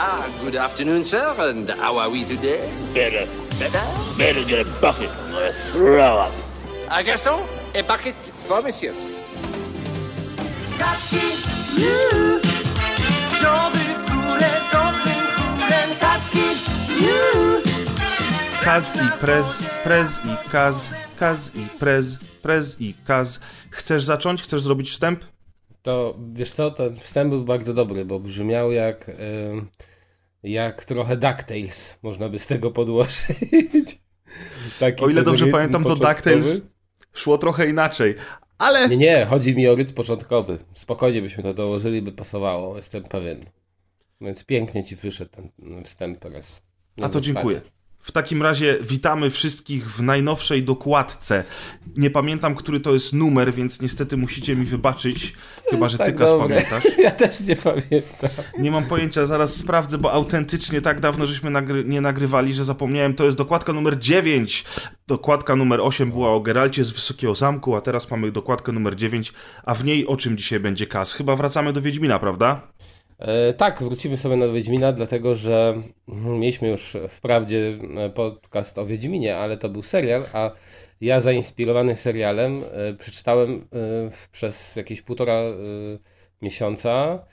Ah, good afternoon, sir, and how are we today? Better, Better? better get a bucket. I'm gonna throw up. Ah, Gaston, a bucket for monsieur. Kaczki, ju. Ciądy w górę z dobrym chórem. Kaczki, ju. Kaz i prez, prez i kaz, kaz i prez, prez i kaz. Chcesz zacząć? Chcesz zrobić wstęp? To wiesz co, ten wstęp był bardzo dobry, bo brzmiał jak, jak trochę DuckTales, można by z tego podłożyć. Taki O ile dobrze pamiętam, to. DuckTales szło trochę inaczej. Ale Nie, nie, chodzi mi o rytm początkowy. Spokojnie byśmy to dołożyli, by pasowało, jestem pewien. Więc pięknie ci wyszedł ten wstęp teraz. A to dziękuję. W takim razie witamy wszystkich w najnowszej dokładce. Nie pamiętam, który to jest numer, więc niestety musicie mi wybaczyć, chyba że ty tak Kas dobre. pamiętasz. Ja też nie pamiętam. Nie mam pojęcia, zaraz sprawdzę, bo autentycznie tak dawno żeśmy nagry nie nagrywali, że zapomniałem. To jest dokładka numer 9. Dokładka numer 8 była o Geralcie z Wysokiego Zamku, a teraz mamy dokładkę numer 9, a w niej o czym dzisiaj będzie Kas? Chyba wracamy do Wiedźmina, prawda? E, tak, wrócimy sobie na Wiedźmina, dlatego że mieliśmy już wprawdzie e, podcast o Wiedźminie, ale to był serial, a ja zainspirowany serialem e, przeczytałem przez jakieś półtora miesiąca,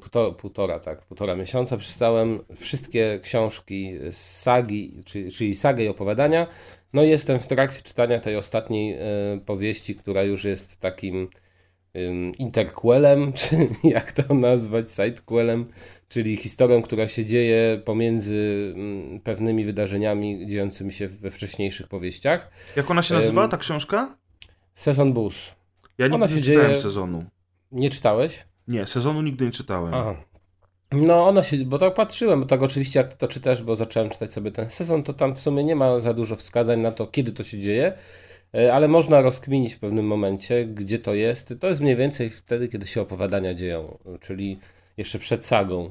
półtora, półtora, tak, półtora miesiąca przeczytałem wszystkie książki z sagi, czyli, sagę i opowiadania. No jestem w trakcie czytania tej ostatniej powieści, która już jest takim interquelem, czy jak to nazwać, sidequelem, czyli historią, która się dzieje pomiędzy mm, pewnymi wydarzeniami dziejącymi się we wcześniejszych powieściach. Jak ona się nazywa, ta książka? Sezon Bush. Ja ona nigdy się nie czytałem dzieje- sezonu. Nie czytałeś? Nie, sezonu nigdy nie czytałem. Aha. No, ona się, bo tak patrzyłem, bo tak oczywiście jak ty to czytasz, bo zacząłem czytać sobie ten sezon, to tam w sumie nie ma za dużo wskazań na to, kiedy to się dzieje, ale można rozkminić w pewnym momencie, gdzie to jest. To jest mniej więcej wtedy, kiedy się opowiadania dzieją, czyli jeszcze przed sagą.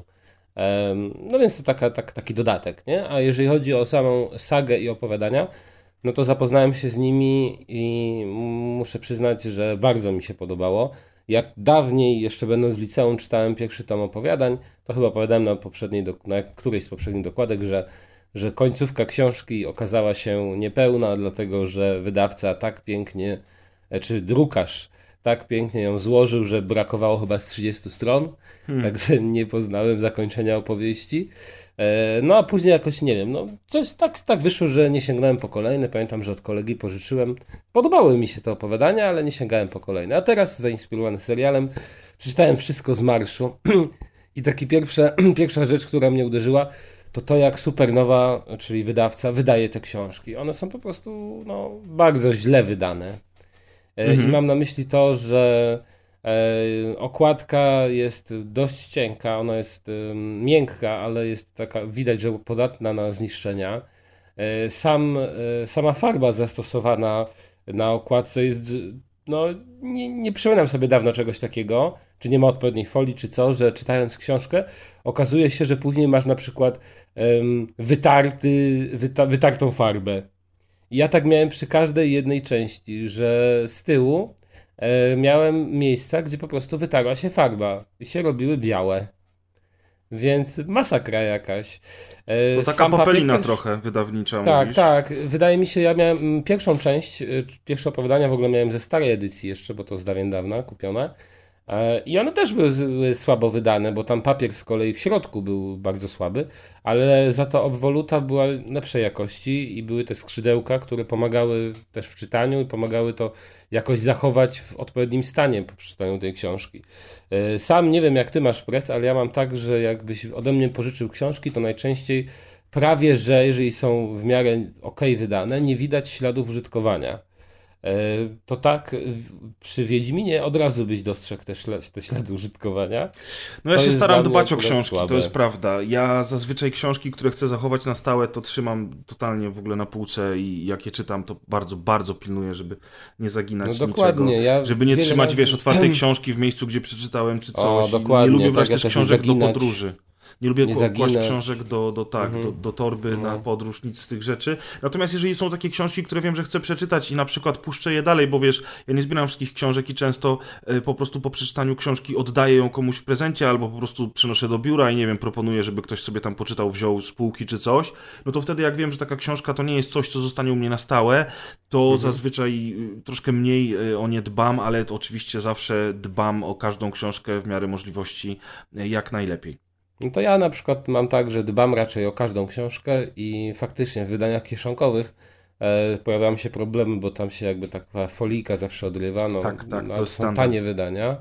No więc to taka, tak, taki dodatek, nie? A jeżeli chodzi o samą sagę i opowiadania, no to zapoznałem się z nimi i muszę przyznać, że bardzo mi się podobało. Jak dawniej, jeszcze będąc w liceum, czytałem pierwszy tom opowiadań, to chyba opowiadałem na, poprzedniej, na którejś z poprzednich dokładek, że, że końcówka książki okazała się niepełna, dlatego że wydawca tak pięknie, e, czy drukarz tak pięknie ją złożył, że brakowało chyba z 30 stron, także nie poznałem zakończenia opowieści. E, No a później jakoś, nie wiem, no coś tak, tak wyszło, że nie sięgnąłem po kolejne. Pamiętam, że od kolegi pożyczyłem. Podobały mi się te opowiadania, ale nie sięgałem po kolejne. A teraz zainspirowany serialem przeczytałem wszystko z marszu i taki pierwsze, pierwsza rzecz, która mnie uderzyła, to to jak Supernowa, czyli wydawca, wydaje te książki. One są po prostu no, bardzo źle wydane. E, I mam na myśli to, że e, okładka jest dość cienka, ona jest em, miękka, ale jest taka, widać, że podatna na zniszczenia. E, Sam, e, sama farba zastosowana na okładce jest, no nie, nie przypominam sobie dawno czegoś takiego, czy nie ma odpowiedniej folii, czy co, że czytając książkę okazuje się, że później masz na przykład wytarty, wyta, wytartą farbę. I ja tak miałem przy każdej jednej części, że z tyłu e, miałem miejsca, gdzie po prostu wytarła się farba i się robiły białe. Więc masakra jakaś. E, To taka sam popelina też- trochę wydawnicza, Tak, mówisz? tak. Wydaje mi się, ja miałem mm, pierwszą część, y, pierwsze opowiadania w ogóle miałem ze starej edycji jeszcze, bo to z dawien dawna kupione. E, I one też były, były słabo wydane, bo tam papier z kolei w środku był bardzo słaby, ale za to obwoluta była lepszej jakości i były te skrzydełka, które pomagały też w czytaniu i pomagały to jakoś zachować w odpowiednim stanie po przeczytaniu tej książki. E, Sam nie wiem jak ty masz pres, ale ja mam tak, że jakbyś ode mnie pożyczył książki, to najczęściej prawie, że jeżeli są w miarę ok wydane, nie widać śladów użytkowania. E, To tak, przy Wiedźminie od razu byś dostrzegł te, śla- te ślady użytkowania. No ja się staram dbać o książki, słabe. to jest prawda. Ja zazwyczaj książki, które chcę zachować na stałe, to trzymam totalnie w ogóle na półce i jak je czytam, to bardzo, bardzo pilnuję, żeby nie zaginać No dokładnie, niczego. ja żeby nie trzymać, razy- wiesz, otwartej książki w miejscu, gdzie przeczytałem, czy O, coś. I dokładnie, Nie lubię tak, brać ja też książek do zaginać. podróży. Nie lubię Nie kłaść. Mhm. książek do, do, tak, do, do torby na No. podróż, nic z tych rzeczy. Natomiast jeżeli są takie książki, które wiem, że chcę przeczytać i na przykład puszczę je dalej, bo wiesz, ja nie zbieram wszystkich książek i często e, po prostu po przeczytaniu książki oddaję ją komuś w prezencie albo po prostu przynoszę do biura i nie wiem, proponuję, żeby ktoś sobie tam poczytał, wziął z półki czy coś, no to wtedy jak wiem, że taka książka to nie jest coś, co zostanie u mnie na stałe, to zazwyczaj y, troszkę mniej y, o nie dbam, ale oczywiście zawsze dbam o każdą książkę w miarę możliwości y, jak najlepiej. No to ja na przykład mam tak, że dbam raczej o każdą książkę i faktycznie w wydaniach kieszonkowych e, pojawiają się problemy, bo tam się jakby taka folika zawsze odrywa. No, Tak, tak, no, to są standard. tanie wydania.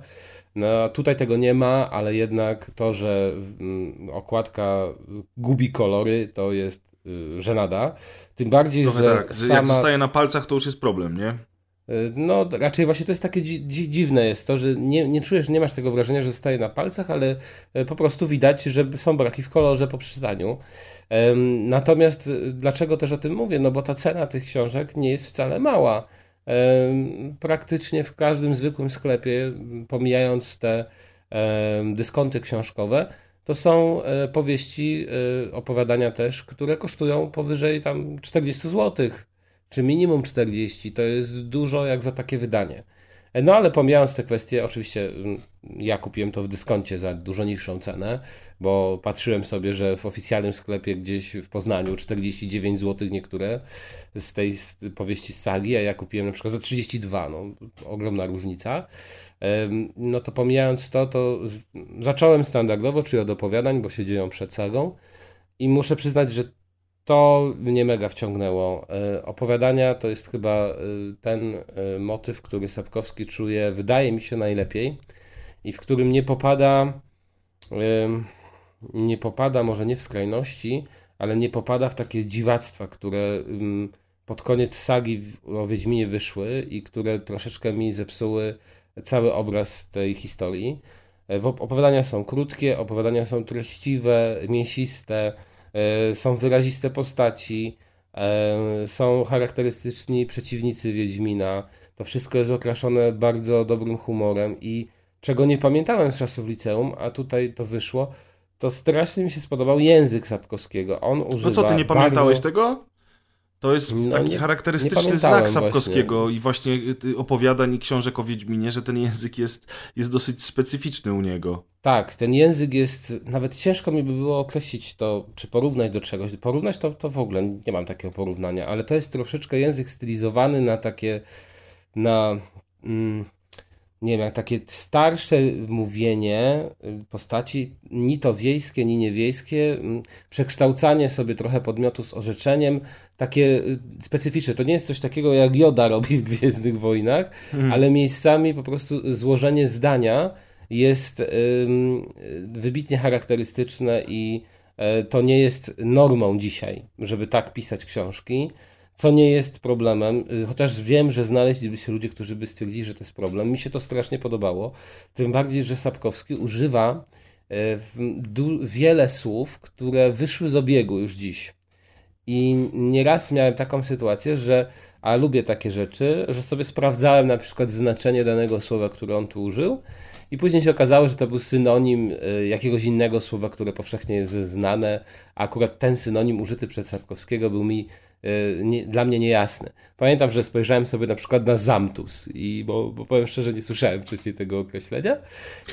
No, tutaj tego nie ma, ale jednak to, że mm, okładka gubi kolory, to jest y, żenada. Tym bardziej, Trochę że tak, sama... jak zostaje na palcach, to już jest problem, nie? No, raczej właśnie to jest takie dzi dzi dziwne jest to, że nie, nie czujesz, nie masz tego wrażenia, że zostaje na palcach, ale e, po prostu widać, że są braki w kolorze po przeczytaniu. Natomiast y, dlaczego też o tym mówię? No bo ta cena tych książek nie jest wcale mała. Praktycznie w każdym zwykłym sklepie, pomijając te dyskonty książkowe, to są e, powieści, e, opowiadania też, które kosztują powyżej tam 40 zł czy minimum 40, to jest dużo jak za takie wydanie. E, No ale pomijając te kwestie, oczywiście mm, ja kupiłem to w dyskoncie za dużo niższą cenę, bo patrzyłem sobie, że w oficjalnym sklepie gdzieś w Poznaniu 49 zł niektóre z tej powieści z sagi, a ja kupiłem na przykład za 32, no ogromna różnica. No to pomijając to, to zacząłem standardowo, czyli od opowiadań, bo się dzieją przed sagą i muszę przyznać, że to mnie mega wciągnęło. E, Opowiadania to jest chyba e, ten e, motyw, który Sapkowski czuje, wydaje mi się, najlepiej i w którym nie popada, nie popada może nie w skrajności, ale nie popada w takie dziwactwa, które pod koniec sagi o Wiedźminie wyszły i które troszeczkę mi zepsuły cały obraz tej historii. Opowiadania są krótkie, opowiadania są treściwe, mięsiste, są wyraziste postaci, e, są charakterystyczni przeciwnicy Wiedźmina. To wszystko jest okraszone bardzo dobrym humorem i czego nie pamiętałem z czasów liceum, a tutaj to wyszło, to strasznie mi się spodobał język Sapkowskiego. On używa No co, ty nie pamiętałeś bardzo... tego? To jest No taki nie- charakterystyczny nie znak Sapkowskiego i właśnie y, opowiadań i książek o Wiedźminie, że ten język jest, jest dosyć specyficzny u niego. Tak, ten język jest, nawet ciężko mi by było określić to, czy porównać do czegoś. Porównać to, to w ogóle nie mam takiego porównania, ale to jest troszeczkę język stylizowany na takie, na, mm, nie wiem, jak takie starsze mówienie y, postaci, ni to wiejskie, ni niewiejskie, mm, przekształcanie sobie trochę podmiotu z orzeczeniem, takie y, specyficzne. To nie jest coś takiego, jak Joda robi w Gwiezdnych Wojnach, ale miejscami po prostu złożenie zdania jest wybitnie charakterystyczne i e, to nie jest normą dzisiaj, żeby tak pisać książki, co nie jest problemem, y, chociaż wiem, że znaleźliby się ludzie, którzy by stwierdzili, że to jest problem. Mi się to strasznie podobało, tym bardziej, że Sapkowski używa e, wiele słów, które wyszły z obiegu już dziś. I nieraz miałem taką sytuację, że, a lubię takie rzeczy, że sobie sprawdzałem na przykład znaczenie danego słowa, które on tu użył, i później się okazało, że to był synonim y, jakiegoś innego słowa, które powszechnie jest znane, a akurat ten synonim użyty przez Sapkowskiego był mi y, nie, dla mnie niejasny. Pamiętam, że spojrzałem sobie na przykład na zamtus, i bo, bo powiem szczerze, nie słyszałem wcześniej tego określenia.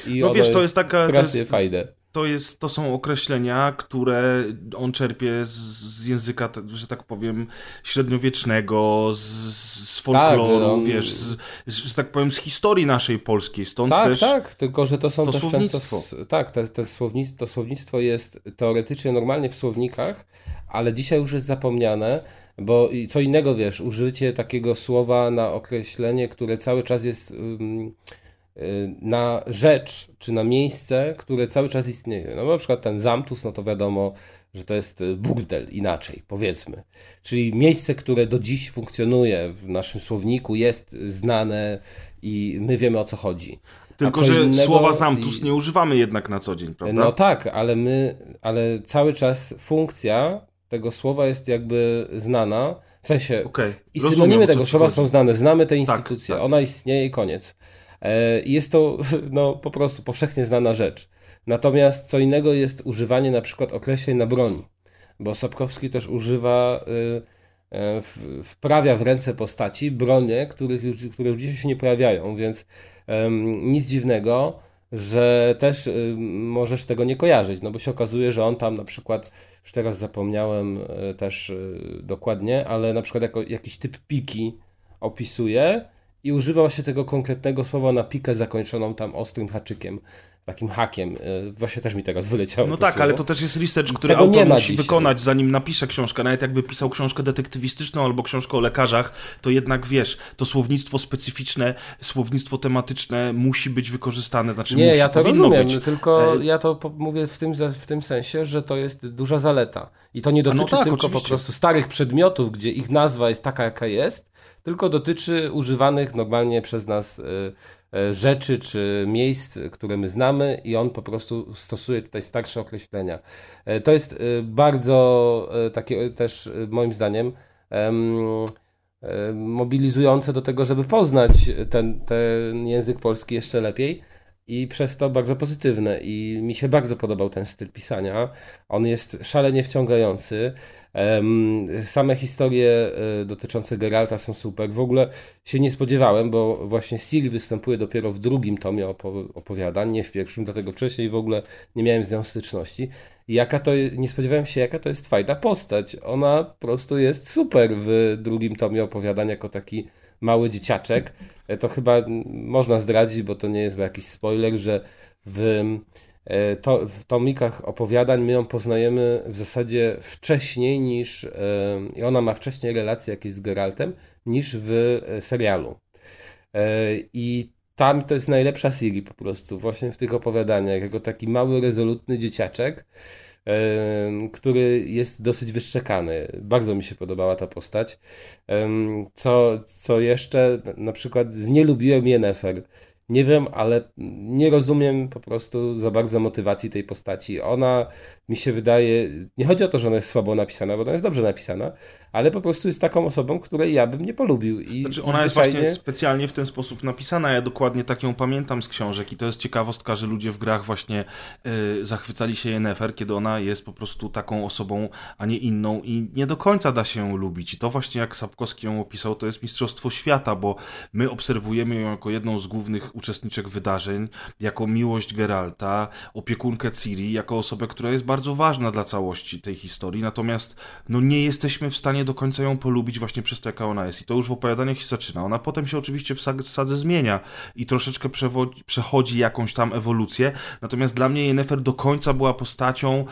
I No wiesz, to jest taka- to strasznie jest- fajne. To, jest, to są określenia, które on czerpie z, z języka, że tak powiem, średniowiecznego, z, z folkloru, on- wiesz, z, że tak powiem, z historii naszej polskiej. Stąd Tak, też tak, tylko że to są to też słownictwo. często. Tak, te, te słownictwo, to słownictwo jest teoretycznie normalnie w słownikach, ale dzisiaj już jest zapomniane, bo co innego wiesz, użycie takiego słowa na określenie, które cały czas jest y, na rzecz czy na miejsce, które cały czas istnieje. No na przykład ten zamtus, no to wiadomo, że to jest y, burdel inaczej, powiedzmy. Czyli miejsce, które do dziś funkcjonuje w naszym słowniku, jest znane i my wiemy o co chodzi. Tylko, co że innego- słowa zamtus nie używamy jednak na co dzień, prawda? No tak, ale my, ale cały czas funkcja tego słowa jest jakby znana. W sensie Okej, i rozumiem, synonimy co tego słowa są znane, znamy tę instytucję, tak. ona istnieje i koniec. E, jest to no, po prostu powszechnie znana rzecz. Natomiast co innego jest używanie na przykład określeń na broni, bo Sapkowski też używa, y, w- wprawia w ręce postaci bronie, których już, które już dzisiaj się nie pojawiają, więc nic dziwnego, że też y, możesz tego nie kojarzyć, no bo się okazuje, że on tam na przykład, już teraz zapomniałem y, też y, dokładnie, ale na przykład jako jakiś typ piki opisuje i używał się tego konkretnego słowa na pikę zakończoną tam ostrym haczykiem, takim hakiem. Y, Właśnie też mi teraz wyleciało No tak, słowo. ale to też jest research, który Tego autor musi dzisiaj. wykonać, zanim napisze książkę. Nawet jakby pisał książkę detektywistyczną albo książkę o lekarzach, to jednak wiesz, to słownictwo specyficzne, słownictwo tematyczne musi być wykorzystane. Znaczy Nie, musi, ja to rozumiem, być. tylko E, ja to po- mówię w tym, w tym sensie, że to jest duża zaleta. I to nie no dotyczy tak, tylko po oczywiście. prostu starych przedmiotów, gdzie ich nazwa jest taka, jaka jest, tylko dotyczy używanych normalnie przez nas y, y, rzeczy czy miejsc, które my znamy i on po prostu stosuje tutaj starsze określenia. E, To jest y, bardzo takie też moim zdaniem em, mobilizujące do tego, żeby poznać ten, ten język polski jeszcze lepiej i przez to bardzo pozytywne i mi się bardzo podobał ten styl pisania. On jest szalenie wciągający. Same historie e, dotyczące Geralta są super. W ogóle się nie spodziewałem, bo właśnie Ciri występuje dopiero w drugim tomie opo- opowiadań, nie w pierwszym, dlatego wcześniej w ogóle nie miałem z nią styczności. Jaka to, nie spodziewałem się, jaka to jest fajna postać. Ona po prostu jest super w drugim tomie opowiadań jako taki mały dzieciaczek. E, To chyba można zdradzić, bo to nie jest jakiś spoiler, że w, to, w tomikach opowiadań my ją poznajemy w zasadzie wcześniej niż e, i ona ma wcześniej relacje jakieś z Geraltem niż w e, serialu. E, I tam to jest najlepsza Siri po prostu, właśnie w tych opowiadaniach, jako taki mały, rezolutny dzieciaczek, który jest dosyć wyszczekany. Bardzo mi się podobała ta postać. Co, co jeszcze, na przykład nie lubiłem Yennefer. Nie wiem, ale nie rozumiem po prostu za bardzo motywacji tej postaci. Ona mi się wydaje, nie chodzi o to, że ona jest słabo napisana, bo ona jest dobrze napisana, ale po prostu jest taką osobą, której ja bym nie polubił. I Znaczy ona jest zwyczajnie- właśnie specjalnie w ten sposób napisana. Ja dokładnie tak ją pamiętam z książek i to jest ciekawostka, że ludzie w grach właśnie y, zachwycali się Yennefer, kiedy ona jest po prostu taką osobą, a nie inną i nie do końca da się ją lubić. I to właśnie jak Sapkowski ją opisał, to jest mistrzostwo świata, bo my obserwujemy ją jako jedną z głównych uczestniczek wydarzeń, jako miłość Geralta, opiekunkę Ciri, jako osobę, która jest bardzo ważna dla całości tej historii, natomiast no nie jesteśmy w stanie do końca ją polubić właśnie przez to, jaka ona jest. I to już w opowiadaniach się zaczyna. Ona potem się oczywiście w sadze zmienia i troszeczkę przechodzi jakąś tam ewolucję, natomiast dla mnie Yennefer do końca była postacią,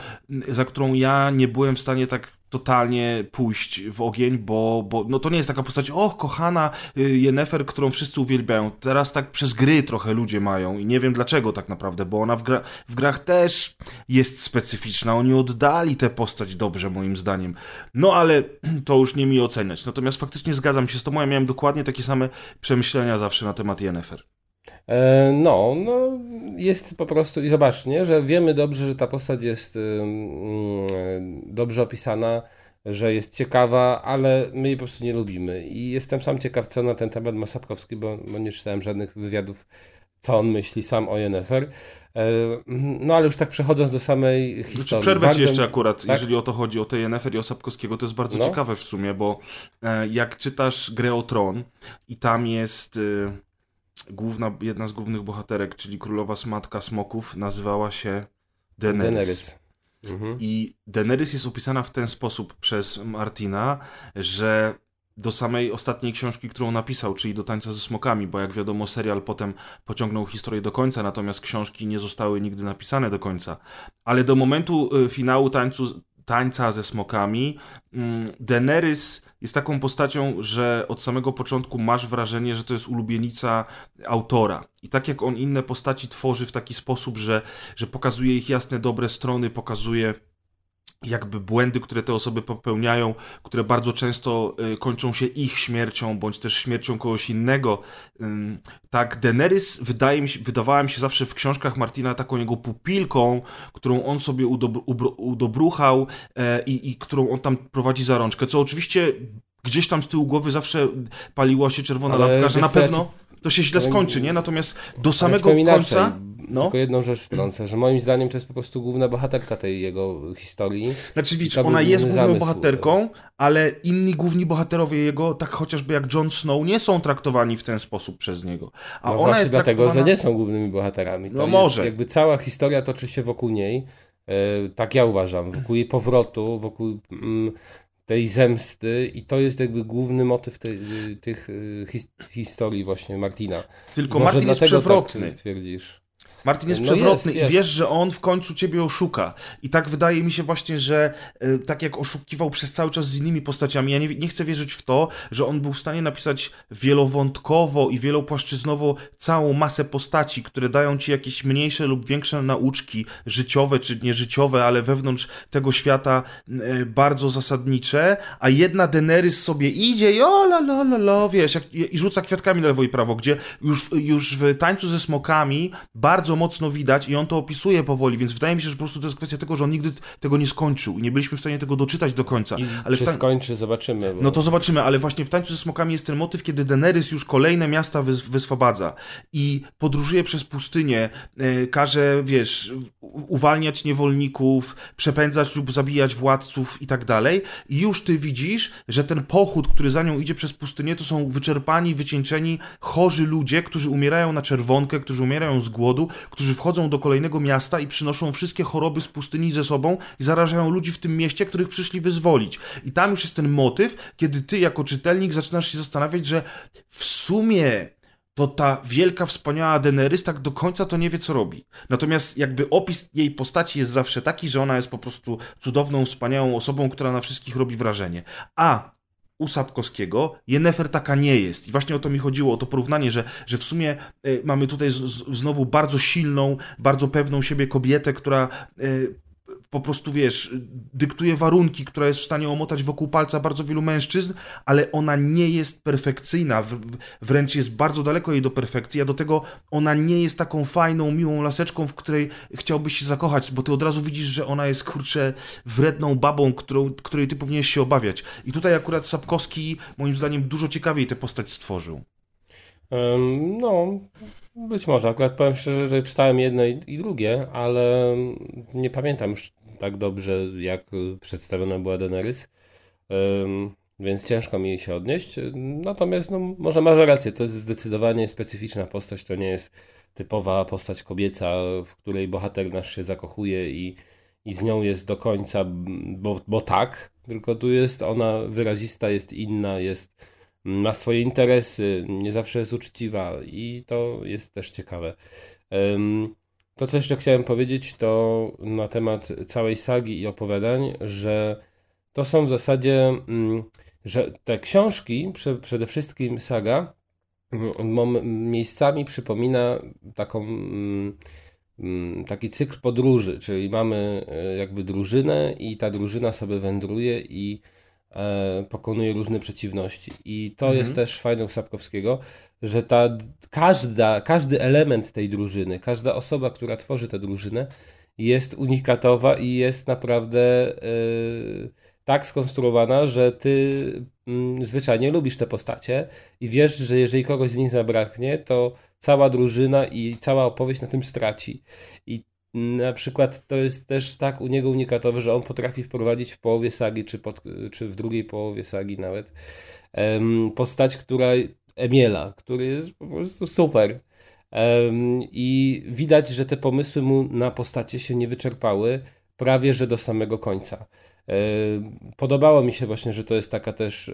za którą ja nie byłem w stanie tak totalnie pójść w ogień, bo, bo no to nie jest taka postać, och, kochana y, Yennefer, którą wszyscy uwielbiają. Teraz tak przez gry trochę ludzie mają i nie wiem dlaczego tak naprawdę, bo ona w, gra, w grach też jest specyficzna. Oni oddali tę postać dobrze, moim zdaniem. No ale to już nie mi oceniać. Natomiast faktycznie zgadzam się z tobą, ja miałem dokładnie takie same przemyślenia zawsze na temat Yennefer. E, No, no, jest po prostu, i zobacz, nie, że wiemy dobrze, że ta postać jest ym, dobrze opisana, że jest ciekawa, ale my jej po prostu nie lubimy. I jestem sam ciekaw, co na ten temat ma Sapkowski, bo, bo nie czytałem żadnych wywiadów, co on myśli sam o Yennefer. E, No, ale już tak przechodząc do samej historii. Znaczy, przerwę ci bardzo- jeszcze akurat, tak? jeżeli o to chodzi, o tej Yennefer i o Sapkowskiego, to jest bardzo No. ciekawe w sumie, bo e, jak czytasz grę o Tron i tam jest y, główna, jedna z głównych bohaterek, czyli królowa Smatka Smoków, nazywała się Daenerys. Daenerys. Mhm. I Daenerys jest opisana w ten sposób przez Martina, że do samej ostatniej książki, którą napisał, czyli do Tańca ze Smokami, bo jak wiadomo serial potem pociągnął historię do końca, natomiast książki nie zostały nigdy napisane do końca. Ale do momentu y, finału tańcu, Tańca ze Smokami mm, Daenerys jest taką postacią, że od samego początku masz wrażenie, że to jest ulubienica autora. I tak jak on inne postaci tworzy w taki sposób, że, że pokazuje ich jasne, dobre strony, pokazuje jakby błędy, które te osoby popełniają, które bardzo często y, kończą się ich śmiercią, bądź też śmiercią kogoś innego. Tak, Daenerys wydaje mi się, wydawała mi się zawsze w książkach Martina taką jego pupilką, którą on sobie udobr- ubro- udobruchał e, i, i którą on tam prowadzi za rączkę, co oczywiście gdzieś tam z tyłu głowy zawsze paliła się czerwona Ale lampka, że na co, ja pewno... ci to się źle Ale- skończy, nie? Natomiast do samego powiem inaczej, końca... No, Tylko jedną rzecz wtrącę, że moim zdaniem to jest po prostu główna bohaterka tej jego historii. znaczy widzisz, ona jest główną zamysł. bohaterką, ale inni główni bohaterowie jego, tak chociażby jak Jon Snow, nie są traktowani w ten sposób przez niego. A No ona właśnie jest dlatego, traktowana... że nie są głównymi bohaterami. To No może. Jakby cała historia toczy się wokół niej, e, tak ja uważam, wokół jej powrotu, wokół mm, tej zemsty i to jest jakby główny motyw tej, tych e, his, historii właśnie Martina. Tylko Może Martin jest dlatego przewrotny. Tak twierdzisz. Martin jest No przewrotny jest, jest. i wiesz, że on w końcu ciebie oszuka. I tak wydaje mi się właśnie, że e, tak jak oszukiwał przez cały czas z innymi postaciami, ja nie, nie chcę wierzyć w to, że on był w stanie napisać wielowątkowo i wielopłaszczyznowo całą masę postaci, które dają ci jakieś mniejsze lub większe nauczki życiowe czy nieżyciowe, ale wewnątrz tego świata e, bardzo zasadnicze, a jedna Daenerys sobie idzie i o la la la la, wiesz, jak, i rzuca kwiatkami lewo i prawo, gdzie już, już w tańcu ze smokami bardzo mocno widać i on to opisuje powoli, więc wydaje mi się, że po prostu to jest kwestia tego, że on nigdy tego nie skończył i nie byliśmy w stanie tego doczytać do końca. I Ale czy w tań- skończy, zobaczymy. Bo... no to zobaczymy, ale właśnie w Tańcu ze Smokami jest ten motyw, kiedy Daenerys już kolejne miasta wys wyswobadza i podróżuje przez pustynię, e, każe, wiesz, uwalniać niewolników, przepędzać lub zabijać władców i tak dalej. I już ty widzisz, że ten pochód, który za nią idzie przez pustynię, to są wyczerpani, wycieńczeni, chorzy ludzie, którzy umierają na czerwonkę, którzy umierają z głodu, którzy wchodzą do kolejnego miasta i przynoszą wszystkie choroby z pustyni ze sobą i zarażają ludzi w tym mieście, których przyszli wyzwolić. I tam już jest ten motyw, kiedy ty jako czytelnik zaczynasz się zastanawiać, że w sumie to ta wielka, wspaniała Daenerys tak do końca to nie wie, co robi. Natomiast jakby opis jej postaci jest zawsze taki, że ona jest po prostu cudowną, wspaniałą osobą, która na wszystkich robi wrażenie. A u Sapkowskiego Jennefer taka nie jest. I właśnie o to mi chodziło, o to porównanie, że, że w sumie y, mamy tutaj z, z, znowu bardzo silną, bardzo pewną siebie kobietę, która y, po prostu, wiesz, dyktuje warunki, która jest w stanie omotać wokół palca bardzo wielu mężczyzn, ale ona nie jest perfekcyjna, wręcz jest bardzo daleko jej do perfekcji, a do tego ona nie jest taką fajną, miłą laseczką, w której chciałbyś się zakochać, bo ty od razu widzisz, że ona jest, kurczę, wredną babą, którą, której ty powinieneś się obawiać. I tutaj akurat Sapkowski, moim zdaniem, dużo ciekawiej tę postać stworzył. Ym, No, być może. Akurat powiem szczerze, że czytałem jedno i, drugie, ale nie pamiętam już tak dobrze, jak przedstawiona była Daenerys. Więc ciężko mi się odnieść. Natomiast, no, może masz rację, to jest zdecydowanie specyficzna postać. To nie jest typowa postać kobieca, w której bohater nasz się zakochuje i, i z nią jest do końca, bo, bo tak. Tylko tu jest ona wyrazista, jest inna, jest ma swoje interesy, nie zawsze jest uczciwa i to jest też ciekawe. To, co jeszcze chciałem powiedzieć, to na temat całej sagi i opowiadań, że to są w zasadzie, mm, że te książki, prze- przede wszystkim saga, mm, miejscami przypomina taką, mm, taki cykl podróży, czyli mamy e, jakby drużynę i ta drużyna sobie wędruje i pokonuje różne przeciwności. I to Mhm. jest też fajne u Sapkowskiego, że ta, każda, każdy element tej drużyny, każda osoba, która tworzy tę drużynę, jest unikatowa i jest naprawdę e, tak skonstruowana, że ty mm, zwyczajnie lubisz te postacie i wiesz, że jeżeli kogoś z nich zabraknie, to cała drużyna i cała opowieść na tym straci. I na przykład to jest też tak u niego unikatowe, że on potrafi wprowadzić w połowie sagi, czy, pod, czy w drugiej połowie sagi nawet, postać, która Emiela, który jest po prostu super. I widać, że te pomysły mu na postacie się nie wyczerpały prawie że do samego końca. Podobało mi się właśnie, że to jest taka też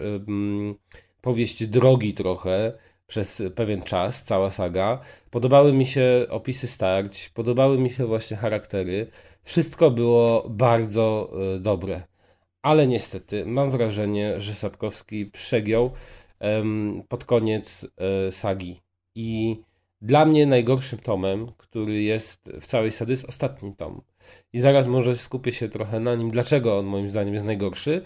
powieść drogi trochę przez pewien czas, cała saga. Podobały mi się opisy starć, podobały mi się właśnie charaktery. Wszystko było bardzo e, dobre. Ale niestety mam wrażenie, że Sapkowski przegiął pod koniec e, sagi. I dla mnie najgorszym tomem, który jest w całej sadze, jest ostatni tom. I zaraz może skupię się trochę na nim, dlaczego on moim zdaniem jest najgorszy.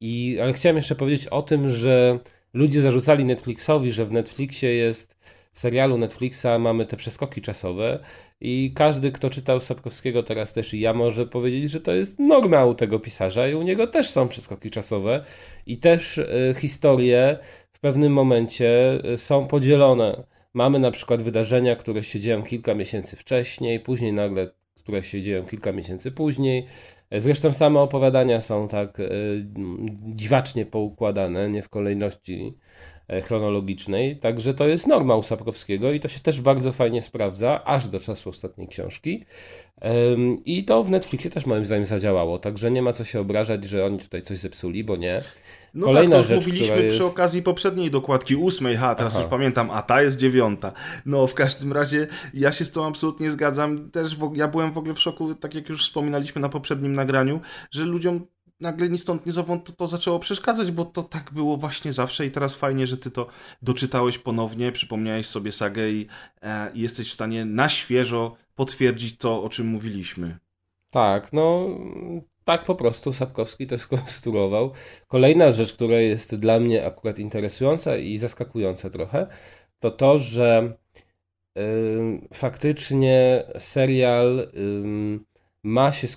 I, ale chciałem jeszcze powiedzieć o tym, że ludzie zarzucali Netflixowi, że w Netflixie jest, w serialu Netflixa mamy te przeskoki czasowe i każdy, kto czytał Sapkowskiego teraz też i ja może powiedzieć, że to jest norma u tego pisarza i u niego też są przeskoki czasowe i też y, historie w pewnym momencie y, są podzielone Mamy na przykład wydarzenia, które się dzieją kilka miesięcy wcześniej, później nagle, które się dzieją kilka miesięcy później. Zresztą same opowiadania są tak e, dziwacznie poukładane, nie w kolejności chronologicznej, także to jest norma u Sapkowskiego i to się też bardzo fajnie sprawdza, aż do czasu ostatniej książki. I to w Netflixie też moim zdaniem zadziałało, także nie ma co się obrażać, że oni tutaj coś zepsuli, bo nie. No Kolejna tak, to rzecz, mówiliśmy która przy jest- okazji poprzedniej dokładki, ósmej, ha, teraz Aha. już pamiętam, a ta jest dziewiąta. No, w każdym razie ja się z tą absolutnie zgadzam. Też w, ja byłem w ogóle w szoku, tak jak już wspominaliśmy na poprzednim nagraniu, że ludziom nagle ni stąd, ni zowąd to, to zaczęło przeszkadzać, bo to tak było właśnie zawsze i teraz fajnie, że ty to doczytałeś ponownie, przypomniałeś sobie sagę i, e, i jesteś w stanie na świeżo potwierdzić to, o czym mówiliśmy. Tak, no tak po prostu Sapkowski to skonstruował. Kolejna rzecz, która jest dla mnie akurat interesująca i zaskakująca trochę, to to, że faktycznie serial ma się,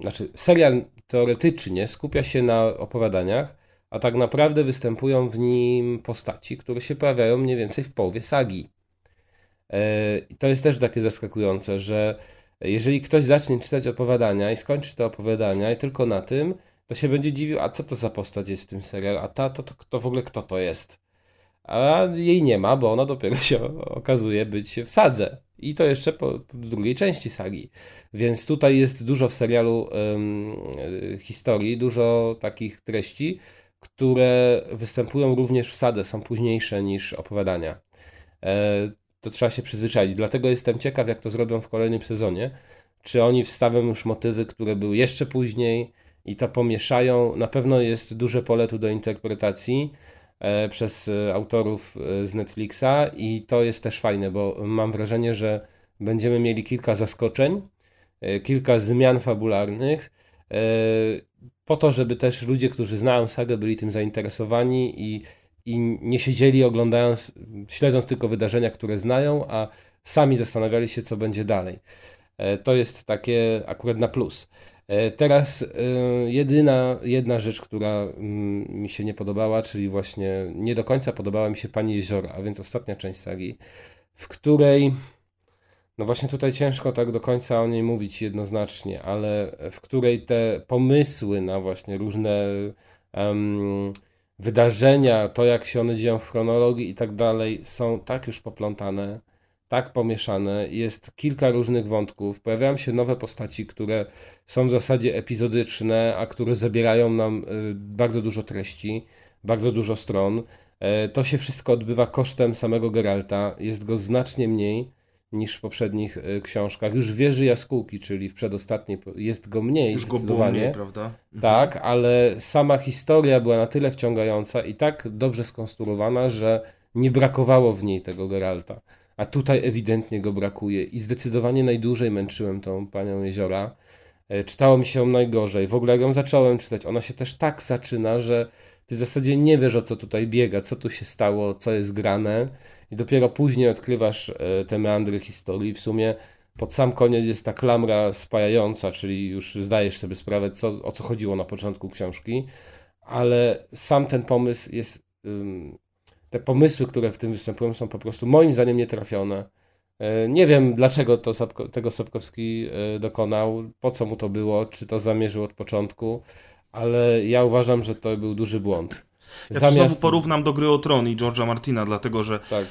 znaczy serial teoretycznie skupia się na opowiadaniach, a tak naprawdę występują w nim postaci, które się pojawiają mniej więcej w połowie sagi. E, to jest też takie zaskakujące, że jeżeli ktoś zacznie czytać opowiadania i skończy te opowiadania i tylko na tym, to się będzie dziwił, a co to za postać jest w tym serialu, a ta, to, to, to w ogóle kto to jest? A jej nie ma, bo ona dopiero się okazuje być w sadze. I to jeszcze po, w drugiej części sagi. Więc tutaj jest dużo w serialu e, historii, dużo takich treści, które występują również w sadze, są późniejsze niż opowiadania. E, to trzeba się przyzwyczaić. Dlatego jestem ciekaw, jak to zrobią w kolejnym sezonie. Czy oni wstawią już motywy, które były jeszcze później i to pomieszają. Na pewno jest duże pole tu do interpretacji przez e, autorów e, z Netflixa i to jest też fajne, bo mam wrażenie, że będziemy mieli kilka zaskoczeń, e, kilka zmian fabularnych, e, po to, żeby też ludzie, którzy znają sagę, byli tym zainteresowani i i nie siedzieli oglądając, śledząc tylko wydarzenia, które znają, a sami zastanawiali się, co będzie dalej. E, To jest takie akurat na plus. E, Teraz e, jedyna, jedna rzecz, która mm, mi się nie podobała, czyli właśnie nie do końca podobała mi się Pani Jeziora, a więc ostatnia część sagi, w której no właśnie tutaj ciężko tak do końca o niej mówić jednoznacznie, ale w której te pomysły na właśnie różne em, wydarzenia, to jak się one dzieją w chronologii i tak dalej, są tak już poplątane, tak pomieszane. Jest kilka różnych wątków. Pojawiają się nowe postaci, które są w zasadzie epizodyczne, a które zabierają nam y, bardzo dużo treści, bardzo dużo stron. E, To się wszystko odbywa kosztem samego Geralta. Jest go znacznie mniej niż w poprzednich y, książkach. Już w Wieży Jaskółki, czyli w przedostatniej, jest go mniej Już go było mniej, prawda? Mhm. Tak, ale sama historia była na tyle wciągająca i tak dobrze skonstruowana, że nie brakowało w niej tego Geralta. A tutaj ewidentnie go brakuje i zdecydowanie najdłużej męczyłem tą panią Jeziora. E, Czytało mi się ją najgorzej. W ogóle jak ją zacząłem czytać, ona się też tak zaczyna, że ty w zasadzie nie wiesz o co tutaj biega, co tu się stało, co jest grane i dopiero później odkrywasz e, te meandry historii. W sumie pod sam koniec jest ta klamra spajająca, czyli już zdajesz sobie sprawę, co, o co chodziło na początku książki, ale sam ten pomysł jest. Te pomysły, które w tym występują, są po prostu moim zdaniem nietrafione. E, Nie wiem, dlaczego to tego Sapkowski e, dokonał, po co mu to było, czy to zamierzył od początku, ale ja uważam, że to był duży błąd. Ja to znowu porównam do Gry o Tron i George'a Martina, dlatego że Tak.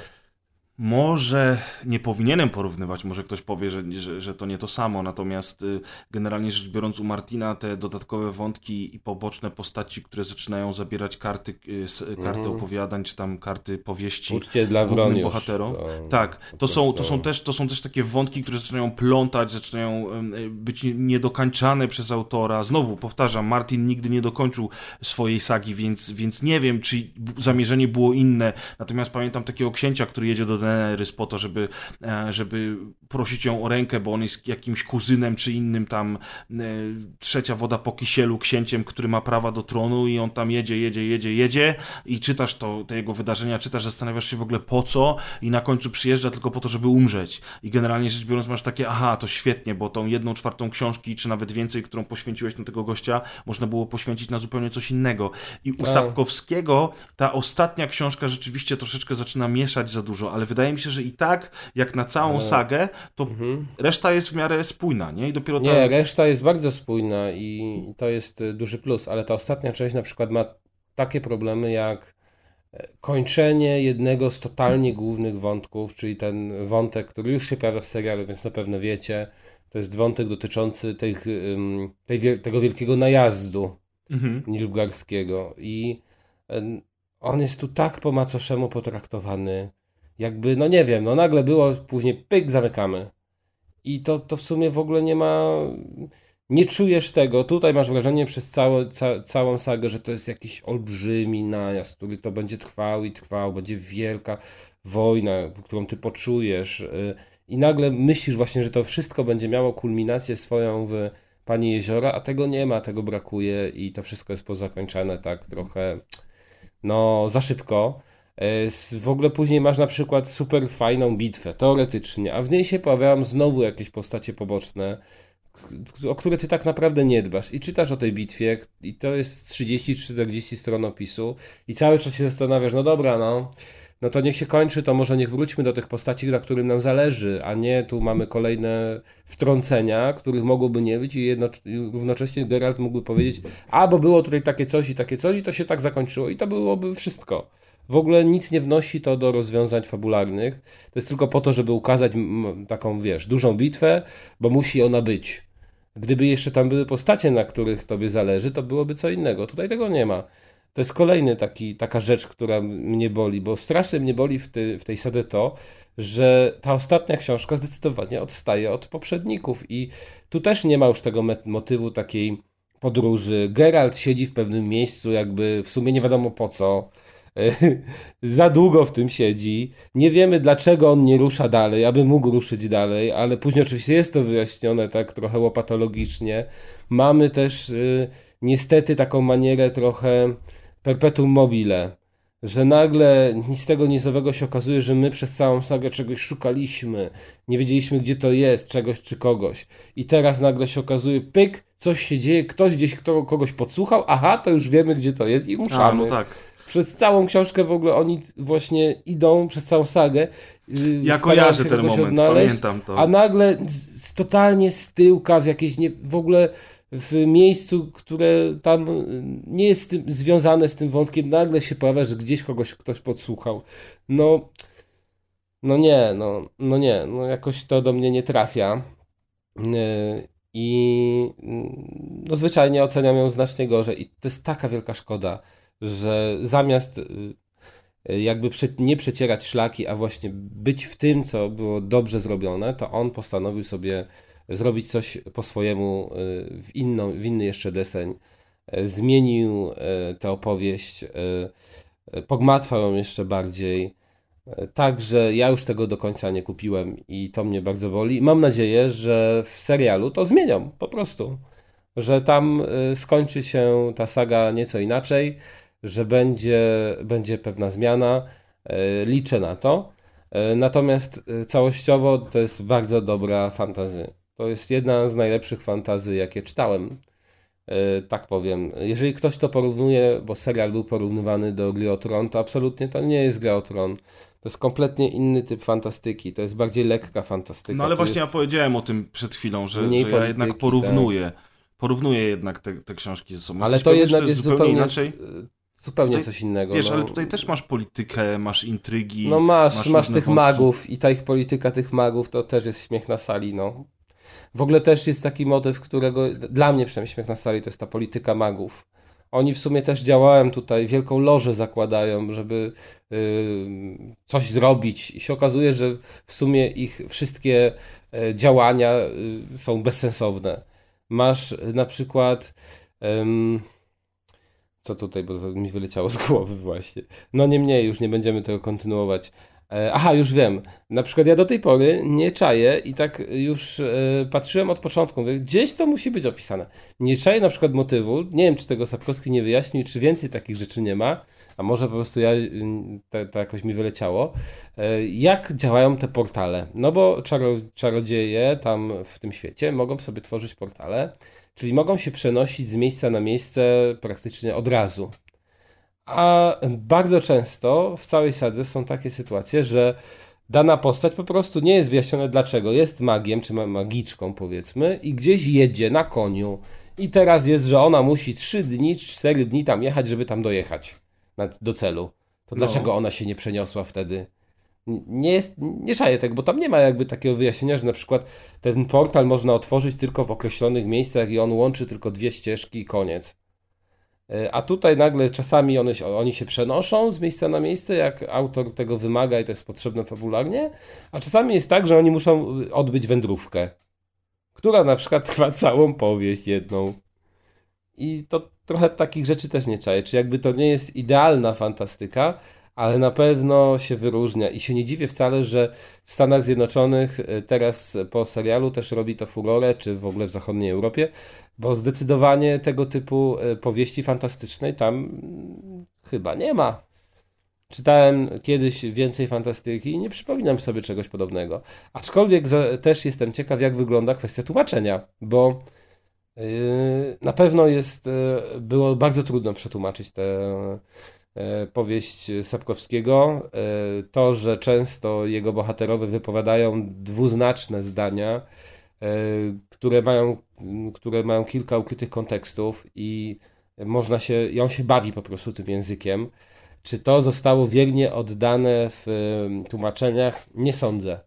Może nie powinienem porównywać, może ktoś powie, że, że, że to nie to samo, natomiast y, generalnie rzecz biorąc u Martina te dodatkowe wątki i poboczne postaci, które zaczynają zabierać karty, y, karty Mhm. opowiadań, czy tam karty powieści Uczcie dla głównym bohaterom. Tak, to są, to, są też, to są też takie wątki, które zaczynają plątać, zaczynają y, być niedokańczane przez autora. Znowu powtarzam, Martin nigdy nie dokończył swojej sagi, więc, więc nie wiem, czy zamierzenie było inne. Natomiast pamiętam takiego księcia, który jedzie do Daenerys po to, żeby, e, żeby prosić ją o rękę, bo on jest jakimś kuzynem czy innym tam e, trzecia woda po kisielu księciem, który ma prawa do tronu i on tam jedzie, jedzie, jedzie, jedzie i czytasz to, te jego wydarzenia, czytasz, zastanawiasz się w ogóle po co i na końcu przyjeżdża tylko po to, żeby umrzeć. I generalnie rzecz biorąc masz takie, aha, to świetnie, bo tą jedną czwartą książki, czy nawet więcej, którą poświęciłeś na tego gościa, można było poświęcić na zupełnie coś innego. I u Tak. Sapkowskiego ta ostatnia książka rzeczywiście troszeczkę zaczyna mieszać za dużo, ale wydaje wydaje mi się, że i tak, jak na całą sagę, to reszta jest w miarę spójna, nie? I dopiero ta... Nie, reszta jest bardzo spójna i to jest y, duży plus, ale ta ostatnia część na przykład ma takie problemy jak e, kończenie jednego z totalnie głównych wątków, czyli ten wątek, który już się pojawia w serialu, więc na pewno wiecie, to jest wątek dotyczący tych, tej, tego wielkiego najazdu Mhm. I on jest tu tak po macoszemu potraktowany, jakby, no nie wiem, no nagle było, później pyk, zamykamy. I to, to w sumie w ogóle nie ma, nie czujesz tego. Tutaj masz wrażenie przez całe, ca, całą sagę, że to jest jakiś olbrzymi najazd, który to będzie trwał i trwał, będzie wielka wojna, którą ty poczujesz. y, I nagle myślisz właśnie, że to wszystko będzie miało kulminację swoją w Pani Jeziora, a tego nie ma, tego brakuje i to wszystko jest pozakończone tak trochę, no, za szybko. E, W ogóle później masz na przykład super fajną bitwę, teoretycznie, a w niej się pojawiają znowu jakieś postacie poboczne, o które ty tak naprawdę nie dbasz. I czytasz o tej bitwie, i to jest 30-40 stron opisu, i cały czas się zastanawiasz, no dobra, no, no to niech się kończy, to może niech wróćmy do tych postaci, na którym nam zależy, a nie tu mamy kolejne wtrącenia, których mogłoby nie być i jedno, i równocześnie Geralt mógłby powiedzieć, a bo było tutaj takie coś i takie coś i to się tak zakończyło i to byłoby wszystko. W ogóle nic nie wnosi to do rozwiązań fabularnych. To jest tylko po to, żeby ukazać taką, wiesz, dużą bitwę, bo musi ona być. Gdyby jeszcze tam były postacie, na których tobie zależy, to byłoby co innego. Tutaj tego nie ma. To jest kolejny taki, taka rzecz, która mnie boli, bo strasznie mnie boli w, ty, w tej sadze to, że ta ostatnia książka zdecydowanie odstaje od poprzedników i tu też nie ma już tego motywu takiej podróży. Geralt siedzi w pewnym miejscu, jakby w sumie nie wiadomo po co. Za długo w tym siedzi. Nie wiemy, dlaczego on nie rusza dalej, aby mógł ruszyć dalej, ale później oczywiście jest to wyjaśnione tak trochę łopatologicznie. Mamy też y, niestety taką manierę trochę perpetuum mobile, że nagle nic z tego nizowego się okazuje, że my przez całą sagę czegoś szukaliśmy, nie wiedzieliśmy gdzie to jest, czegoś czy kogoś. I teraz nagle się okazuje, pyk, coś się dzieje, ktoś gdzieś kto, kogoś podsłuchał, aha, to już wiemy gdzie to jest i A, ruszamy. no tak. Przez całą książkę w ogóle oni właśnie idą przez całą sagę. yy, Ja kojarzę ten moment, odnaleźć, pamiętam to. A nagle z, totalnie z tyłka w jakieś nie, w ogóle w miejscu, które tam y, nie jest z tym, związane z tym wątkiem, nagle się pojawia, że gdzieś kogoś ktoś podsłuchał. No, no nie, no, no nie, no jakoś to do mnie nie trafia. Yy, I no zwyczajnie oceniam ją znacznie gorzej. I to jest taka wielka szkoda, że zamiast y, jakby nie przecierać szlaki, a właśnie być w tym, co było dobrze zrobione, to on postanowił sobie zrobić coś po swojemu y, w, inną, w inny jeszcze deseń. Y, Zmienił y, tę opowieść, y, pogmatwał ją jeszcze bardziej. Y, Tak, że ja już tego do końca nie kupiłem i to mnie bardzo boli. Mam nadzieję, że w serialu to zmienią po prostu. Że tam skończy się ta saga nieco inaczej, że będzie, będzie pewna zmiana. Y, Liczę na to. Y, Natomiast y, całościowo to jest bardzo dobra fantazy. To jest jedna z najlepszych fantazy, jakie czytałem. Tak powiem. Jeżeli ktoś to porównuje, bo serial był porównywany do Gry o Tron, to absolutnie to nie jest Gra o Tron. To jest kompletnie inny typ fantastyki. To jest bardziej lekka fantastyka. No ale właśnie ja powiedziałem o tym przed chwilą, że, że ja jednak polityki, porównuję. Porównuję jednak te, te książki ze sobą. Ale to jednak jest zupełnie zupełnie, inaczej. Zupełnie Tutaj- coś innego. Wiesz, no. ale tutaj też masz politykę, masz intrygi. No masz, masz, różne tych wątki. magów i ta ich polityka tych magów to też jest śmiech na sali, no. W ogóle też jest taki motyw, którego dla mnie przynajmniej śmiech na sali to jest ta polityka magów. Oni w sumie też działają tutaj, wielką lożę zakładają, żeby yy, coś zrobić i się okazuje, że w sumie ich wszystkie e, działania y, są bezsensowne. Masz y, na przykład em, co tutaj, bo to mi wyleciało z głowy właśnie. No niemniej, już nie będziemy tego kontynuować. E, Aha, już wiem. Na przykład ja do tej pory nie czaję i tak już e, patrzyłem od początku. Mówię, gdzieś to musi być opisane. Nie czaję na przykład motywu. Nie wiem, czy tego Sapkowski nie wyjaśnił, czy więcej takich rzeczy nie ma. A może po prostu ja, to, to jakoś mi wyleciało. E, Jak działają te portale? No bo czaro, czarodzieje tam w tym świecie mogą sobie tworzyć portale, czyli mogą się przenosić z miejsca na miejsce praktycznie od razu. A bardzo często w całej sadze są takie sytuacje, że dana postać po prostu nie jest wyjaśnione dlaczego. Jest magiem, czy ma- magiczką powiedzmy i gdzieś jedzie na koniu i teraz jest, że ona musi 3 dni, 4 dni tam jechać, żeby tam dojechać do celu. To dlaczego ona się nie przeniosła wtedy? Nie jest, nie czaję tego, bo tam nie ma jakby takiego wyjaśnienia, że na przykład ten portal można otworzyć tylko w określonych miejscach i on łączy tylko dwie ścieżki i koniec. E, A tutaj nagle czasami one, oni się przenoszą z miejsca na miejsce, jak autor tego wymaga i to jest potrzebne fabularnie, a czasami jest tak, że oni muszą y, odbyć wędrówkę, która na przykład trwa całą powieść jedną. I to trochę takich rzeczy też nie czaję. Czy jakby to nie jest idealna fantastyka, ale na pewno się wyróżnia. I się nie dziwię wcale, że w Stanach Zjednoczonych y, teraz po serialu też robi to furorę, czy w ogóle w zachodniej Europie, bo zdecydowanie tego typu y, powieści fantastycznej tam mm, chyba nie ma. Czytałem kiedyś więcej fantastyki i nie przypominam sobie czegoś podobnego. Aczkolwiek też jestem ciekaw, jak wygląda kwestia tłumaczenia, bo yy, na pewno jest, było bardzo trudno przetłumaczyć yy, powieść Sapkowskiego. Yy, to, że często jego bohaterowie wypowiadają dwuznaczne zdania, yy, które mają, które mają kilka ukrytych kontekstów i można się, i on się bawi po prostu tym językiem. Czy to zostało wiernie oddane w tłumaczeniach? Nie sądzę.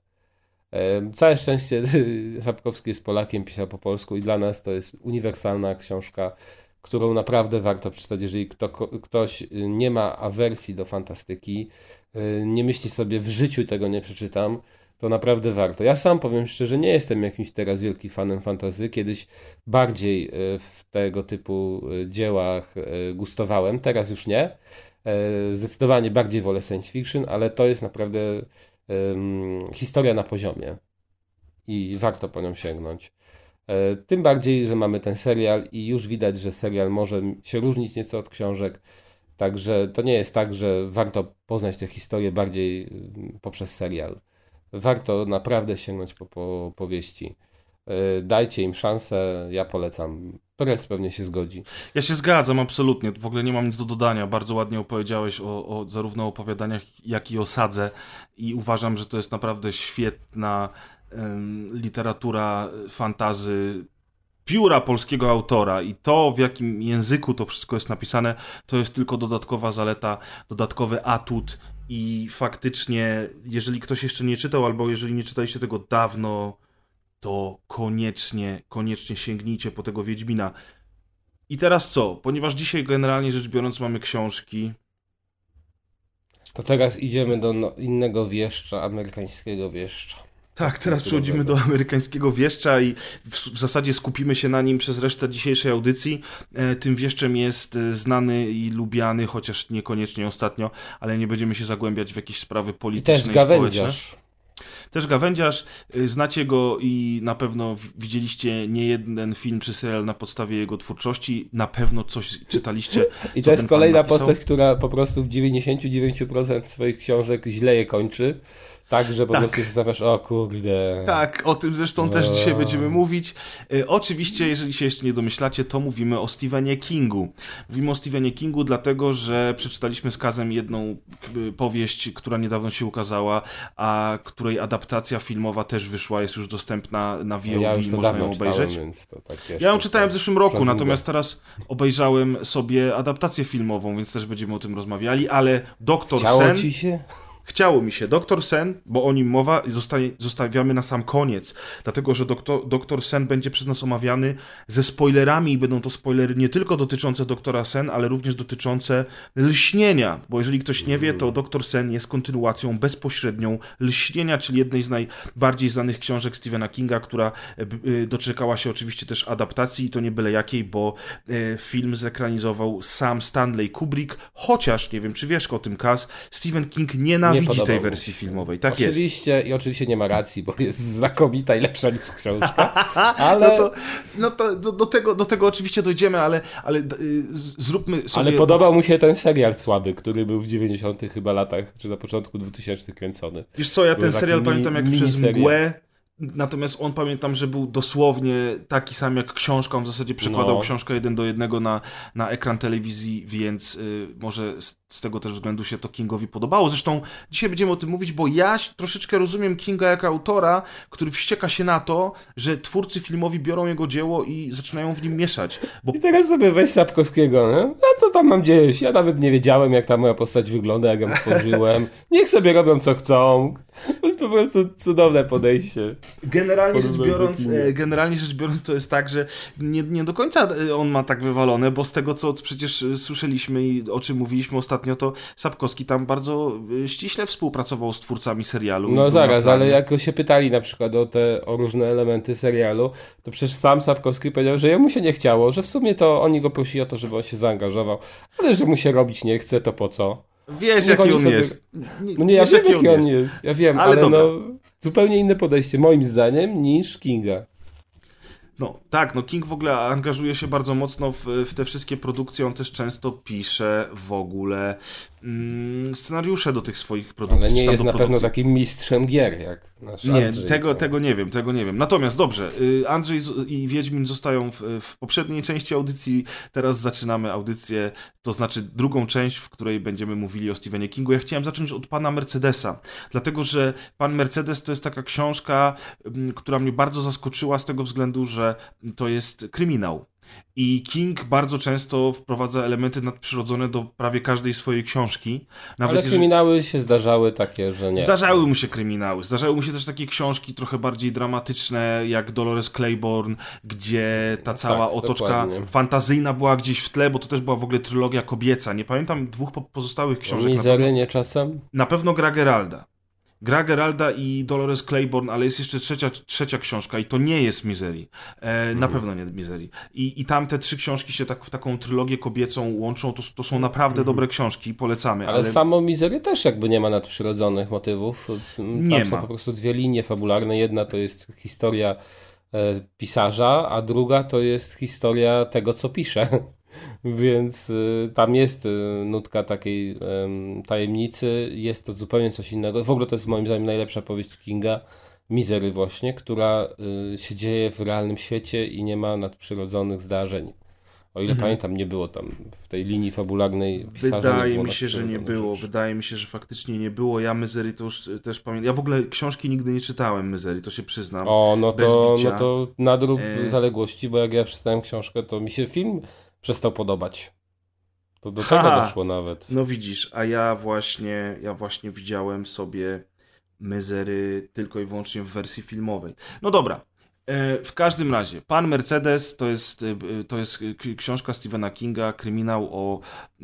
Całe szczęście Sapkowski jest Polakiem, pisał po polsku i dla nas to jest uniwersalna książka, którą naprawdę warto przeczytać, jeżeli kto, ktoś y, nie ma awersji do fantastyki, y, nie myśli sobie w życiu tego nie przeczytam, to naprawdę warto. Ja sam powiem szczerze, nie jestem jakimś teraz wielkim fanem fantazy. Kiedyś bardziej y, w tego typu dziełach gustowałem, teraz już nie. Zdecydowanie bardziej wolę science fiction, ale to jest naprawdę em, historia na poziomie i warto po nią sięgnąć. E, Tym bardziej, że mamy ten serial i już widać, że serial może się różnić nieco od książek. Także to nie jest tak, że warto poznać tę historię bardziej mm, poprzez serial. Warto naprawdę sięgnąć po, po powieści. E, Dajcie im szansę, ja polecam. Torres pewnie się zgodzi. Ja się zgadzam, absolutnie. W ogóle nie mam nic do dodania. Bardzo ładnie opowiedziałeś o, o zarówno opowiadaniach, jak i o sadze. I uważam, że to jest naprawdę świetna literatura fantazy pióra polskiego autora i to, w jakim języku to wszystko jest napisane, to jest tylko dodatkowa zaleta, dodatkowy atut i faktycznie, jeżeli ktoś jeszcze nie czytał, albo jeżeli nie czytaliście tego dawno, to koniecznie, koniecznie sięgnijcie po tego Wiedźmina. I teraz co? Ponieważ dzisiaj generalnie rzecz biorąc mamy książki, To teraz idziemy do no, innego wieszcza, amerykańskiego wieszcza. Tak, teraz przechodzimy do amerykańskiego wieszcza i w, zasadzie skupimy się na nim przez resztę dzisiejszej audycji. E, tym wieszczem jest e, znany i lubiany, chociaż niekoniecznie ostatnio, ale nie będziemy się zagłębiać w jakieś sprawy I polityczne też i społeczne. Też gawędziarz, y, znacie go i na pewno widzieliście nie jeden film czy serial na podstawie jego twórczości. Na pewno coś czytaliście. I to jest kolejna postać, która po prostu w 99% swoich książek źle je kończy. Tak, że po Tak. prostu się zastanawiasz, o kurde. Tak, o tym zresztą też Eee. dzisiaj będziemy mówić. E, oczywiście, jeżeli się jeszcze nie domyślacie, to mówimy o Stephenie Kingu. Mówimy o Stephenie Kingu, dlatego że przeczytaliśmy z Kazem jedną k- powieść, która niedawno się ukazała, a której adaptacja filmowa też wyszła, jest już dostępna na VOD, ja można dawno ją czytałem, obejrzeć. więc to tak Ja ją czytałem w zeszłym roku, natomiast teraz obejrzałem sobie adaptację filmową, więc też będziemy o tym rozmawiali, ale Doktor Chciało Sen... ci się? Chciało mi się. Doktor Sen, bo o nim mowa, zostawiamy na sam koniec. Dlatego, że doktor, Doktor Sen będzie przez nas omawiany ze spoilerami i będą to spoilery nie tylko dotyczące Doktora Sen, ale również dotyczące lśnienia. Bo jeżeli ktoś nie wie, to Doktor Sen jest kontynuacją bezpośrednią lśnienia, czyli jednej z najbardziej znanych książek Stephena Kinga, która e, e, doczekała się oczywiście też adaptacji i to nie byle jakiej, bo e, film zekranizował sam Stanley Kubrick, chociaż nie wiem, czy wiesz o tym, Kaz, Stephen King nienawidzi podobał tej wersji filmowej. Tak jest. oczywiście, I oczywiście nie ma racji, bo jest znakomita i lepsza niż książka. Ale, No to, no to do, do, tego, do tego oczywiście dojdziemy, ale, ale z- zróbmy sobie... ale podobał mu się ten serial słaby, który był w 90 chyba latach, czy na początku 2000 kręcony. Wiesz co, ja Były ten serial pamiętam jak przez mgłę Natomiast on pamiętam, że był dosłownie taki sam jak książka. On w zasadzie przekładał No. książkę jeden do jednego na, na ekran telewizji, więc y, może z, z tego też względu się to Kingowi podobało. Zresztą dzisiaj będziemy o tym mówić, bo ja troszeczkę rozumiem Kinga jako autora, który wścieka się na to, że twórcy filmowi biorą jego dzieło i zaczynają w nim mieszać. Bo I teraz sobie weź Sapkowskiego, nie? A to tam mam dzieje Ja nawet nie wiedziałem, jak ta moja postać wygląda, jak ją stworzyłem. Niech sobie robią, co chcą. To jest po prostu cudowne podejście. Generalnie rzecz, biorąc, e, generalnie rzecz biorąc, to jest tak, że nie, nie do końca e, on ma tak wywalone, bo z tego, co przecież e, słyszeliśmy i o czym mówiliśmy ostatnio, to Sapkowski tam bardzo ściśle współpracował z twórcami serialu. No zaraz, ale jak go się pytali na przykład o te o różne elementy serialu, to przecież sam Sapkowski powiedział, że jemu się nie chciało, że w sumie to oni go prosili o to, żeby on się zaangażował, ale że mu się robić nie chce, to po co? Wiesz, niech jaki on sobie- jest. No nie, ja Wiesz, wiem, jaki on jest. Ja wiem, Ale ale, no zupełnie inne podejście, moim zdaniem, niż Kinga. No tak, no King w ogóle angażuje się bardzo mocno w, w te wszystkie produkcje, on też często pisze w ogóle scenariusze do tych swoich produkcji. Ale nie jest na pewno produkcji. takim mistrzem gier, jak nasz Nie, Andrzej. tego, No. tego nie wiem, tego nie wiem. Natomiast dobrze, y, Andrzej i Wiedźmin zostają w, w poprzedniej części audycji, teraz zaczynamy audycję, to znaczy drugą część, w której będziemy mówili o Stephenie Kingu. Ja chciałem zacząć od pana Mercedesa, dlatego że pan Mercedes to jest taka książka, mm, która mnie bardzo zaskoczyła z tego względu, że to jest kryminał. I King bardzo często wprowadza elementy nadprzyrodzone do prawie każdej swojej książki. Nawet Ale jeżeli- kryminały się zdarzały takie, że nie. Zdarzały mu się kryminały. Zdarzały mu się też takie książki trochę bardziej dramatyczne, jak Dolores Claiborne, gdzie ta cała Tak, otoczka dokładnie. fantazyjna była gdzieś w tle, bo to też była w ogóle trylogia kobieca. Nie pamiętam dwóch po- pozostałych książek. Na pewno, czasem? na pewno gra Geralda. Gra Geralda i Dolores Claiborne, ale jest jeszcze trzecia, trzecia książka i to nie jest Misery. E, Na Mhm. pewno nie Misery. I, I tam te trzy książki się tak w taką trylogię kobiecą łączą. To, to są naprawdę Mhm. dobre książki, polecamy. Ale, samo Mizery też jakby nie ma nadprzyrodzonych motywów. Tam Nie są ma. po prostu dwie linie fabularne. Jedna to jest historia e, pisarza, a druga to jest historia tego, co pisze. Więc y, tam jest y, nutka takiej em, tajemnicy, jest to zupełnie coś innego. W ogóle to jest moim zdaniem najlepsza powieść Kinga, Mizery właśnie, która y, się dzieje w realnym świecie i nie ma nadprzyrodzonych zdarzeń. O ile pamiętam, nie było tam w tej linii fabularnej pisarza. Wydaje mi się, że nie było. rzeczy. Wydaje mi się, że faktycznie nie było. Ja Myzery to już też pamiętam. Ja w ogóle książki nigdy nie czytałem Myzery, to się przyznam. O, no to, no to nadrób E. zaległości, bo jak ja przeczytałem książkę, to mi się film przestał podobać. To do tego doszło nawet. No widzisz, a ja właśnie, ja właśnie widziałem sobie Myzery tylko i wyłącznie w wersji filmowej. No dobra. E, W każdym razie, Pan Mercedes to jest, e, to jest k- książka Stephena Kinga, kryminał o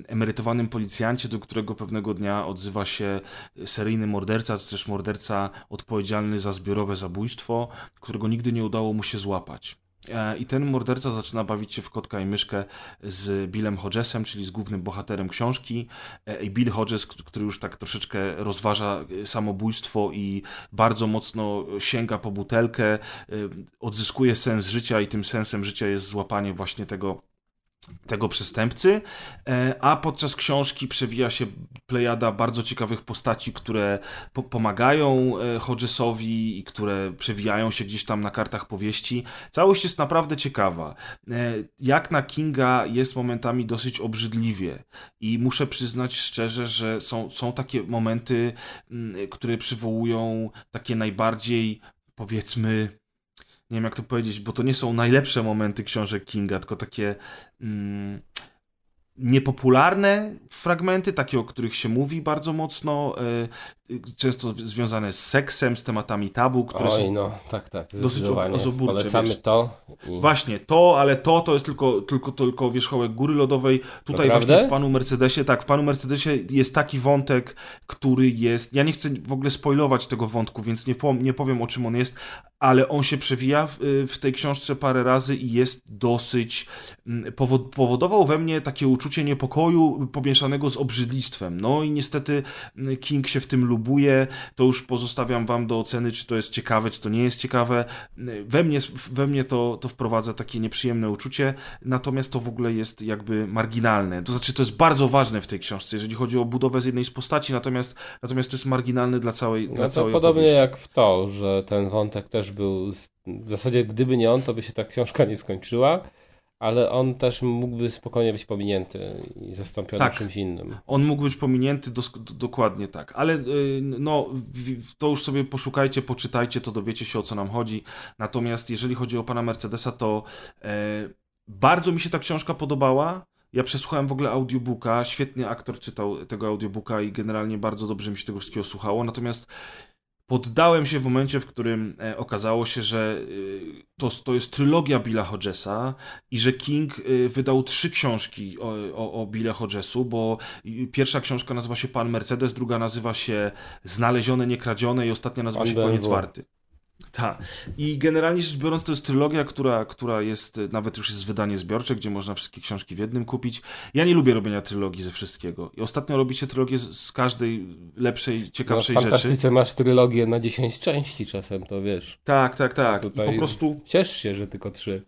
emerytowanym policjancie, do którego pewnego dnia odzywa się seryjny morderca, czy też morderca odpowiedzialny za zbiorowe zabójstwo, którego nigdy nie udało mu się złapać. E, I ten morderca zaczyna bawić się w kotka i myszkę z Billem Hodgesem, czyli z głównym bohaterem książki. E, I Bill Hodges, który już tak troszeczkę rozważa e, samobójstwo i bardzo mocno sięga po butelkę, odzyskuje sens życia i tym sensem życia jest złapanie właśnie tego tego przestępcy, e, a podczas książki przewija się plejada bardzo ciekawych postaci, które po pomagają e, Hodgesowi i które przewijają się gdzieś tam na kartach powieści. Całość jest naprawdę ciekawa. E, Jak na Kinga jest momentami dosyć obrzydliwie i muszę przyznać szczerze, że są, są takie momenty, które przywołują takie najbardziej powiedzmy nie wiem jak to powiedzieć, bo to nie są najlepsze momenty książek Kinga, tylko takie mm, niepopularne fragmenty, takie o których się mówi bardzo mocno, e, często związane z seksem, z tematami tabu, które Oj, są no, tak, tak, dosyć ozoburcze, Polecamy wiesz. to. I... Właśnie to, ale to, to jest tylko, tylko, tylko wierzchołek góry lodowej. Tutaj Naprawdę? właśnie w panu Mercedesie, tak, w panu Mercedesie jest taki wątek, który jest. Ja nie chcę w ogóle spoilować tego wątku, więc nie, po, nie powiem o czym on jest, ale on się przewija w, w tej książce parę razy i jest dosyć. mm, Powod, powodował we mnie takie uczucie niepokoju pomieszanego z obrzydlistwem. No i niestety mm, King się w tym lubuje. To już pozostawiam wam do oceny, czy to jest ciekawe, czy to nie jest ciekawe. We mnie, we mnie to, to wprowadza takie nieprzyjemne uczucie, natomiast to w ogóle jest jakby marginalne. To znaczy, to jest bardzo ważne w tej książce, jeżeli chodzi o budowę z jednej z postaci, natomiast, natomiast to jest marginalne dla całej, dla No to całej podobnie opowieści. jak w to, że ten wątek też był. W zasadzie, gdyby nie on, to by się ta książka nie skończyła, ale on też mógłby spokojnie być pominięty i zastąpiony Tak. czymś innym. On mógł być pominięty dokładnie tak, ale y, no w- to już sobie poszukajcie, poczytajcie, to dowiecie się o co nam chodzi. Natomiast jeżeli chodzi o pana Mercedesa, to e, bardzo mi się ta książka podobała. Ja przesłuchałem w ogóle audiobooka, świetny aktor czytał tego audiobooka i generalnie bardzo dobrze mi się tego wszystkiego słuchało. Natomiast poddałem się w momencie, w którym e, okazało się, że y, to, to jest trylogia Billa Hodgesa i że King y, wydał trzy książki o, o, o Billa Hodgesu, bo pierwsza książka nazywa się Pan Mercedes, druga nazywa się Znalezione, Niekradzione i ostatnia nazywa Pan się Koniec. Warty. Tak. I generalnie rzecz biorąc, to jest trylogia, która, która jest, nawet już jest wydanie zbiorcze, gdzie można wszystkie książki w jednym kupić. Ja nie lubię robienia trylogii ze wszystkiego. I ostatnio robicie trylogię z, z każdej lepszej, No, w ciekawszej rzeczy. fantastyce masz trylogię na 10 części czasem, to wiesz. Tak, tak, tak. I Tutaj po prostu Ciesz się, że tylko trzy.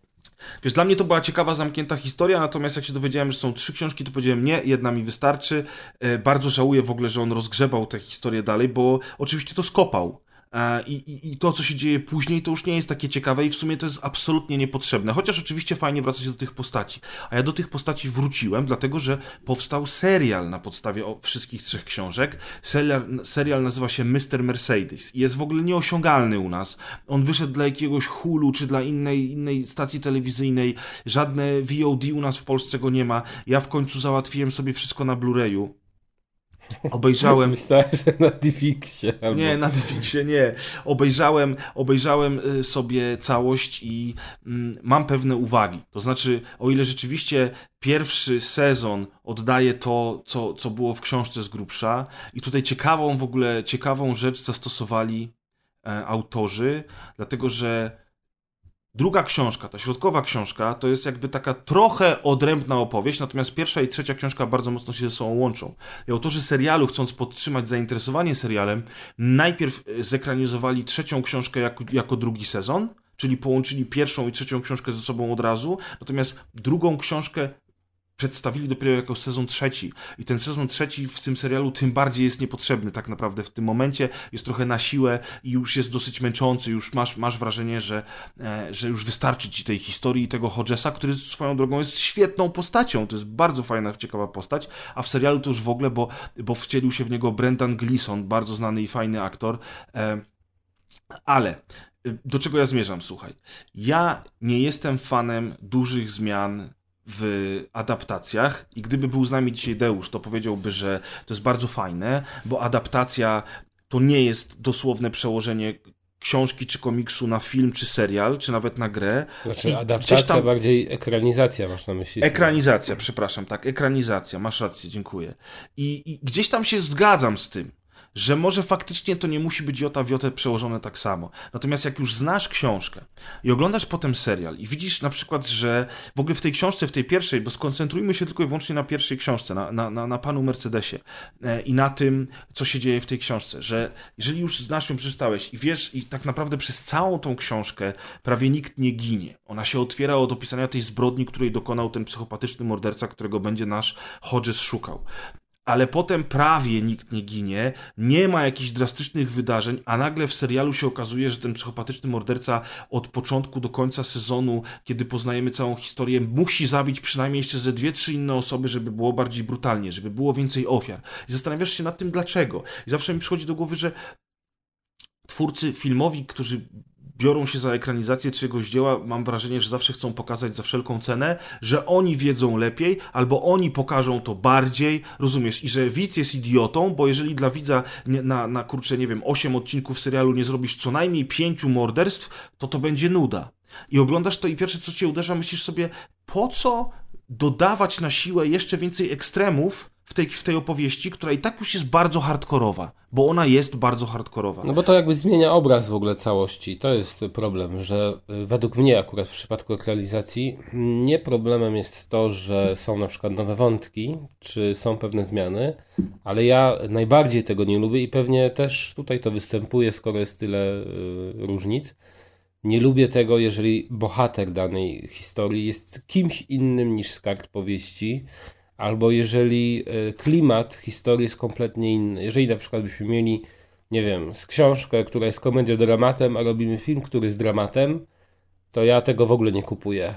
Wiesz, dla mnie to była ciekawa, zamknięta historia, natomiast jak się dowiedziałem, że są trzy książki, to powiedziałem nie, jedna mi wystarczy. E, bardzo żałuję w ogóle, że on rozgrzebał tę historię dalej, bo oczywiście to skopał. E, I, i, I to, co się dzieje później, to już nie jest takie ciekawe i w sumie to jest absolutnie niepotrzebne. Chociaż oczywiście fajnie wracać do tych postaci. A ja do tych postaci wróciłem, dlatego że powstał serial na podstawie wszystkich trzech książek. Serial, serial nazywa się Mr. Mercedes i jest w ogóle nieosiągalny u nas. On wyszedł dla jakiegoś Hulu czy dla innej, innej stacji telewizyjnej. Żadne VOD u nas w Polsce go nie ma. Ja w końcu załatwiłem sobie wszystko na Blu-rayu. Obejrzałem. Myślałem, że na Divixie. Albo... Nie, na Netflixie nie. Obejrzałem, obejrzałem y, sobie całość i mm, mam pewne uwagi. To znaczy, o ile rzeczywiście pierwszy sezon oddaje to, co, co było w książce z grubsza i tutaj ciekawą w ogóle, ciekawą rzecz zastosowali e, autorzy, dlatego że Druga książka, ta środkowa książka, to jest jakby taka trochę odrębna opowieść, natomiast pierwsza i trzecia książka bardzo mocno się ze sobą łączą. I autorzy serialu, chcąc podtrzymać zainteresowanie serialem, najpierw e, zekranizowali trzecią książkę jako, jako drugi sezon, czyli połączyli pierwszą i trzecią książkę ze sobą od razu, natomiast drugą książkę przedstawili dopiero jako sezon trzeci. I ten sezon trzeci w tym serialu tym bardziej jest niepotrzebny tak naprawdę w tym momencie. Jest trochę na siłę i już jest dosyć męczący. Już masz, masz wrażenie, że, e, że już wystarczy ci tej historii i tego Hodgesa, który swoją drogą jest świetną postacią. To jest bardzo fajna, ciekawa postać. A w serialu to już w ogóle, bo, bo wcielił się w niego Brendan Gleeson, bardzo znany i fajny aktor. E, ale y, do czego ja zmierzam, słuchaj. Ja nie jestem fanem dużych zmian w adaptacjach i gdyby był z nami dzisiaj Deusz, to powiedziałby, że to jest bardzo fajne, bo adaptacja to nie jest dosłowne przełożenie książki czy komiksu na film czy serial, czy nawet na grę. Znaczy adaptacja, tam- bardziej ekranizacja masz na myśli. Ekranizacja, przepraszam, tak, ekranizacja, masz rację, dziękuję. I, I gdzieś tam się zgadzam z tym, że może faktycznie to nie musi być jota w jotę przełożone tak samo. Natomiast jak już znasz książkę i oglądasz potem serial i widzisz na przykład, że w ogóle w tej książce, w tej pierwszej, bo skoncentrujmy się tylko i wyłącznie na pierwszej książce, na, na, na, na panu Mercedesie e, i na tym, co się dzieje w tej książce, że jeżeli już znasz ją, przeczytałeś i wiesz, i tak naprawdę przez całą tą książkę prawie nikt nie ginie. Ona się otwiera od opisania tej zbrodni, której dokonał ten psychopatyczny morderca, którego będzie nasz Hodges szukał ale potem prawie nikt nie ginie, nie ma jakichś drastycznych wydarzeń, a nagle w serialu się okazuje, że ten psychopatyczny morderca od początku do końca sezonu, kiedy poznajemy całą historię, musi zabić przynajmniej jeszcze ze dwie, trzy inne osoby, żeby było bardziej brutalnie, żeby było więcej ofiar. I zastanawiasz się nad tym, dlaczego. I zawsze mi przychodzi do głowy, że twórcy filmowi, którzy biorą się za ekranizację czegoś dzieła, mam wrażenie, że zawsze chcą pokazać za wszelką cenę, że oni wiedzą lepiej, albo oni pokażą to bardziej, rozumiesz, i że widz jest idiotą, bo jeżeli dla widza na, na kurczę, nie wiem, 8 odcinków serialu nie zrobisz co najmniej pięciu morderstw, to to będzie nuda. I oglądasz to i pierwsze co cię uderza, myślisz sobie, po co dodawać na siłę jeszcze więcej ekstremów w tej, w tej opowieści, która i tak już jest bardzo hardkorowa, bo ona jest bardzo hardkorowa. No bo to jakby zmienia obraz w ogóle całości. To jest problem, że y, według mnie akurat w przypadku ekranizacji nie problemem jest to, że są na przykład nowe wątki, czy są pewne zmiany, ale ja najbardziej tego nie lubię i pewnie też tutaj to występuje, skoro jest tyle y, różnic. Nie lubię tego, jeżeli bohater danej historii jest kimś innym niż z kart powieści, albo jeżeli e, klimat historii jest kompletnie inny. Jeżeli na przykład byśmy mieli, nie wiem, z książkę, która jest komedią dramatem, a robimy film, który jest dramatem, to ja tego w ogóle nie kupuję.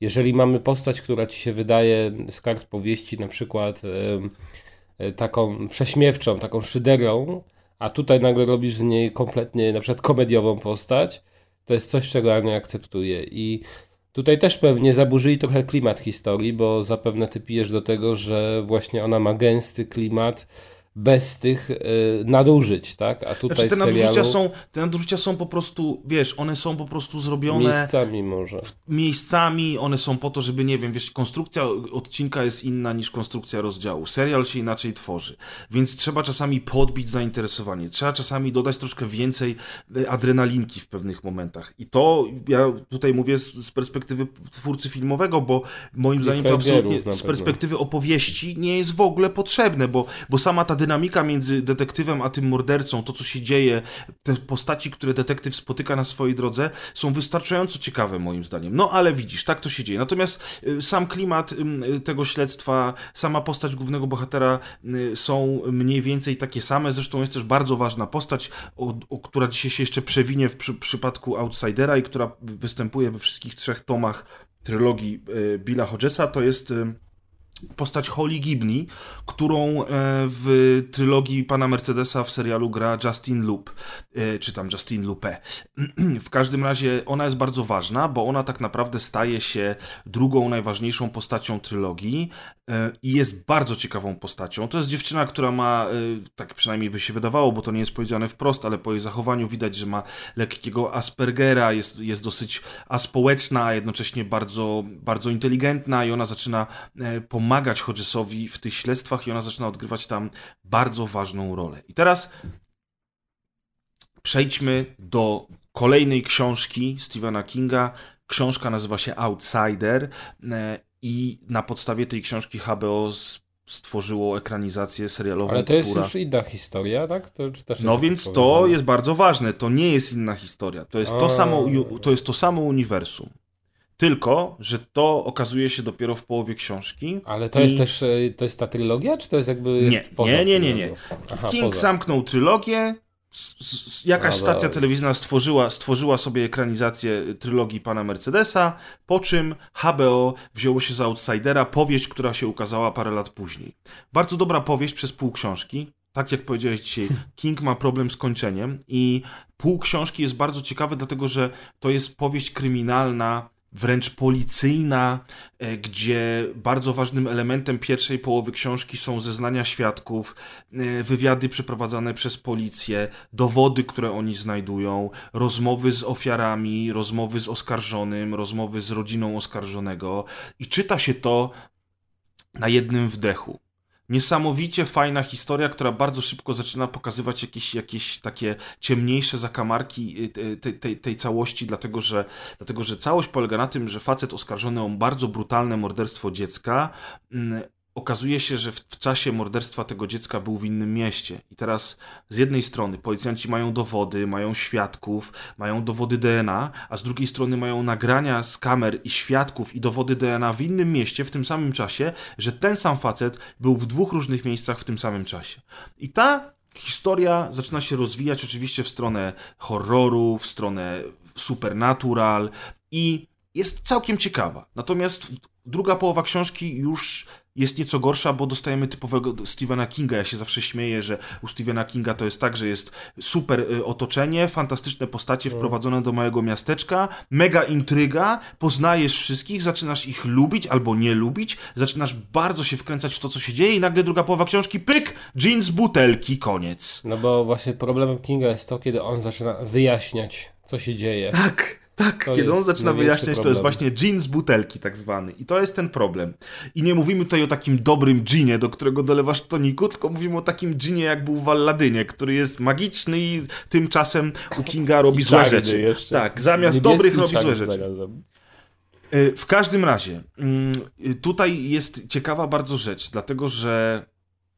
Jeżeli mamy postać, która ci się wydaje z kart powieści na przykład e, taką prześmiewczą, taką szyderą, a tutaj nagle robisz z niej kompletnie na przykład komediową postać, to jest coś, czego ja nie akceptuję. I tutaj też pewnie zaburzyli trochę klimat historii, bo zapewne ty pijesz do tego, że właśnie ona ma gęsty klimat, bez tych y, nadużyć, tak? A tutaj Znaczy te serialu... nadużycia, są, te nadużycia są po prostu, wiesz, one są po prostu zrobione Miejscami może. miejscami, one są po to, żeby, nie wiem, wiesz, konstrukcja odcinka jest inna niż konstrukcja rozdziału. Serial się inaczej tworzy, więc trzeba czasami podbić zainteresowanie, trzeba czasami dodać troszkę więcej e, adrenalinki w pewnych momentach. I to, ja tutaj mówię z, z perspektywy twórcy filmowego, bo moim zdaniem to absolutnie z perspektywy opowieści nie jest w ogóle potrzebne, bo, bo sama ta dynamika między detektywem a tym mordercą, to co się dzieje, te postaci, które detektyw spotyka na swojej drodze, są wystarczająco ciekawe moim zdaniem. No ale widzisz, tak to się dzieje. Natomiast y, sam klimat y, tego śledztwa, sama postać głównego bohatera y, są mniej więcej takie same. Zresztą jest też bardzo ważna postać, o, o, która dzisiaj się jeszcze przewinie w przy, przypadku Outsidera i która występuje we wszystkich trzech tomach trylogii Billa Hodgesa. To jest postać Holly Gibney, którą e, w trylogii pana Mercedesa w serialu gra Justin Lup, e, czy tam Justin Lupe. W każdym razie ona jest bardzo ważna, bo ona tak naprawdę staje się drugą najważniejszą postacią trylogii e, i jest bardzo ciekawą postacią. To jest dziewczyna, która ma, tak przynajmniej by się wydawało, bo to nie jest powiedziane wprost, ale po jej zachowaniu widać, że ma lekkiego Aspergera, jest, jest dosyć aspołeczna, a jednocześnie bardzo, bardzo inteligentna i ona zaczyna pomagać pomagać Hodgesowi w tych śledztwach i ona zaczyna odgrywać tam bardzo ważną rolę. I teraz przejdźmy do kolejnej książki Stephena Kinga. Książka nazywa się Outsider e, i na podstawie tej książki HBO stworzyło ekranizację serialową. Ale to jest która... już inna historia, tak? To, no więc to jest bardzo ważne. To nie jest inna historia. To jest, to A. samo, to jest to samo uniwersum. Tylko, że to okazuje się dopiero w połowie książki. Ale to I- jest też, e, to jest ta trylogia, czy to jest jakby Nie, poza nie, nie, nie, nie. Aha, King poza. zamknął trylogię. Jakaś A, stacja telewizyjna stworzyła, stworzyła sobie ekranizację trylogii pana Mercedesa, po czym HBO wzięło się za Outsidera, powieść, która się ukazała parę lat później. Bardzo dobra powieść przez pół książki. Tak jak powiedziałeś dzisiaj, King ma problem z kończeniem i pół książki jest bardzo ciekawe, dlatego że to jest powieść kryminalna, wręcz policyjna, e, gdzie bardzo ważnym elementem pierwszej połowy książki są zeznania świadków, e, wywiady przeprowadzane przez policję, dowody, które oni znajdują, rozmowy z ofiarami, rozmowy z oskarżonym, rozmowy z rodziną oskarżonego i czyta się to na jednym wdechu. Niesamowicie fajna historia, która bardzo szybko zaczyna pokazywać jakieś, jakieś takie ciemniejsze zakamarki y, te- tej, tej, tej całości, dlatego że, dlatego że całość polega na tym, że facet oskarżony o bardzo brutalne morderstwo dziecka mm, okazuje się, że w, czasie morderstwa tego dziecka był w innym mieście. I teraz z jednej strony policjanci mają dowody, mają świadków, mają dowody DNA, a z drugiej strony mają nagrania z kamer i świadków i dowody DNA w innym mieście w tym samym czasie, że ten sam facet był w dwóch różnych miejscach w tym samym czasie. I ta historia zaczyna się rozwijać oczywiście w stronę horroru, w stronę supernatural i jest całkiem ciekawa. Natomiast druga połowa książki już jest nieco gorsza, bo dostajemy typowego Stephena Kinga. Ja się zawsze śmieję, że u Stephena Kinga to jest tak, że jest super y, otoczenie, fantastyczne postacie wprowadzone do małego miasteczka, mega intryga, poznajesz wszystkich, zaczynasz ich lubić albo nie lubić, zaczynasz bardzo się wkręcać w to, co się dzieje i nagle druga połowa książki, pyk, jeans, butelki, koniec. No bo właśnie problemem Kinga jest to, kiedy on zaczyna wyjaśniać, co się dzieje. Tak, tak. To Kiedy on zaczyna wyjaśniać, to jest właśnie gin z butelki tak zwany. I to jest ten problem. I nie mówimy tutaj o takim dobrym ginie, do którego dolewasz toniku, tylko mówimy o takim ginie, jak był w Alladynie, który jest magiczny i tymczasem u Kinga robi złe rzeczy. jeszcze. Tak, zamiast Niebieski dobrych robi złe rzeczy. zarazem. Y, W każdym razie, mm, y, tutaj jest ciekawa bardzo rzecz, dlatego że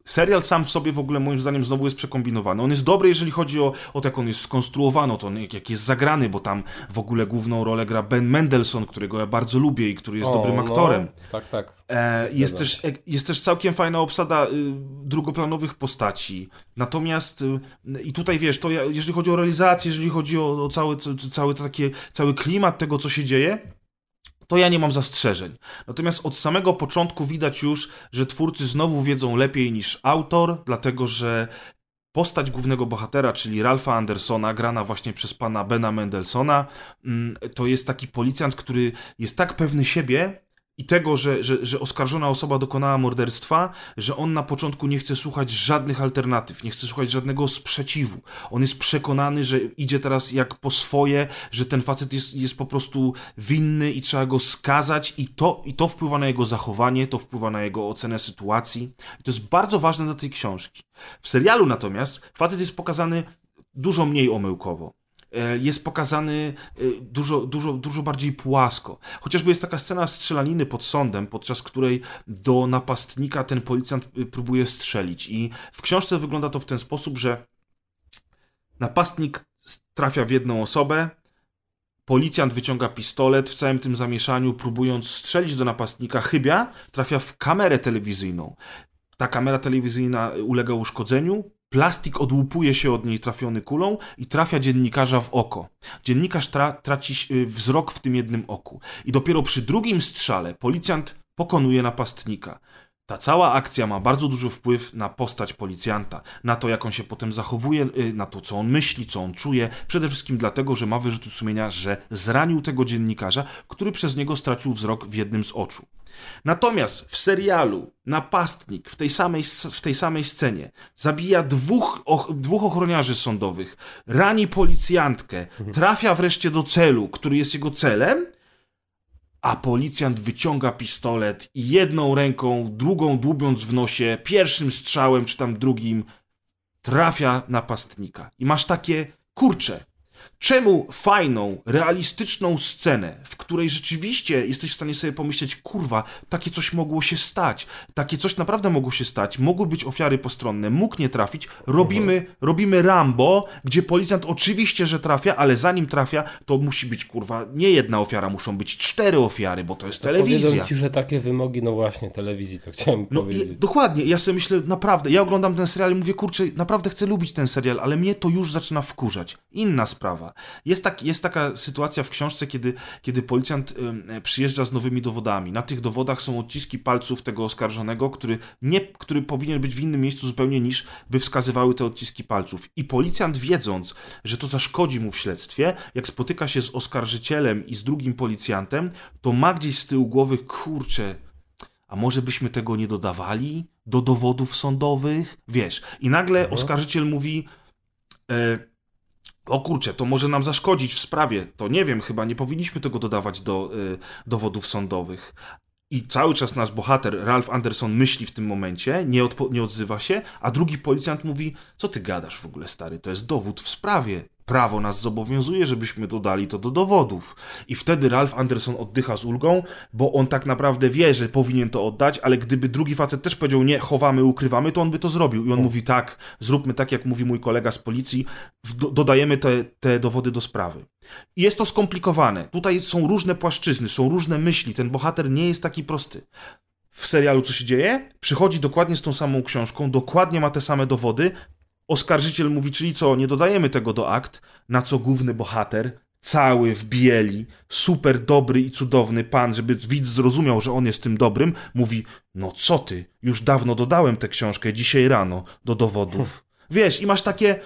Serial sam w sobie w ogóle moim zdaniem znowu jest przekombinowany. On jest dobry, jeżeli chodzi o, o to, jak on jest skonstruowany, o to, jak, jak jest zagrany, bo tam w ogóle główną rolę gra Ben Mendelsohn, którego ja bardzo lubię i który jest O, dobrym no, aktorem. Tak, tak. E, jest, też, jest też całkiem fajna obsada y, drugoplanowych postaci. Natomiast y, i tutaj wiesz, to ja, jeżeli chodzi o realizację, jeżeli chodzi o, o cały, ca- cały, takie, cały klimat tego, co się dzieje, to ja nie mam zastrzeżeń. Natomiast od samego początku widać już, że twórcy znowu wiedzą lepiej niż autor, dlatego że postać głównego bohatera, czyli Ralpha Andersona, grana właśnie przez pana Bena Mendelsona, mm, to jest taki policjant, który jest tak pewny siebie i tego, że, że, że oskarżona osoba dokonała morderstwa, że on na początku nie chce słuchać żadnych alternatyw, nie chce słuchać żadnego sprzeciwu. On jest przekonany, że idzie teraz jak po swoje, że ten facet jest, jest po prostu winny i trzeba go skazać i to, i to wpływa na jego zachowanie, to wpływa na jego ocenę sytuacji. I to jest bardzo ważne dla tej książki. W serialu natomiast facet jest pokazany dużo mniej omyłkowo. E, Jest pokazany e, dużo, dużo, dużo bardziej płasko. Chociażby jest taka scena strzelaniny pod sądem, podczas której do napastnika ten policjant e, próbuje strzelić. I w książce wygląda to w ten sposób, że napastnik trafia w jedną osobę, policjant wyciąga pistolet w całym tym zamieszaniu, próbując strzelić do napastnika, chybia, trafia w kamerę telewizyjną. Ta kamera telewizyjna ulega uszkodzeniu, plastik odłupuje się od niej trafiony kulą i trafia dziennikarza w oko. Dziennikarz tra traci y, wzrok w tym jednym oku. I dopiero przy drugim strzale policjant pokonuje napastnika. Ta cała akcja ma bardzo duży wpływ na postać policjanta, na to, jak on się potem zachowuje, y, na to, co on myśli, co on czuje. Przede wszystkim dlatego, że ma wyrzuty sumienia, że zranił tego dziennikarza, który przez niego stracił wzrok w jednym z oczu. Natomiast w serialu napastnik w tej samej, w tej samej scenie zabija dwóch, och, dwóch ochroniarzy sądowych, rani policjantkę, trafia wreszcie do celu, który jest jego celem, a policjant wyciąga pistolet i jedną ręką, drugą dłubiąc w nosie, pierwszym strzałem czy tam drugim, trafia napastnika. I masz takie, kurcze, czemu fajną, realistyczną scenę, w której rzeczywiście jesteś w stanie sobie pomyśleć, kurwa, takie coś mogło się stać, takie coś naprawdę mogło się stać, mogły być ofiary postronne, mógł nie trafić, robimy, robimy Rambo, gdzie policjant oczywiście, że trafia, ale zanim trafia, to musi być, kurwa, nie jedna ofiara, muszą być cztery ofiary, bo to jest telewizja. Powiedzą ci, że takie wymogi, no właśnie, telewizji, to chciałem No i, powiedzieć. dokładnie, ja sobie myślę, naprawdę, ja oglądam ten serial i mówię, kurczę, naprawdę chcę lubić ten serial, ale mnie to już zaczyna wkurzać. Inna sprawa. Jest, tak, jest taka sytuacja w książce, kiedy, kiedy policjant ym, przyjeżdża z nowymi dowodami. Na tych dowodach są odciski palców tego oskarżonego, który, nie, który powinien być w innym miejscu zupełnie niż by wskazywały te odciski palców. I policjant wiedząc, że to zaszkodzi mu w śledztwie, jak spotyka się z oskarżycielem i z drugim policjantem, to ma gdzieś z tyłu głowy, kurczę, a może byśmy tego nie dodawali do dowodów sądowych? Wiesz, i nagle oskarżyciel mówi, e, o kurczę, to może nam zaszkodzić w sprawie. To nie wiem, chyba nie powinniśmy tego dodawać do e, dowodów sądowych. I cały czas nasz bohater, Ralph Anderson, myśli w tym momencie, nie, nie odzywa się, a drugi policjant mówi: Co ty gadasz w ogóle, stary? To jest dowód w sprawie. Prawo nas zobowiązuje, żebyśmy dodali to do dowodów. I wtedy Ralph Anderson oddycha z ulgą, bo on tak naprawdę wie, że powinien to oddać, ale gdyby drugi facet też powiedział: Nie, chowamy, ukrywamy, to on by to zrobił. I on mówi: Tak, zróbmy tak, jak mówi mój kolega z policji, dodajemy te, te dowody do sprawy. I jest to skomplikowane. Tutaj są różne płaszczyzny, są różne myśli. Ten bohater nie jest taki prosty. W serialu co się dzieje? Przychodzi dokładnie z tą samą książką, dokładnie ma te same dowody. Oskarżyciel mówi, czyli co, nie dodajemy tego do akt, na co główny bohater, cały w bieli, super dobry i cudowny pan, żeby widz zrozumiał, że on jest tym dobrym, mówi, no co ty, już dawno dodałem tę książkę, dzisiaj rano, do dowodów. Wiesz, i masz takie,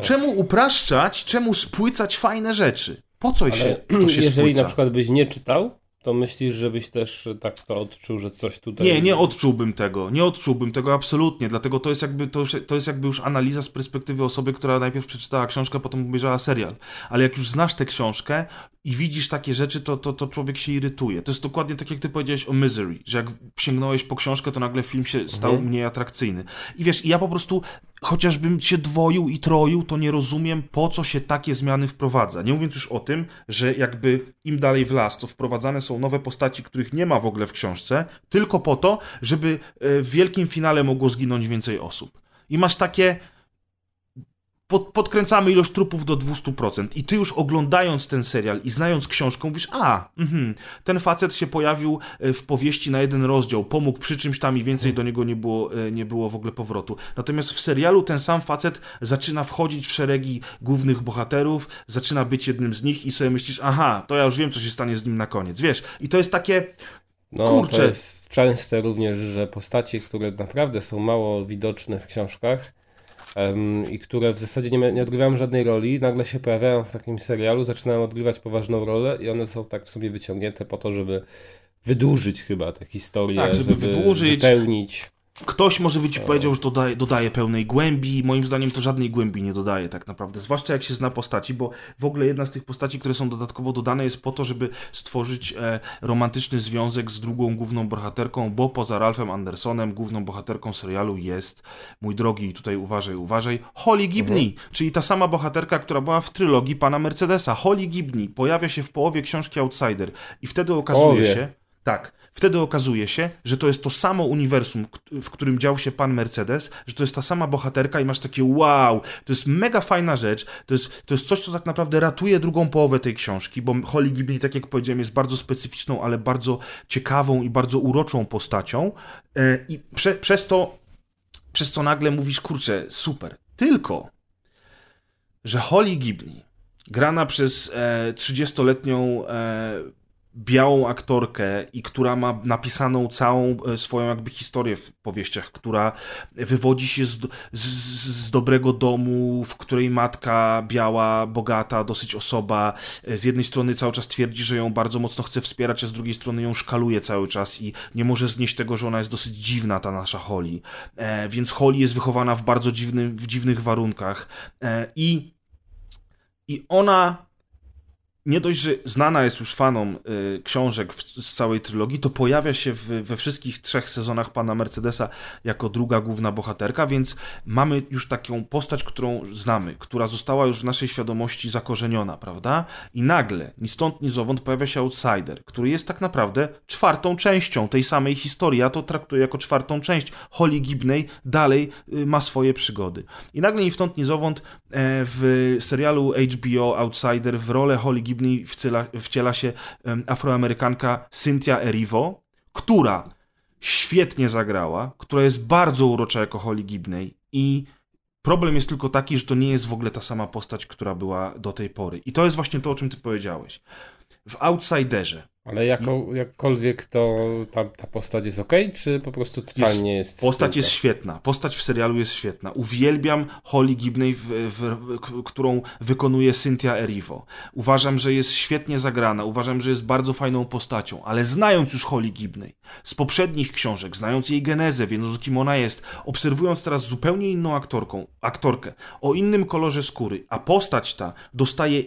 czemu upraszczać, czemu spłycać fajne rzeczy? Po co się to się jeżeli spłyca? na przykład byś nie czytał, to myślisz, żebyś też tak to odczuł, że coś tutaj... Nie, nie odczułbym tego, nie odczułbym tego absolutnie, dlatego to jest jakby, to, już, to jest jakby już analiza z perspektywy osoby, która najpierw przeczytała książkę, potem obejrzała serial. Ale jak już znasz tę książkę i widzisz takie rzeczy, to, to, to człowiek się irytuje. To jest dokładnie tak, jak ty powiedziałeś o Misery, że jak sięgnąłeś po książkę, to nagle film się stał mniej atrakcyjny. I wiesz, i ja po prostu chociażbym się dwoił i troił, to nie rozumiem, po co się takie zmiany wprowadza. Nie mówiąc już o tym, że jakby im dalej w las, to wprowadzane są nowe postaci, których nie ma w ogóle w książce, tylko po to, żeby e, w wielkim finale mogło zginąć więcej osób. I masz takie, pod, podkręcamy ilość trupów do 200%. I ty już oglądając ten serial i znając książkę, mówisz, a, mhm, ten facet się pojawił e, w powieści na jeden rozdział, pomógł przy czymś tam i więcej do niego nie było, e, nie było w ogóle powrotu. Natomiast w serialu ten sam facet zaczyna wchodzić w szeregi głównych bohaterów, zaczyna być jednym z nich i sobie myślisz, aha, to ja już wiem, co się stanie z nim na koniec, wiesz. I to jest takie, No, Kurczę. to jest częste również, że postaci, które naprawdę są mało widoczne w książkach em, i które w zasadzie nie, nie odgrywają żadnej roli, nagle się pojawiają w takim serialu, zaczynają odgrywać poważną rolę i one są tak w sobie wyciągnięte po to, żeby wydłużyć chyba tę historię, Tak, żeby wydłużyć. wypełnić. Ktoś może by ci powiedział, że dodaje, dodaje pełnej głębi. Moim zdaniem to żadnej głębi nie dodaje tak naprawdę. Zwłaszcza jak się zna postaci, bo w ogóle jedna z tych postaci, które są dodatkowo dodane jest po to, żeby stworzyć e, romantyczny związek z drugą główną bohaterką, bo poza Ralphem Andersonem główną bohaterką serialu jest, mój drogi, tutaj uważaj, uważaj, Holly Gibney, czyli ta sama bohaterka, która była w trylogii pana Mercedesa. Holly Gibney pojawia się w połowie książki Outsider i wtedy okazuje się, tak. Wtedy okazuje się, że to jest to samo uniwersum, w którym dział się pan Mercedes, że to jest ta sama bohaterka i masz takie wow, to jest mega fajna rzecz, to jest, to jest coś, co tak naprawdę ratuje drugą połowę tej książki, bo Holly Gibney, tak jak powiedziałem, jest bardzo specyficzną, ale bardzo ciekawą i bardzo uroczą postacią E, i prze, przez to przez to nagle mówisz, kurczę, super. Tylko, że Holly Gibney, grana przez e, 30-letnią e, białą aktorkę i która ma napisaną całą e, swoją jakby historię w powieściach, która wywodzi się z, z, z dobrego domu, w której matka biała, bogata, dosyć osoba, e, z jednej strony cały czas twierdzi, że ją bardzo mocno chce wspierać, a z drugiej strony ją szkaluje cały czas i nie może znieść tego, że ona jest dosyć dziwna, ta nasza Holly. E, więc Holly jest wychowana w bardzo dziwnym, w dziwnych warunkach e, i i ona nie dość, że znana jest już fanom y, książek w, z całej trylogii, to pojawia się w, we wszystkich trzech sezonach pana Mercedesa jako druga główna bohaterka, więc mamy już taką postać, którą znamy, która została już w naszej świadomości zakorzeniona, prawda? I nagle, ni stąd, ni zowąd pojawia się Outsider, który jest tak naprawdę czwartą częścią tej samej historii. Ja to traktuję jako czwartą część. Holly Gibney dalej y, ma swoje przygody. I nagle, ni stąd, ni zowąd w serialu HBO Outsider w rolę Holly Gibney wciela, wciela się afroamerykanka Cynthia Erivo, która świetnie zagrała, która jest bardzo urocza jako Holly Gibney i problem jest tylko taki, że to nie jest w ogóle ta sama postać, która była do tej pory. I to jest właśnie to, o czym ty powiedziałeś. W Outsiderze Ale jako, jakkolwiek to ta, ta postać jest ok, czy po prostu totalnie jest. Postać zdjęta? jest świetna. Postać w serialu jest świetna. Uwielbiam Holly Gibney, w, w, którą wykonuje Cynthia Erivo. Uważam, że jest świetnie zagrana. Uważam, że jest bardzo fajną postacią. Ale znając już Holly Gibney z poprzednich książek, znając jej genezę, wiedząc kim ona jest, obserwując teraz zupełnie inną aktorką, aktorkę o innym kolorze skóry, a postać ta dostaje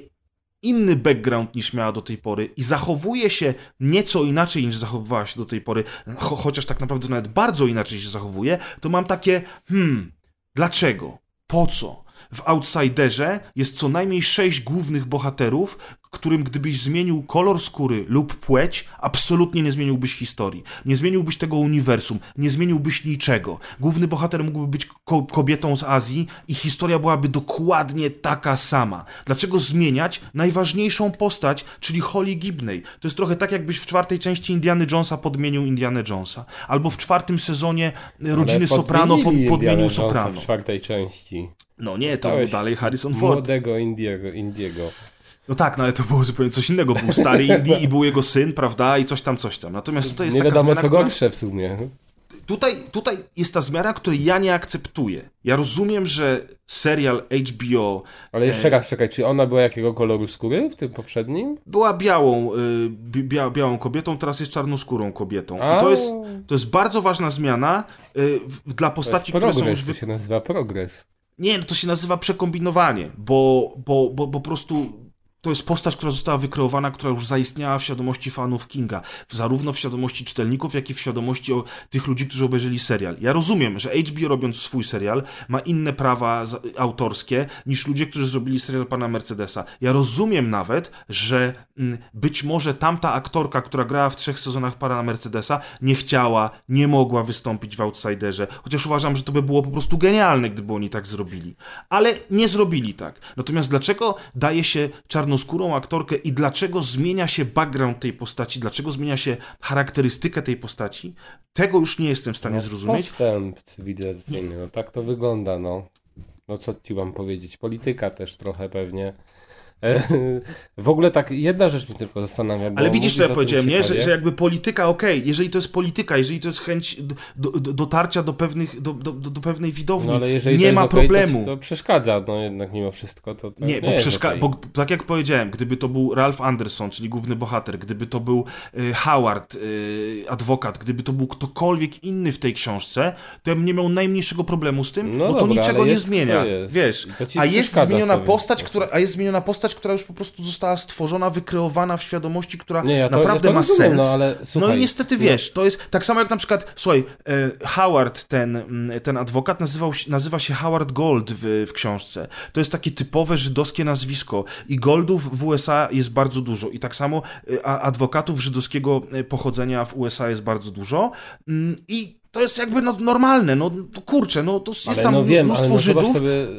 inny background niż miała do tej pory i zachowuje się nieco inaczej niż zachowywała się do tej pory, cho chociaż tak naprawdę nawet bardzo inaczej się zachowuje, to mam takie, hmm, dlaczego? Po co? W Outsiderze jest co najmniej sześć głównych bohaterów, którym gdybyś zmienił kolor skóry lub płeć, absolutnie nie zmieniłbyś historii. Nie zmieniłbyś tego uniwersum, nie zmieniłbyś niczego. Główny bohater mógłby być ko kobietą z Azji i historia byłaby dokładnie taka sama. Dlaczego zmieniać najważniejszą postać, czyli Holly Gibney? To jest trochę tak, jakbyś w czwartej części Indiana Jonesa podmienił Indiana Jonesa. Albo w czwartym sezonie Rodziny Soprano pod, podmienił Jonesa Soprano. w czwartej części. No nie, to był Stałeś dalej Harrison Ford. Młodego Indiego. Indiego. No tak, no ale to było zupełnie coś innego. Był stary Indie i był jego syn, prawda? I coś tam, coś tam. Natomiast tutaj jest Nie taka wiadomo zmiana, co która... gorsze w sumie. Tutaj, tutaj jest ta zmiana, której ja nie akceptuję. Ja rozumiem, że serial HBO Ale jeszcze raz, czekaj, czy ona była jakiego koloru skóry w tym poprzednim? była białą, y, bi- bia, białą kobietą, teraz jest czarnoskórą kobietą. A. I to jest, to jest bardzo ważna zmiana y, dla To postaci, jest które są już... to się nazywa progres. Nie, no to się nazywa przekombinowanie, bo, bo, bo, bo po prostu to jest postać, która została wykreowana, która już zaistniała w świadomości fanów Kinga, zarówno w świadomości czytelników, jak i w świadomości tych ludzi, którzy obejrzeli serial. Ja rozumiem, że HBO robiąc swój serial ma inne prawa autorskie niż ludzie, którzy zrobili serial pana Mercedesa. Ja rozumiem nawet, że mm, być może tamta aktorka, która grała w trzech sezonach pana Mercedesa, nie chciała, nie mogła wystąpić w Outsiderze, chociaż uważam, że to by było po prostu genialne, gdyby oni tak zrobili. Ale nie zrobili tak. Natomiast dlaczego daje się czarnoskórą aktorkę i dlaczego zmienia się background tej postaci, dlaczego zmienia się charakterystykę tej postaci, tego już nie jestem w stanie zrozumieć. Postęp cywilizacyjny, no tak to wygląda, no. No co ci mam powiedzieć? Polityka też trochę pewnie. E, W ogóle tak, jedna rzecz mnie tylko zastanawia. bo Ale widzisz, co ja powiedziałem, nie? Że, że jakby polityka, okej, jeżeli to jest polityka, jeżeli to jest chęć do, do, dotarcia do, pewnych, do, do, do, pewnej widowni, No ale jeżeli nie to ma okej, problemu. To, to przeszkadza, no jednak mimo wszystko. To, to Nie, bo, jest przeszka- okej. bo tak jak powiedziałem, gdyby to był Ralph Anderson, czyli główny bohater, gdyby to był y, Howard, y, adwokat, gdyby to był ktokolwiek inny w tej książce, to ja bym nie miał najmniejszego problemu z tym, No bo to dobra, niczego ale nie zmienia. Wiesz, to a jest zmieniona postać, która, a jest zmieniona postać, która już po prostu została stworzona, wykreowana w świadomości, która Nie, ja to- naprawdę ja ma rozumiem, sens. no, ale no słuchaj, i niestety no- wiesz, to jest tak samo jak na przykład, słuchaj, e, Howard, ten, mm, ten adwokat, nazywał, nazywa się Howard Gold w, w książce. To jest takie typowe żydowskie nazwisko i Goldów w USA jest bardzo dużo i tak samo e, adwokatów żydowskiego e, pochodzenia w USA jest bardzo dużo Mm, i to jest jakby no, normalne, no to kurczę, no to jest Ale tam no wiem, mnóstwo no Żydów,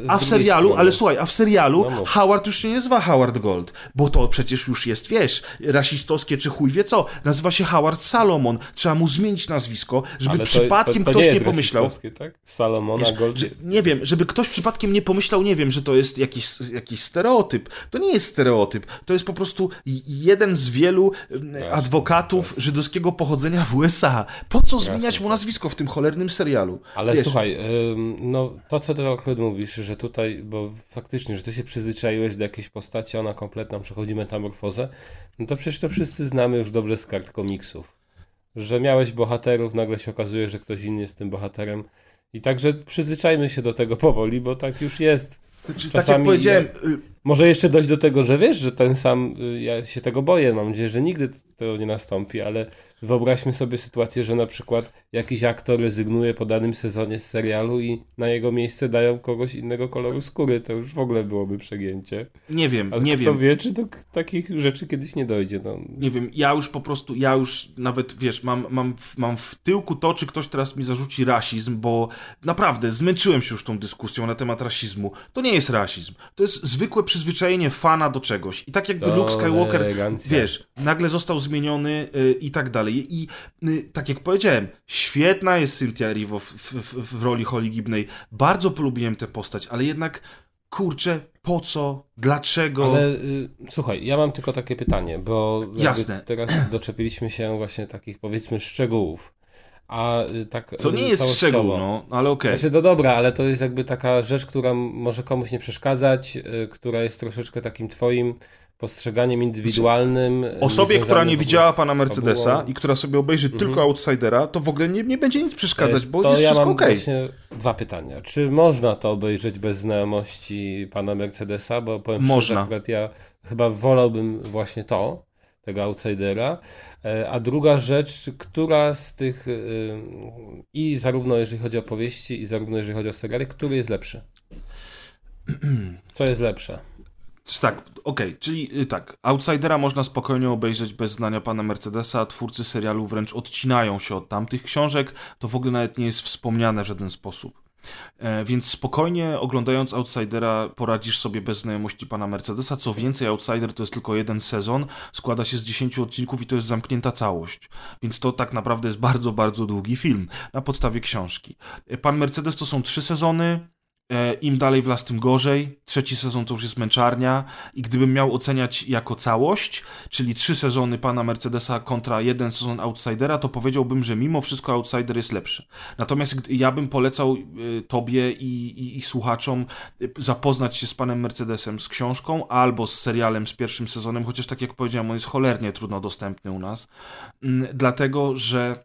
a w serialu, strony. ale słuchaj, a w serialu No. Howard już się nie nazywa Howard Gold, bo to przecież już jest, wiesz, rasistowskie czy chuj wie co, nazywa się Howard Salomon, trzeba mu zmienić nazwisko, żeby Ale to- przypadkiem to, to ktoś nie, jest pomyślał, tak? Salomona Wiesz, Gold. że, nie wiem, żeby ktoś przypadkiem nie pomyślał, nie wiem, że to jest jakiś, jakiś stereotyp. To nie jest stereotyp. To jest po prostu jeden z wielu adwokatów żydowskiego pochodzenia w USA. Po co zmieniać mu nazwisko w tym cholernym serialu? Ale Wiesz, słuchaj, no to co ty akurat mówisz, że tutaj, bo faktycznie, że ty się przyzwyczaiłeś do jakiejś postaci, ona kompletną przechodzi metamorfozę, no to przecież to wszyscy znamy już dobrze z kart komiksów. Że miałeś bohaterów, nagle się okazuje, że ktoś inny jest tym bohaterem. I także przyzwyczajmy się do tego powoli, bo tak już jest. Znaczy, tak jak czasami powiedziałem, y, Może jeszcze dojść do tego, że wiesz, że ten sam, y, ja się tego boję, mam nadzieję, że nigdy to nie nastąpi, ale wyobraźmy sobie sytuację, że na przykład jakiś aktor rezygnuje po danym sezonie z serialu i na jego miejsce dają kogoś innego koloru skóry, to już w ogóle byłoby przegięcie. nie wiem, Ale nie kto wiem. wie, czy do takich rzeczy kiedyś nie dojdzie. No. nie wiem, ja już po prostu, ja już nawet, wiesz, mam, mam, w- mam w tyłku to, czy ktoś teraz mi zarzuci rasizm, bo naprawdę zmęczyłem się już tą dyskusją na temat rasizmu. To nie jest rasizm. To jest zwykłe przyzwyczajenie fana do czegoś. I tak jakby Luke Skywalker, Tolerancja. wiesz, nagle został zmieniony y, i tak dalej. I y, tak jak powiedziałem, świetna jest Cynthia Erivo w, w, w, w roli Holly Gibney. Bardzo polubiłem tę postać, ale jednak, kurczę, po co? Dlaczego? Ale y, słuchaj, ja mam tylko takie pytanie, bo Jasne. teraz doczepiliśmy się właśnie takich powiedzmy szczegółów. A y, tak. Co nie y, jest całościowo. szczegół, no, ale okej. Znaczy, to dobra, ale to jest jakby taka rzecz, która może komuś nie przeszkadzać, y, która jest troszeczkę takim twoim postrzeganiem indywidualnym. y, Osobie, która nie widziała pana Mercedesa i która sobie obejrzy tylko Outsidera, to w ogóle nie, nie będzie nic przeszkadzać, bo to jest ja wszystko mam okej. właśnie dwa pytania. Czy można to obejrzeć bez znajomości pana Mercedesa? Bo powiem Można. szczerze, akurat ja chyba wolałbym właśnie to, tego outsidera. E, A druga rzecz, która z tych y, i zarówno jeżeli chodzi o powieści, i zarówno jeżeli chodzi o seriale, który jest lepszy? Co jest lepsze? Tak, okej, czyli y, tak, Outsidera można spokojnie obejrzeć bez znania pana Mercedesa, twórcy serialu wręcz odcinają się od tamtych książek, to w ogóle nawet nie jest wspomniane w żaden sposób. E, więc spokojnie oglądając Outsidera poradzisz sobie bez znajomości pana Mercedesa. Co więcej, Outsider to jest tylko jeden sezon, składa się z 10 odcinków i to jest zamknięta całość. Więc to tak naprawdę jest bardzo, bardzo długi film na podstawie książki. E, Pan Mercedes to są trzy sezony. E, Im dalej w las, tym gorzej. Trzeci sezon to już jest męczarnia. I gdybym miał oceniać jako całość, czyli trzy sezony pana Mercedesa kontra jeden sezon Outsidera, to powiedziałbym, że mimo wszystko Outsider jest lepszy. Natomiast ja bym polecał y, tobie i, i, i słuchaczom y, zapoznać się z panem Mercedesem z książką albo z serialem z pierwszym sezonem, chociaż tak jak powiedziałem, on jest cholernie trudno dostępny u nas. Mm, Dlatego, że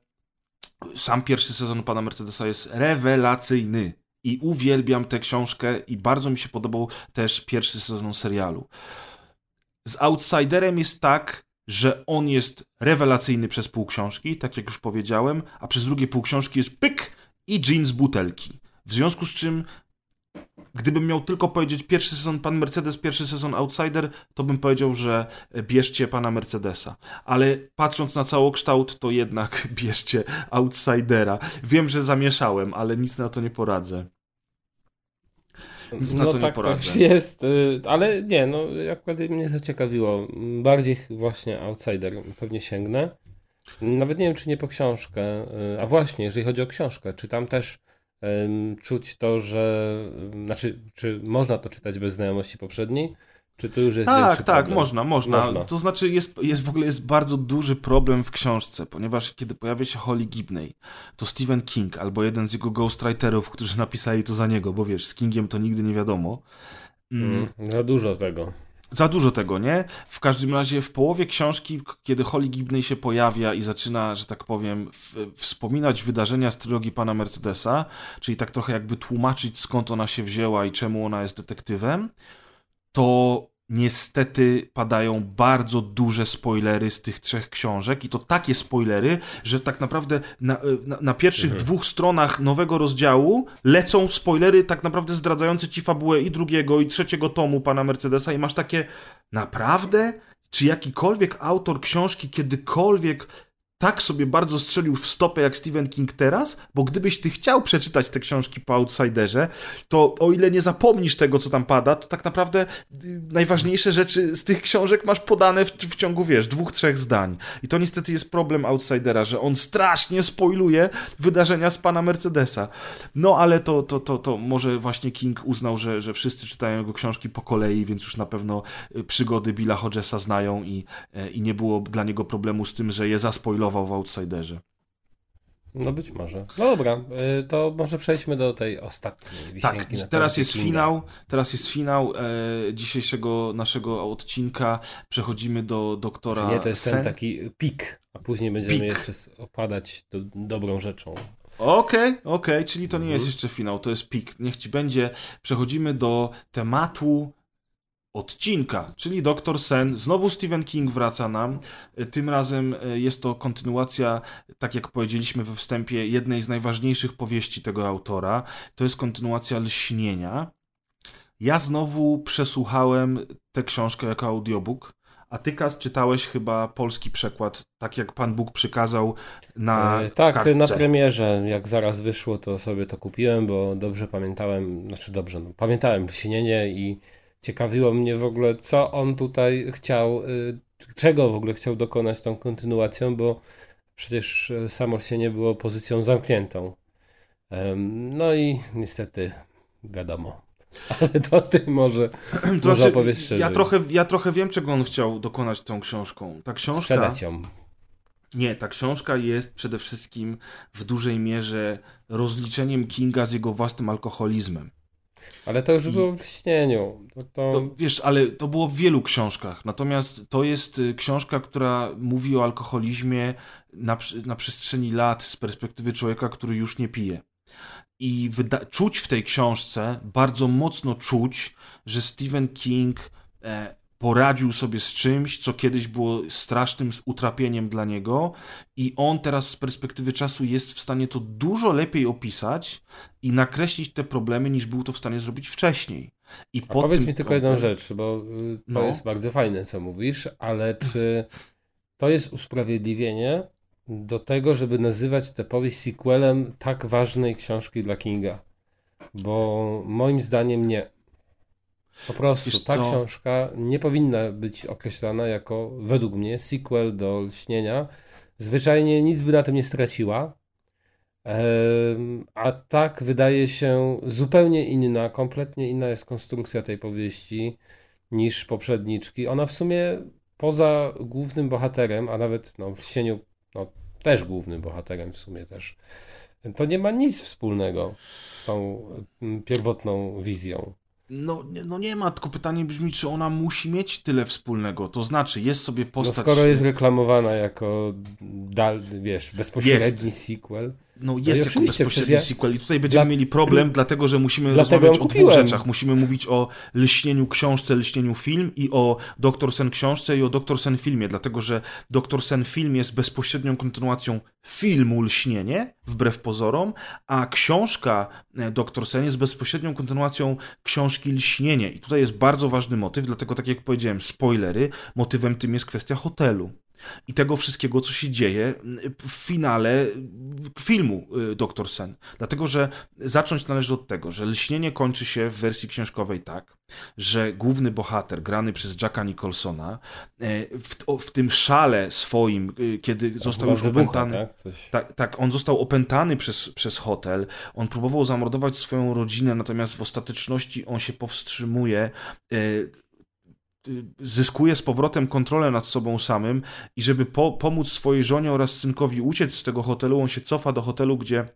sam pierwszy sezon pana Mercedesa jest rewelacyjny. I uwielbiam tę książkę i bardzo mi się podobał też pierwszy sezon serialu. z Outsiderem jest tak, że on jest rewelacyjny przez pół książki, tak jak już powiedziałem, a przez drugie pół książki jest pyk i jeans butelki. W związku z czym, gdybym miał tylko powiedzieć pierwszy sezon Pan Mercedes, pierwszy sezon Outsider, to bym powiedział, że bierzcie Pana Mercedesa. Ale patrząc na całokształt, to jednak bierzcie Outsidera. Wiem, że zamieszałem, ale nic na to nie poradzę. Nic na no to nie tak, poradzę. tak jest, y, ale nie, no akurat mnie zaciekawiło. Bardziej właśnie Outsider pewnie sięgnę. Nawet nie wiem, czy nie po książkę. y, A właśnie, jeżeli chodzi o książkę, czy tam też czuć to, że. Znaczy, czy można to czytać bez znajomości poprzedniej? Czy to już jest Tak, tak, można, można, Można. To znaczy jest, jest w ogóle jest bardzo duży problem w książce, ponieważ kiedy pojawia się Holly Gibney, to Stephen King albo jeden z jego ghostwriterów, którzy napisali to za niego, bo wiesz, z Kingiem to nigdy nie wiadomo. Mm, Mm, za dużo tego. Za dużo tego, nie? W każdym razie w połowie książki, kiedy Holly Gibney się pojawia i zaczyna, że tak powiem, wspominać wydarzenia z trylogii pana Mercedesa, czyli tak trochę jakby tłumaczyć skąd ona się wzięła i czemu ona jest detektywem, to niestety padają bardzo duże spoilery z tych trzech książek i to takie spoilery, że tak naprawdę na, na, na pierwszych dwóch stronach nowego rozdziału lecą spoilery tak naprawdę zdradzające ci fabułę i drugiego i trzeciego tomu pana Mercedesa i masz takie naprawdę? Czy jakikolwiek autor książki kiedykolwiek tak sobie bardzo strzelił w stopę jak Stephen King teraz, bo gdybyś ty chciał przeczytać te książki po Outsiderze, to o ile nie zapomnisz tego, co tam pada, to tak naprawdę y, najważniejsze rzeczy z tych książek masz podane w, w ciągu, wiesz, dwóch, trzech zdań. I to niestety jest problem Outsidera, że on strasznie spoiluje wydarzenia z pana Mercedesa. No ale to, to, to, to może właśnie King uznał, że, że wszyscy czytają jego książki po kolei, więc już na pewno y, przygody Billa Hodgesa znają i, e, i nie było dla niego problemu z tym, że je zaspoilował w Outsiderze. No być może. No dobra, y, to może przejdźmy do tej ostatniej wisienki Tak, teraz jest Kinga. finał, teraz jest finał e, dzisiejszego naszego odcinka. Przechodzimy do doktora Nie, to jest ten Sen. taki pik, a później będziemy Pik. jeszcze opadać do, dobrą rzeczą. Okej, okej, czyli to nie Mhm. jest jeszcze finał, to jest pik. Niech ci będzie. Przechodzimy do tematu odcinka, czyli Doktor Sen. Znowu Stephen King wraca nam. Tym razem e, jest to kontynuacja, tak jak powiedzieliśmy we wstępie, jednej z najważniejszych powieści tego autora. To jest kontynuacja Lśnienia. Ja znowu przesłuchałem tę książkę jako audiobook. A ty, Kas, czytałeś chyba polski przekład, tak jak Pan Bóg przykazał na E, tak, kartce. na premierze, jak zaraz wyszło, to sobie to kupiłem, bo dobrze pamiętałem, znaczy dobrze, no, pamiętałem lśnienie i ciekawiło mnie w ogóle, co on tutaj chciał, y, czego w ogóle chciał dokonać tą kontynuacją, bo przecież y, samo lśnienie było pozycją zamkniętą. No i niestety wiadomo. Ale to ty może, To może znaczy, opowiedz szerzej. ja, trochę, ja trochę wiem, czego on chciał dokonać tą książką. Ta książka. sprzedać ją. Nie, ta książka jest przede wszystkim w dużej mierze rozliczeniem Kinga z jego własnym alkoholizmem. Ale to już było w lśnieniu. To, to... To, wiesz, ale to było w wielu książkach. Natomiast to jest y, książka, która mówi o alkoholizmie na, na przestrzeni lat z perspektywy człowieka, który już nie pije. I czuć w tej książce, bardzo mocno czuć, że Stephen King e, poradził sobie z czymś, co kiedyś było strasznym utrapieniem dla niego, i on teraz z perspektywy czasu jest w stanie to dużo lepiej opisać i nakreślić te problemy, niż był to w stanie zrobić wcześniej. I A powiedz mi tylko jedną rzecz, bo y, to No. jest bardzo fajne, co mówisz, ale czy to jest usprawiedliwienie do tego, żeby nazywać tę powieść sequelem tak ważnej książki dla Kinga? Bo moim zdaniem nie. Po prostu Wiesz ta co? książka nie powinna być określana jako, według mnie, sequel do Lśnienia. Zwyczajnie nic by na tym nie straciła. A tak wydaje się zupełnie inna, kompletnie inna jest konstrukcja tej powieści niż poprzedniczki. Ona w sumie poza głównym bohaterem, a nawet no, w Lśnieniu no, też głównym bohaterem w sumie też, to nie ma nic wspólnego z tą mm, pierwotną wizją. No, no nie ma, tylko pytanie brzmi, czy ona musi mieć tyle wspólnego. To znaczy, jest sobie No postać... skoro jest reklamowana jako dal, wiesz, bezpośredni sequel, no i jest jako oczywiście, bezpośredni ja- sequel i tutaj będziemy Dla- mieli problem, dlatego że musimy Dlatego rozmawiać o dwóch rzeczach. Musimy mówić o lśnieniu książce, lśnieniu film i o Doktor Sen książce i o Doktor Sen filmie, dlatego że Doktor Sen film jest bezpośrednią kontynuacją filmu Lśnienie, wbrew pozorom, a książka e, Doktor Sen jest bezpośrednią kontynuacją książki Lśnienie. I tutaj jest bardzo ważny motyw, dlatego tak jak powiedziałem, spoilery, motywem tym jest kwestia hotelu i tego wszystkiego, co się dzieje w finale filmu y, Doktor Sen. Dlatego, że zacząć należy od tego, że lśnienie kończy się w wersji książkowej tak, że główny bohater, grany przez Jacka Nicholsona, e, w, w tym szale swoim, y, kiedy został Chyba już wybucha, opętany. tak? Tak, tak, on został opętany przez, przez hotel. On próbował zamordować swoją rodzinę, natomiast w ostateczności on się powstrzymuje. Y, Zyskuje z powrotem kontrolę nad sobą samym i żeby po, pomóc swojej żonie oraz synkowi uciec z tego hotelu, on się cofa do hotelu, gdzie,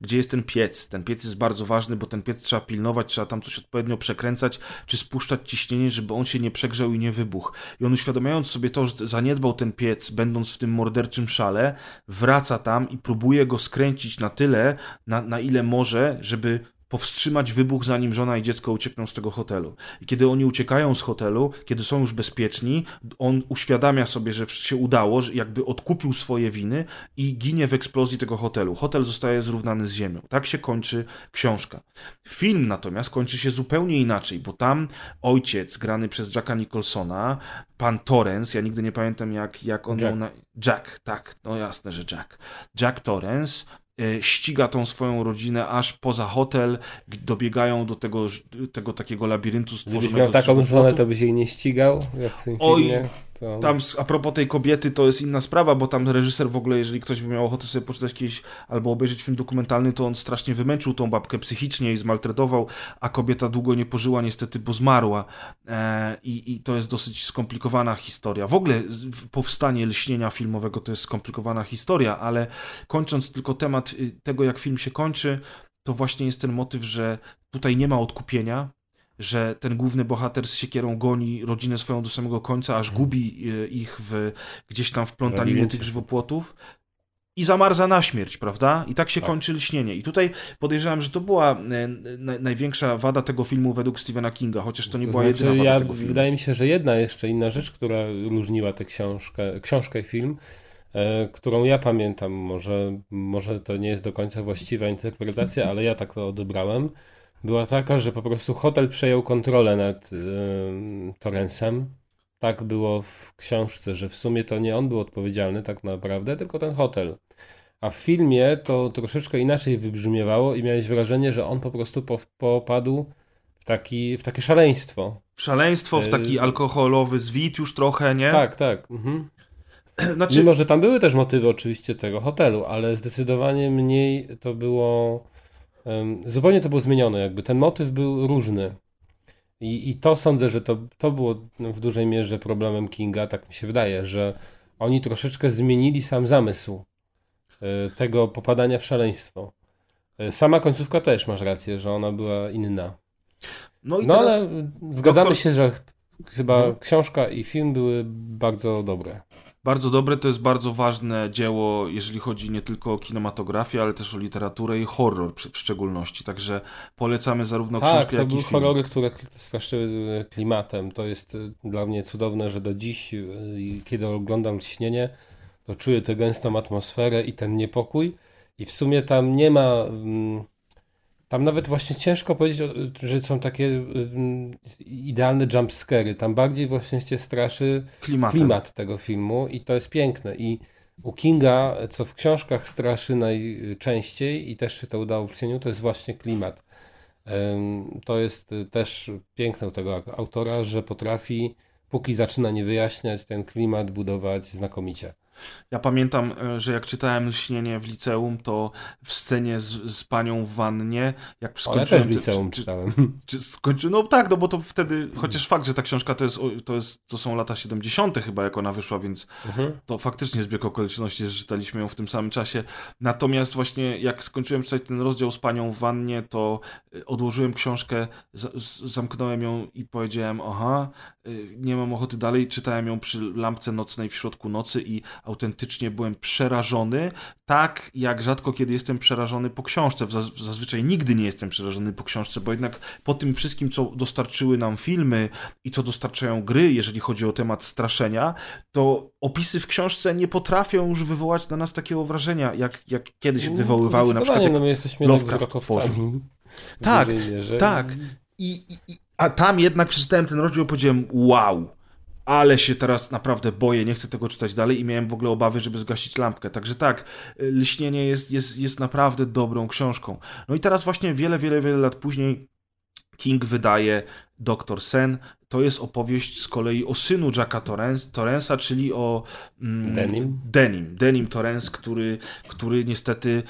gdzie jest ten piec. Ten piec jest bardzo ważny, bo ten piec trzeba pilnować, trzeba tam coś odpowiednio przekręcać, czy spuszczać ciśnienie, żeby on się nie przegrzał i nie wybuchł. I on uświadamiając sobie to, że zaniedbał ten piec, będąc w tym morderczym szale, wraca tam i próbuje go skręcić na tyle, na, na ile może, żeby powstrzymać wybuch, zanim żona i dziecko uciekną z tego hotelu. I kiedy oni uciekają z hotelu, kiedy są już bezpieczni, on uświadamia sobie, że się udało, że jakby odkupił swoje winy i ginie w eksplozji tego hotelu. Hotel zostaje zrównany z ziemią. Tak się kończy książka. Film natomiast kończy się zupełnie inaczej, bo tam ojciec, grany przez Jacka Nicholsona, pan Torrance, ja nigdy nie pamiętam jak, jak on Jack. miał na... Jack, tak, no jasne, że Jack. Jack Torrance e, ściga tą swoją rodzinę aż poza hotel, dobiegają do tego, tego takiego labiryntu Gdybyś stworzonego miał z taką żonę, to byś jej nie ścigał, jak w tym Oj, filmie. To... Tam a propos tej kobiety to jest inna sprawa, bo tam reżyser w ogóle, jeżeli ktoś by miał ochotę sobie poczytać kiedyś albo obejrzeć film dokumentalny, to on strasznie wymęczył tą babkę psychicznie i zmaltretował, a kobieta długo nie pożyła niestety, bo zmarła. E, i, I to jest dosyć skomplikowana historia. W ogóle powstanie lśnienia filmowego to jest skomplikowana historia, ale kończąc tylko temat y, tego, jak film się kończy, to właśnie jest ten motyw, że tutaj nie ma odkupienia, że ten główny bohater z siekierą goni rodzinę swoją do samego końca, aż gubi e, ich w, gdzieś tam w plątaninie tych żywopłotów i zamarza na śmierć, prawda? I tak się Tak. kończy lśnienie. I tutaj podejrzewam, że to była e, na, największa wada tego filmu według Stephena Kinga, chociaż to nie To była znaczy, jedyna wada ja, tego filmu. Wydaje mi się, że jedna jeszcze inna rzecz, która różniła tę książkę, książkę i film, e, którą ja pamiętam, może, może to nie jest do końca właściwa interpretacja, ale ja tak to odebrałem, była taka, że po prostu hotel przejął kontrolę nad e, Torrensem. Tak było w książce, że w sumie to nie on był odpowiedzialny tak naprawdę, tylko ten hotel. A w filmie to troszeczkę inaczej wybrzmiewało i miałeś wrażenie, że on po prostu po, popadł w, taki, w takie szaleństwo. Szaleństwo w taki E, alkoholowy zwit już trochę, nie? Tak, tak. Mhm. Znaczy, Mimo, że tam były też motywy oczywiście tego hotelu, ale zdecydowanie mniej to było. Zupełnie to było zmienione, jakby ten motyw był różny. I, i to sądzę, że to, to było no, w dużej mierze problemem Kinga, tak mi się wydaje, że oni troszeczkę zmienili sam zamysł e, tego popadania w szaleństwo. E, Sama końcówka też masz rację, że ona była inna. no i No ale zgadzamy doktor- się, że chyba Mhm. książka i film były bardzo dobre. Bardzo dobre, to jest bardzo ważne dzieło, jeżeli chodzi nie tylko o kinematografię, ale też o literaturę i horror w szczególności. Także polecamy zarówno Tak, książkę, to jak i były film. horrory, które straszyły klimatem. To jest y, dla mnie cudowne, że do dziś, y, kiedy oglądam Ciśnienie, to czuję tę gęstą atmosferę i ten niepokój. I w sumie tam nie ma... Tam nawet właśnie ciężko powiedzieć, że są takie mm, idealne jumpscary. Tam bardziej właśnie cię straszy Klimatem. klimat tego filmu i to jest piękne. I u Kinga, co w książkach straszy najczęściej i też się to udało w cieniu, to jest właśnie klimat. To jest y, też piękne u tego autora, że potrafi, póki zaczyna nie wyjaśniać, ten klimat budować znakomicie. Ja pamiętam, e, że jak czytałem Lśnienie w liceum, to w scenie z, z panią w wannie, jak Ale skończyłem... też w liceum czy, czy, czytałem. czy skończy, no tak, no bo to wtedy, chociaż fakt, że ta książka to jest, to jest, to są lata 70. chyba, jak ona wyszła, więc Mhm. to faktycznie zbieg okoliczności, że czytaliśmy ją w tym samym czasie. Natomiast właśnie jak skończyłem czytać ten rozdział z panią w wannie, to y, odłożyłem książkę, zamknąłem ją i powiedziałem, aha, y, nie mam ochoty dalej. Czytałem ją przy lampce nocnej w środku nocy i autentycznie byłem przerażony, tak jak rzadko kiedy jestem przerażony po książce. Zaz- Zazwyczaj nigdy nie jestem przerażony po książce, bo jednak po tym wszystkim, co dostarczyły nam filmy i co dostarczają gry, jeżeli chodzi o temat straszenia, to opisy w książce nie potrafią już wywołać na nas takiego wrażenia, jak, jak kiedyś wywoływały na przykład. No my jesteśmy Lovecraft w Tak, tak. I, i, a tam jednak przeczytałem ten rozdział i powiedziałem, wow, ale się teraz naprawdę boję, nie chcę tego czytać dalej i miałem w ogóle obawy, żeby zgasić lampkę. Także tak, y, Lśnienie jest, jest, jest naprawdę dobrą książką. No i teraz właśnie wiele, wiele, wiele lat później King wydaje Doktor Sen. To jest opowieść z kolei o synu Jacka Torrens, Torrensa, czyli o mm, Denim? Denim, Denim Torrens, który, który niestety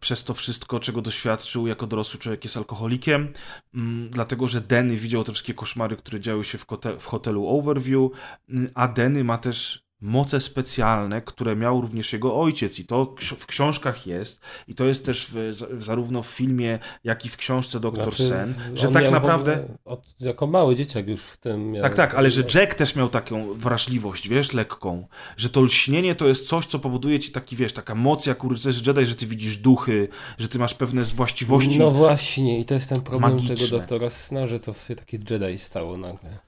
przez to wszystko, czego doświadczył jako dorosły człowiek, jest alkoholikiem, mm, dlatego że Denny widział te wszystkie koszmary, które działy się w, kote, w hotelu Overview, mm, a Denny ma też moce specjalne, które miał również jego ojciec i to w książkach jest i to jest też w, zarówno w filmie, jak i w książce Doktor Znaczy, Sen, że tak naprawdę... Od, jako mały dzieciak już w tym miał... Tak, tak, ale że Jack też miał taką wrażliwość, wiesz, lekką, że to lśnienie to jest coś, co powoduje ci taki, wiesz, taka moc jak u rycerzy Jedi, że ty widzisz duchy, że ty masz pewne właściwości. No właśnie, i to jest ten problem magiczne. tego doktora Sna, że to się takie Jedi stało nagle.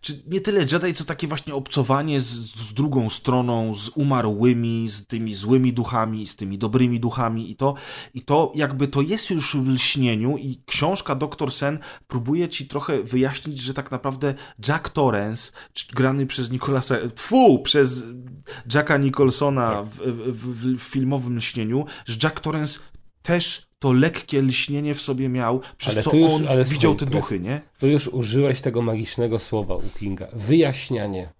Czy nie tyle Jedi, co takie właśnie obcowanie z, z drugą stroną, z umarłymi, z tymi złymi duchami, z tymi dobrymi duchami i to, i to jakby to jest już w lśnieniu i książka Doktor Sen próbuje ci trochę wyjaśnić, że tak naprawdę Jack Torrance, grany przez Nicolasa, fu, przez Jacka Nicholsona w, w, w, w filmowym lśnieniu, że Jack Torrance też to lekkie lśnienie w sobie miał, przez Ale co już- on widział słuchaj, te duchy, nie? Tu już użyłeś tego magicznego słowa u Kinga. Wyjaśnianie.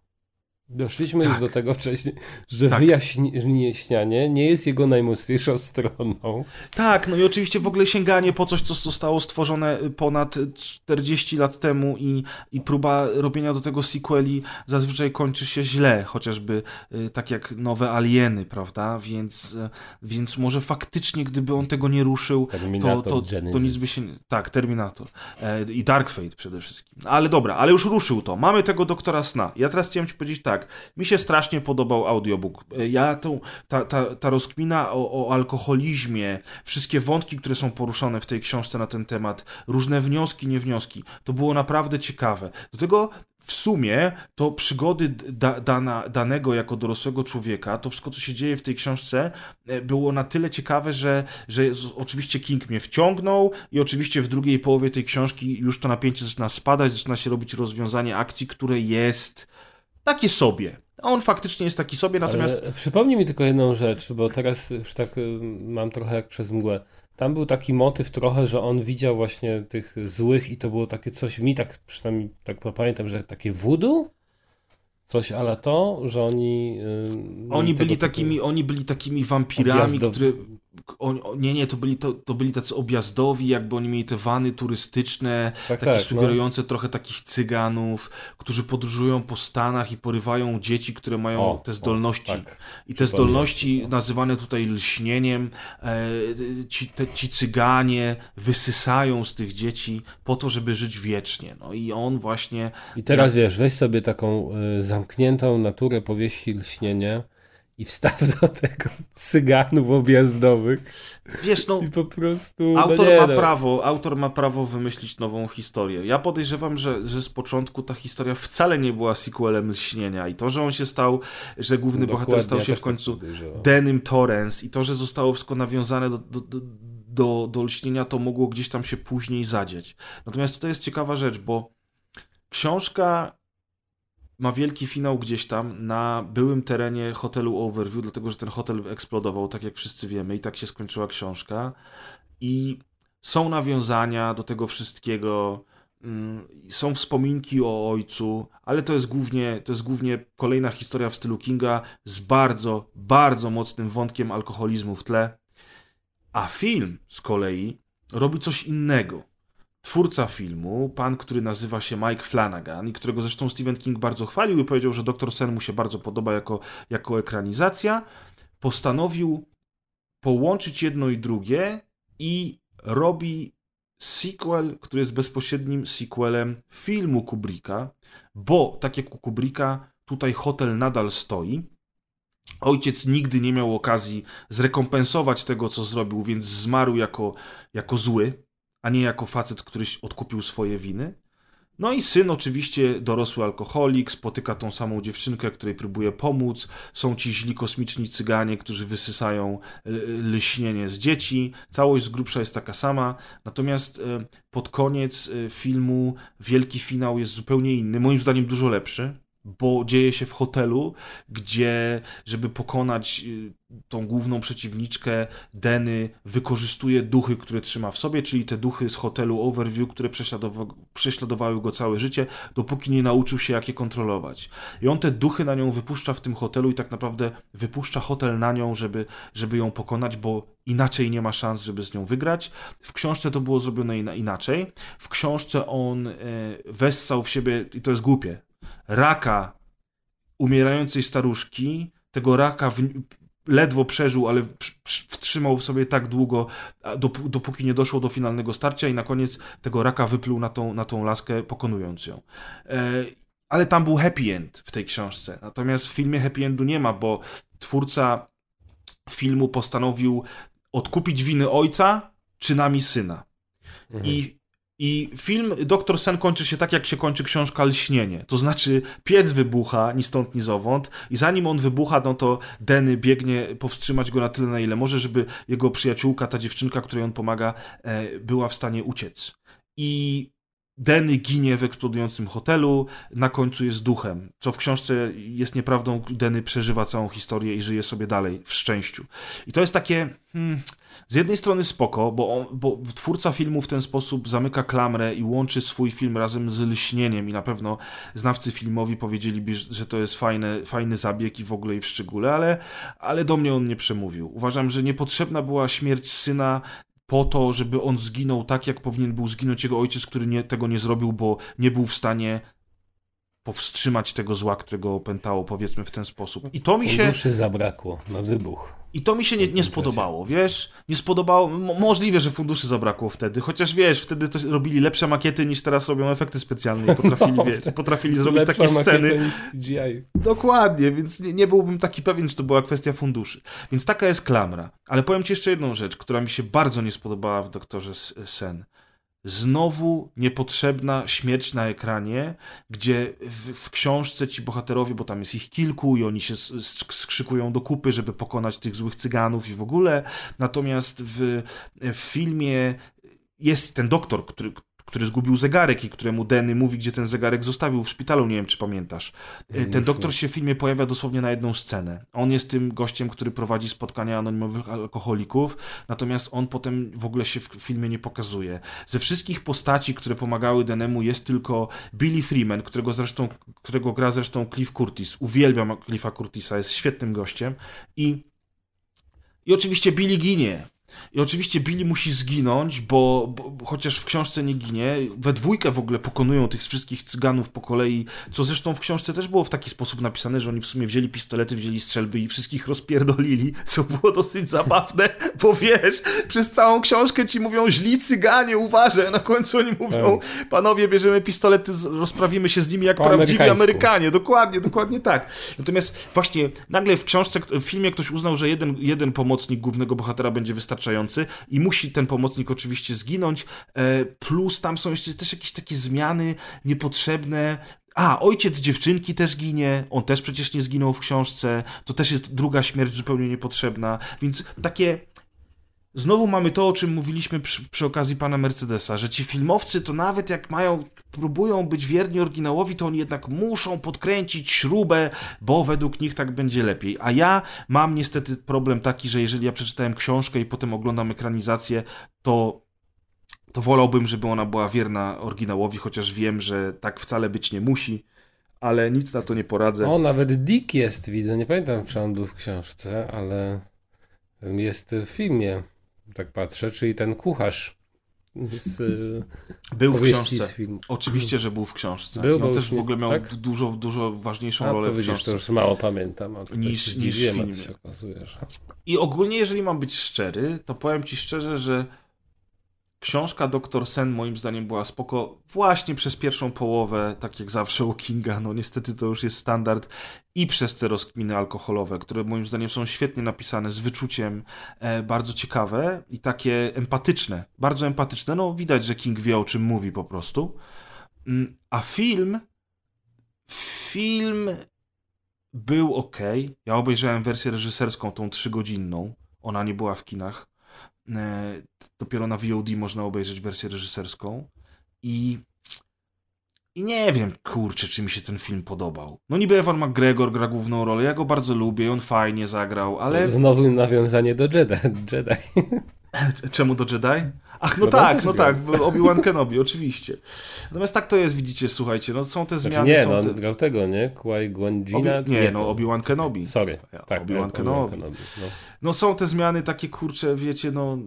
Doszliśmy już Tak. do tego wcześniej, że Tak. wyjaśnianie nie jest jego najmocniejszą stroną. Tak, no i oczywiście w ogóle sięganie po coś, co zostało stworzone ponad 40 lat temu i, i próba robienia do tego sequeli zazwyczaj kończy się źle, chociażby y, tak jak nowe Alieny, prawda? Więc, y, więc może faktycznie, gdyby on tego nie ruszył, to, Terminator to, to Genesis. nic by się... nie- Tak, Terminator. E, I Dark Fate przede wszystkim. Ale dobra, ale już ruszył to. Mamy tego doktora Sna. Ja teraz chciałem ci powiedzieć tak. Mi się strasznie podobał audiobook. E, Ja tą, ta, ta, ta rozkmina o, o alkoholizmie, wszystkie wątki, które są poruszone w tej książce na ten temat, różne wnioski, niewnioski, to było naprawdę ciekawe. Do tego w sumie to przygody da, dana, danego jako dorosłego człowieka, to wszystko, co się dzieje w tej książce, e, było na tyle ciekawe, że, że oczywiście King mnie wciągnął i oczywiście w drugiej połowie tej książki już to napięcie zaczyna spadać, zaczyna się robić rozwiązanie akcji, które jest takie sobie. A on faktycznie jest taki sobie, natomiast Ale przypomnij mi tylko jedną rzecz, bo teraz już tak y, mam trochę jak przez mgłę. Tam był taki motyw trochę, że on widział właśnie tych złych i to było takie coś, mi tak przynajmniej tak pamiętam, że takie voodoo? Coś ale to, że oni... y, Oni byli typu- takimi, oni byli takimi wampirami, Objazdow- które. O- nie, nie, to byli, to, to byli tacy objazdowi, jakby oni mieli te wany turystyczne, Tak, takie tak, sugerujące trochę takich cyganów, którzy podróżują po Stanach i porywają dzieci, które mają O, te zdolności. o, tak. I te zdolności to. nazywane tutaj lśnieniem, e, ci, te, ci cyganie wysysają z tych dzieci po to, żeby żyć wiecznie. No i on właśnie. I teraz wiesz, weź sobie taką y, zamkniętą naturę powieści lśnienie i wstaw do tego cyganów objazdowych Wiesz, no. i po prostu... Autor no ma no. prawo, autor ma prawo wymyślić nową historię. Ja podejrzewam, że, że z początku ta historia wcale nie była sequelem lśnienia i to, że on się stał, że główny bohater Dokładnie, stał się w tak końcu. Denim Torrens i to, że zostało wszystko nawiązane do, do, do, do, do lśnienia, to mogło gdzieś tam się później zadzieć. Natomiast tutaj jest ciekawa rzecz, bo książka ma wielki finał gdzieś tam na byłym terenie hotelu Overview, dlatego że ten hotel eksplodował, tak jak wszyscy wiemy, i tak się skończyła książka. I są nawiązania do tego wszystkiego, mm, są wspominki o ojcu, ale to jest głównie, to jest głównie kolejna historia w stylu Kinga z bardzo, bardzo mocnym wątkiem alkoholizmu w tle. A film z kolei robi coś innego. Twórca filmu, pan, który nazywa się Mike Flanagan i którego zresztą Stephen King bardzo chwalił i powiedział, że Doktor Sen mu się bardzo podoba jako, jako ekranizacja, postanowił połączyć jedno i drugie i robi sequel, który jest bezpośrednim sequelem filmu Kubricka, bo tak jak u Kubricka, tutaj hotel nadal stoi, ojciec nigdy nie miał okazji zrekompensować tego, co zrobił, więc zmarł jako, jako zły, a nie jako facet, który odkupił swoje winy. No i syn oczywiście dorosły alkoholik, spotyka tą samą dziewczynkę, której próbuje pomóc. Są ci źli kosmiczni cyganie, którzy wysysają lśnienie z dzieci. Całość z grubsza jest taka sama. Natomiast e, pod koniec e, filmu wielki finał jest zupełnie inny, moim zdaniem dużo lepszy bo dzieje się w hotelu, gdzie, żeby pokonać y, tą główną przeciwniczkę, Deny wykorzystuje duchy, które trzyma w sobie, czyli te duchy z hotelu Overview, które prześladowa prześladowały go całe życie, dopóki nie nauczył się, jak je kontrolować. I on te duchy na nią wypuszcza w tym hotelu i tak naprawdę wypuszcza hotel na nią, żeby, żeby ją pokonać, bo inaczej nie ma szans, żeby z nią wygrać. W książce to było zrobione inaczej. W książce on e, wessał w siebie, i to jest głupie, raka umierającej staruszki, tego raka w, ledwo przeżył, ale wtrzymał w sobie tak długo, dopóki nie doszło do finalnego starcia i na koniec tego raka wypluł na tą, na tą laskę, pokonując ją. E, ale tam był happy end w tej książce. Natomiast w filmie happy endu nie ma, bo twórca filmu postanowił odkupić winy ojca czynami syna. Mhm. I i film Doktor Sen kończy się tak, jak się kończy książka Lśnienie. To znaczy, piec wybucha ni stąd, ni zowąd, i zanim on wybucha, no to Denny biegnie powstrzymać go na tyle, na ile może, żeby jego przyjaciółka, ta dziewczynka, której on pomaga, e, była w stanie uciec. I Denny ginie w eksplodującym hotelu, na końcu jest duchem, co w książce jest nieprawdą. Denny przeżywa całą historię i żyje sobie dalej w szczęściu. I to jest takie. Hmm, z jednej strony spoko, bo, on, bo twórca filmu w ten sposób zamyka klamrę i łączy swój film razem z lśnieniem i na pewno znawcy filmowi powiedzieliby, że to jest fajny, fajny zabieg i w ogóle i w szczególe, ale, ale do mnie on nie przemówił. Uważam, że niepotrzebna była śmierć syna po to, żeby on zginął tak, jak powinien był zginąć jego ojciec, który nie, tego nie zrobił, bo nie był w stanie powstrzymać tego zła, którego opętało, powiedzmy w ten sposób. I to mi się... Funduszy zabrakło na wybuch. I to mi się nie, nie spodobało, wiesz? Nie spodobało, możliwe, że funduszy zabrakło wtedy, chociaż wiesz, wtedy to robili lepsze makiety niż teraz robią efekty specjalne i potrafili, no, wiesz, potrafili zrobić takie sceny. Dokładnie, więc nie, nie byłbym taki pewien, czy to była kwestia funduszy. Więc taka jest klamra. Ale powiem ci jeszcze jedną rzecz, która mi się bardzo nie spodobała w Doktorze Sen znowu niepotrzebna śmierć na ekranie, gdzie w, w, książce ci bohaterowie, bo tam jest ich kilku i oni się skrzykują do kupy, żeby pokonać tych złych cyganów i w ogóle. Natomiast w, w filmie jest ten doktor, który, który zgubił zegarek i któremu Denny mówi, gdzie ten zegarek zostawił w szpitalu, nie wiem czy pamiętasz. E, ten doktor się w filmie pojawia dosłownie na jedną scenę. On jest tym gościem, który prowadzi spotkania anonimowych alkoholików, natomiast on potem w ogóle się w filmie nie pokazuje. Ze wszystkich postaci, które pomagały Denemu jest tylko Billy Freeman, którego zresztą, którego gra zresztą Cliff Curtis. Uwielbiam Cliffa Curtisa, jest świetnym gościem i i oczywiście Billy ginie. I oczywiście Billy musi zginąć, bo, bo, chociaż w książce nie ginie, we dwójkę w ogóle pokonują tych wszystkich cyganów po kolei, co zresztą w książce też było w taki sposób napisane, że oni w sumie wzięli pistolety, wzięli strzelby i wszystkich rozpierdolili, co było dosyć zabawne, bo wiesz, przez całą książkę ci mówią źli cyganie, uważaj, na końcu oni mówią, panowie, bierzemy pistolety, rozprawimy się z nimi jak po prawdziwi Amerykanie. Dokładnie, dokładnie tak. Natomiast właśnie nagle w książce, w filmie ktoś uznał, że jeden, jeden pomocnik głównego bohatera będzie wystarczający i musi ten pomocnik oczywiście zginąć, e, plus tam są jeszcze też jakieś takie zmiany niepotrzebne, a, ojciec dziewczynki też ginie, on też przecież nie zginął w książce, to też jest druga śmierć zupełnie niepotrzebna, więc takie znowu mamy to, o czym mówiliśmy przy, przy, okazji pana Mercedesa, że ci filmowcy to nawet jak mają, próbują być wierni oryginałowi, to oni jednak muszą podkręcić śrubę, bo według nich tak będzie lepiej. A ja mam niestety problem taki, że jeżeli ja przeczytałem książkę i potem oglądam ekranizację, to to wolałbym, żeby ona była wierna oryginałowi, chociaż wiem, że tak wcale być nie musi, ale nic na to nie poradzę. O, nawet Dick jest, widzę. Nie pamiętam, czy on był w książce, ale jest w filmie tak patrzę, czyli ten kucharz z Był w książce. Oczywiście, że był w książce. Był, on też w ogóle miał tak? dużo, dużo ważniejszą A, rolę to widzisz, w książce. to już mało pamiętam. Niż, niż w filmie. Okazuje, że... I ogólnie, jeżeli mam być szczery, to powiem ci szczerze, że Książka Doktor Sen moim zdaniem była spoko właśnie przez pierwszą połowę, tak jak zawsze u Kinga, no niestety to już jest standard, i przez te rozkminy alkoholowe, które moim zdaniem są świetnie napisane, z wyczuciem, e, bardzo ciekawe i takie empatyczne, bardzo empatyczne, no widać, że King wie o czym mówi po prostu. Mm, A film, film był ok. Ja obejrzałem wersję reżyserską, tą trzygodzinną. Ona nie była w kinach. E, Dopiero na VOD można obejrzeć wersję reżyserską. I, I nie wiem, kurczę, czy mi się ten film podobał. No niby Ewan McGregor gra główną rolę, ja go bardzo lubię, on fajnie zagrał, ale Znowu nawiązanie do Jedi. Jedi. czemu do Jedi? Ach, no, No tak, no grał. tak, Obi-Wan Kenobi, oczywiście. Natomiast tak to jest, widzicie, słuchajcie, no są te Znaczy zmiany, nie, są no te... grał tego, nie? Qui-Gon Obi... Jina? Nie, no Obi-Wan Kenobi. Sorry, tak, Obi-Wan Kenobi. Kenobi. No. No są te zmiany takie, kurcze, wiecie, no...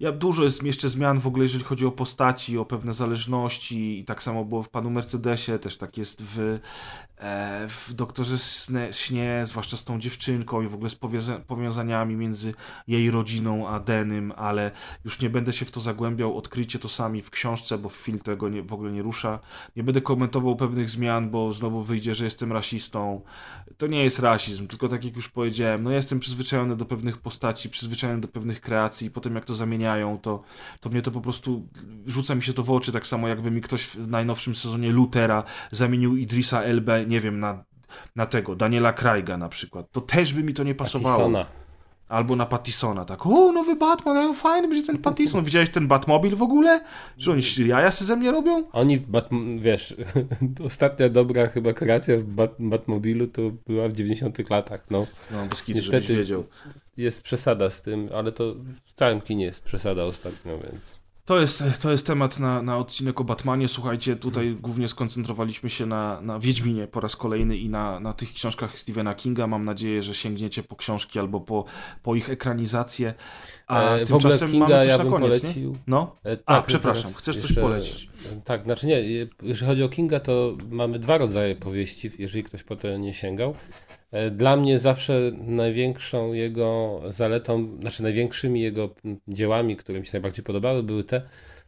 Ja, dużo jest jeszcze zmian w ogóle, jeżeli chodzi o postaci, o pewne zależności i tak samo było w Panu Mercedesie, też tak jest w, e, w Doktorze Sne, Śnie, zwłaszcza z tą dziewczynką i w ogóle z powiąza- powiązaniami między jej rodziną a Denym, ale już nie będę się w to zagłębiał, odkryjcie to sami w książce, bo film tego nie, w ogóle nie rusza. Nie będę komentował pewnych zmian, bo znowu wyjdzie, że jestem rasistą. To nie jest rasizm, tylko tak jak już powiedziałem, no ja jestem przyzwyczajony do pewnych postaci, przyzwyczajony do pewnych kreacji, potem jak to zamieniają, to, to mnie to po prostu rzuca mi się to w oczy, tak samo jakby mi ktoś w najnowszym sezonie Lutera zamienił Idrisa Elbę, nie wiem, na, na tego, Daniela Craiga na przykład. To też by mi to nie pasowało. Pattisona. Albo na Pattisona, tak. O, nowy Batman, ale fajny będzie ten Pattison. Widziałeś ten Batmobil w ogóle? Czy oni jaja se ze mnie robią? Oni, Bat, wiesz, ostatnia dobra chyba kreacja w Bat, Batmobilu to była w 90 latach, no. No, bez kitu, Niestety- wiedział. Jest przesada z tym, ale to w całym kinie jest przesada ostatnio, więc... To jest, to jest temat na, na odcinek o Batmanie. Słuchajcie, tutaj głównie skoncentrowaliśmy się na, na Wiedźminie po raz kolejny i na, na tych książkach Stephena Kinga. Mam nadzieję, że sięgniecie po książki albo po, po ich ekranizację. A E, tymczasem Kinga mamy coś ja na koniec, nie? polecił. No? E, A, tak, przepraszam, zaraz chcesz coś jeszcze- polecić? Tak, znaczy nie, je- jeżeli chodzi o Kinga, to mamy dwa rodzaje powieści, jeżeli ktoś po to nie sięgał. E, Dla mnie zawsze największą jego zaletą, znaczy największymi jego mm, dziełami, które mi się najbardziej podobały, były te,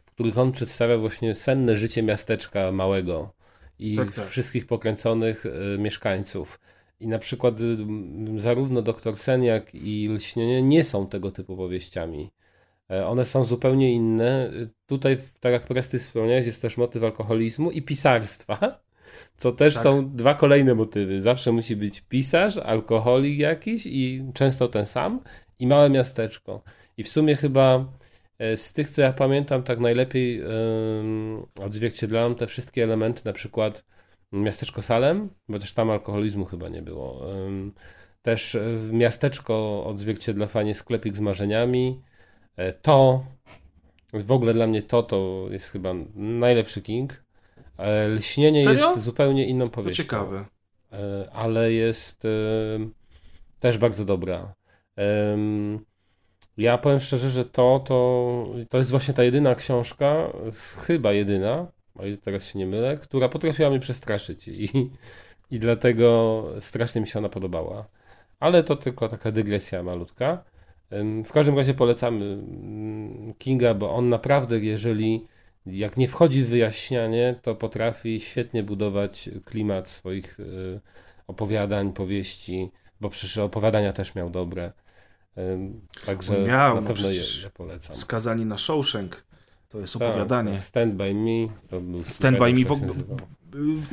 w których on przedstawia właśnie senne życie miasteczka małego i Tak, tak. wszystkich pokręconych e, mieszkańców. I na przykład y, zarówno Doktor Seniak i Lśnienie nie są tego typu powieściami. E, One są zupełnie inne. Tutaj, tak jak Presty wspomniałeś, jest też motyw alkoholizmu i pisarstwa, co też Tak. są dwa kolejne motywy. Zawsze musi być pisarz, alkoholik jakiś i często ten sam i małe miasteczko. I w sumie chyba e, z tych, co ja pamiętam, tak najlepiej odzwierciedlają te wszystkie elementy, na przykład miasteczko Salem, bo też tam alkoholizmu chyba nie było. Też e, miasteczko odzwierciedla fajnie sklepik z marzeniami. E, To, w ogóle dla mnie to, to jest chyba najlepszy King. E, Lśnienie Serio? jest zupełnie inną To powieścią. ciekawe. E, ale jest e, też bardzo dobra. Ja powiem szczerze, że to, to, to jest właśnie ta jedyna książka, chyba jedyna, o ile teraz się nie mylę, która potrafiła mnie przestraszyć i, i dlatego strasznie mi się ona podobała. Ale to tylko taka dygresja malutka. W każdym razie polecamy mm, Kinga, bo on naprawdę, jeżeli jak nie wchodzi w wyjaśnianie, to potrafi świetnie budować klimat swoich y, opowiadań, powieści, bo przecież opowiadania też miał dobre. Także miał, na no pewno je, je polecam. Skazani na Shawshank. To jest Tak, opowiadanie. tak. Stand by me. To był Stand by me w tak.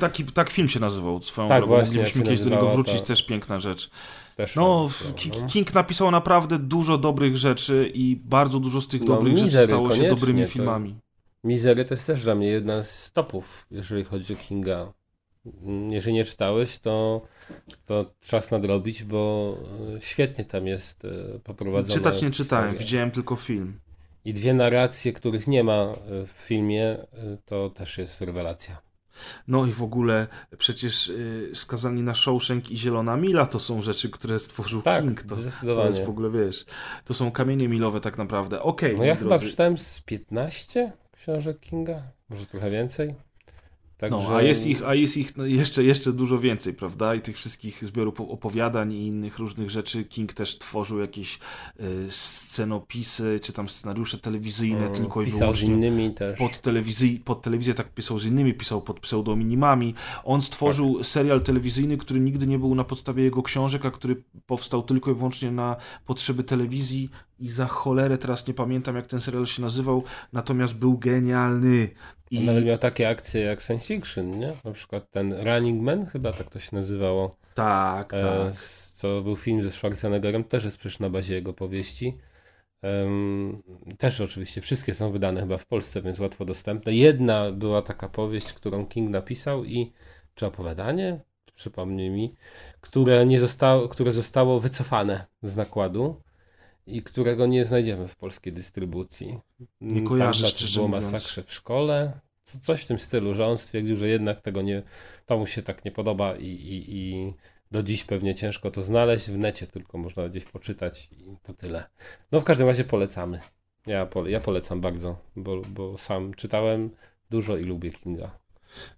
Taki, tak film się nazywał swoją Tak, drogą. właśnie, Moglibyśmy kiedyś do niego wrócić, to- też piękna rzecz. Też No, King, no. King napisał naprawdę dużo dobrych rzeczy i bardzo dużo z tych No, dobrych rzeczy stało się dobrymi filmami. Misery to jest też dla mnie jedna z topów, jeżeli chodzi o Kinga. Jeżeli nie czytałeś, to, to czas nadrobić, bo y, świetnie tam jest y, poprowadzona Czytać nie czytałem, historia. widziałem tylko film. I dwie narracje, których nie ma y, w filmie, to też jest rewelacja. No i w ogóle przecież skazani na Shawshank i Zielona Mila to są rzeczy, które stworzył Tak, King. To, to zdecydowanie. jest w ogóle, wiesz, to są kamienie milowe tak naprawdę. Okej, No ja chyba drodzy. przeczytałem z 15 książek Kinga, może trochę więcej. Także... No, a jest ich, a jest ich no, jeszcze, jeszcze dużo więcej, prawda? I tych wszystkich zbiorów opowiadań i innych różnych rzeczy. King też tworzył jakieś y, scenopisy, czy tam scenariusze telewizyjne, Mm, tylko i pisał z wyłącznie innymi też. pod, telewizji, pod telewizję tak pisał z innymi, pisał pod pseudonimami. On stworzył Tak. serial telewizyjny, który nigdy nie był na podstawie jego książek, a który powstał tylko i wyłącznie na potrzeby telewizji i za cholerę teraz nie pamiętam jak ten serial się nazywał, natomiast był genialny. I On nawet miał takie akcje jak science fiction, nie? Na przykład ten Running Man, chyba tak to się nazywało. tak, E, tak. co był film ze Schwarzeneggerem, też jest przecież na bazie jego powieści. Em, też oczywiście wszystkie są wydane chyba w Polsce, więc łatwo dostępne. Jedna była taka powieść, którą King napisał i czy opowiadanie, przypomnij mi, które nie zostało, które zostało wycofane z nakładu i którego nie znajdziemy w polskiej dystrybucji. Nie Tam kojarzę, chyba szczerze było masakrze w szkole, co- coś w tym stylu, że on stwierdził, że jednak tego nie, to mu się tak nie podoba i, i, i do dziś pewnie ciężko to znaleźć. W necie tylko można gdzieś poczytać i to tyle. No w każdym razie polecamy. Ja, pole, ja polecam bardzo, bo, bo sam czytałem dużo i lubię Kinga.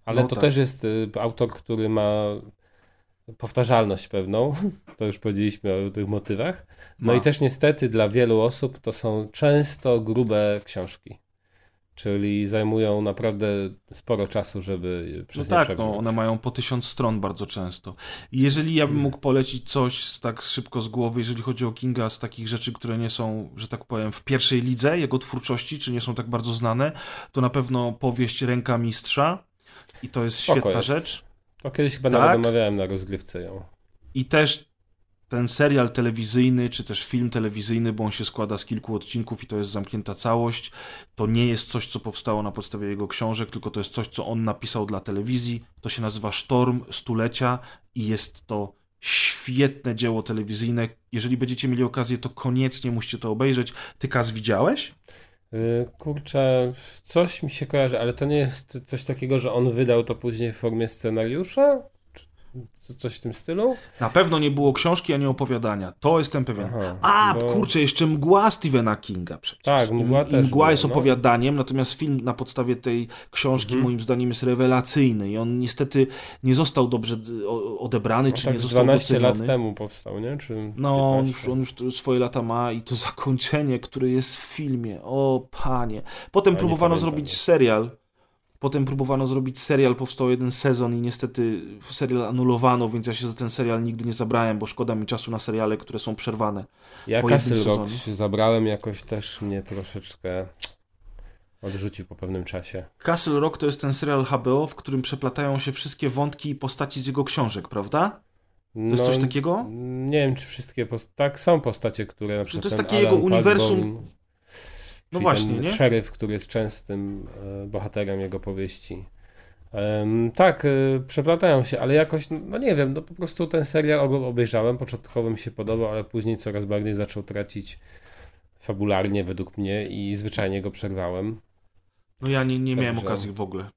Ale No to tak. też jest y, autor, który ma powtarzalność pewną. To już powiedzieliśmy o tych motywach. No Ma. i też niestety dla wielu osób to są często grube książki. Czyli zajmują naprawdę sporo czasu, żeby No przez nie tak, no, one mają po tysiąc stron bardzo często. Jeżeli ja bym Hmm. mógł polecić coś z, tak szybko z głowy, jeżeli chodzi o Kinga, z takich rzeczy, które nie są, że tak powiem, w pierwszej lidze jego twórczości, czy nie są tak bardzo znane, to na pewno powieść Ręka Mistrza. I to jest Spoko świetna jest. rzecz. To kiedyś chyba Tak? nawet omawiałem na rozgrywce ją. I też ten serial telewizyjny, czy też film telewizyjny, bo on się składa z kilku odcinków i to jest zamknięta całość. To nie jest coś, co powstało na podstawie jego książek, tylko to jest coś, co on napisał dla telewizji. To się nazywa Sztorm Stulecia i jest to świetne dzieło telewizyjne. Jeżeli będziecie mieli okazję, to koniecznie musicie to obejrzeć. Ty, Kaz, widziałeś? Yy, Kurczę, coś mi się kojarzy, ale to nie jest coś takiego, że on wydał to później w formie scenariusza? Coś w tym stylu? Na pewno nie było książki ani opowiadania. To jestem pewien. Aha, A, bo- kurczę, jeszcze Mgła Stephena Kinga przecież. Tak, Mgła I, też i Mgła jest no. opowiadaniem, natomiast film na podstawie tej książki Mhm. moim zdaniem jest rewelacyjny i on niestety nie został dobrze odebrany, No czy tak nie został 12 doceniony. lat temu powstał, nie? Czy No, on 15? już, on już swoje lata ma i to zakończenie, które jest w filmie, o panie. Potem Ja próbowano zrobić serial. Potem próbowano zrobić serial, powstał jeden sezon i niestety serial anulowano, więc ja się za ten serial nigdy nie zabrałem, bo szkoda mi czasu na seriale, które są przerwane. Ja Castle Rock się zabrałem, jakoś też mnie troszeczkę odrzucił po pewnym czasie. Castle Rock to jest ten serial HBO, w którym przeplatają się wszystkie wątki i postaci z jego książek, prawda? To jest coś takiego? Nie wiem, czy wszystkie post- Tak, są postacie, które na Że to przykład jest takie jego Alan uniwersum- Pagbone, No właśnie, ten nie? szeryf, który jest częstym e, bohaterem jego powieści. Tak, e, przeplatają się, ale jakoś, no, nie wiem, no po prostu ten serial ob- obejrzałem, początkowo mi się podobał, ale później coraz bardziej zaczął tracić fabularnie według mnie i zwyczajnie go przerwałem. No ja nie, nie miałem Także- okazji w ogóle.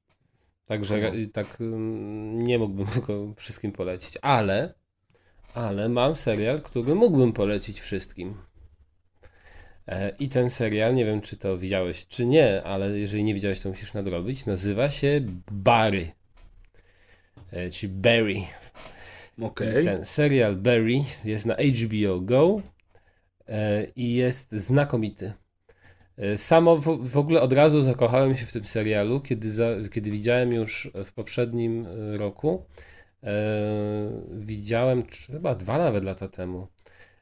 Także No. tak ym, nie mógłbym go wszystkim polecić, ale ale mam serial, który mógłbym polecić wszystkim. E, I ten serial, nie wiem czy to widziałeś czy nie, ale jeżeli nie widziałeś, to musisz nadrobić. Nazywa się Barry. E, Czyli Barry. Okej. I ten serial Barry jest na HBO Go e, i jest znakomity. Samo w, w ogóle od razu zakochałem się w tym serialu, kiedy, za, kiedy widziałem już w poprzednim roku. E, widziałem czy chyba dwa nawet lata temu.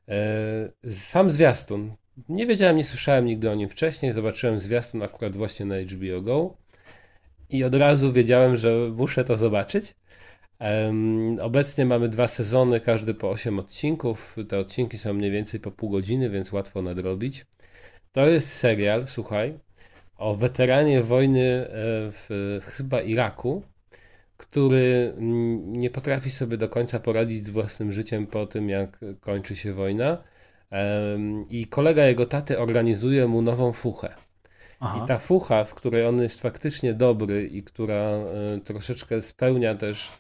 E, sam zwiastun. Nie wiedziałem, nie słyszałem nigdy o nim wcześniej. Zobaczyłem zwiastun akurat właśnie na HBO Go i od razu wiedziałem, że muszę to zobaczyć. Em, obecnie mamy dwa sezony, każdy po 8 odcinków. Te odcinki są mniej więcej po pół godziny, więc łatwo nadrobić. To jest serial, słuchaj, o weteranie wojny e, w chyba Iraku, który nie potrafi sobie do końca poradzić z własnym życiem po tym, jak kończy się wojna. I kolega jego taty organizuje mu nową fuchę. Aha. I ta fucha, w której on jest faktycznie dobry i która e, troszeczkę spełnia też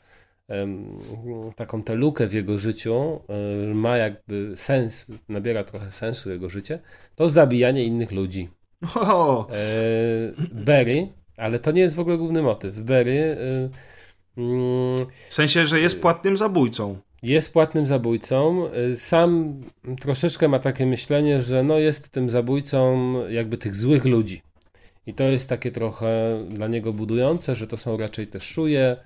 taką tę lukę w jego życiu, e, ma jakby sens, nabiera trochę sensu jego życie, to zabijanie innych ludzi. O, E, Barry Ale to nie jest w ogóle główny motyw. Barry y, mm, W sensie, że jest płatnym zabójcą. Jest płatnym zabójcą. Sam troszeczkę ma takie myślenie, że no jest tym zabójcą jakby tych złych ludzi. I to jest takie trochę dla niego budujące, że to są raczej te szuje,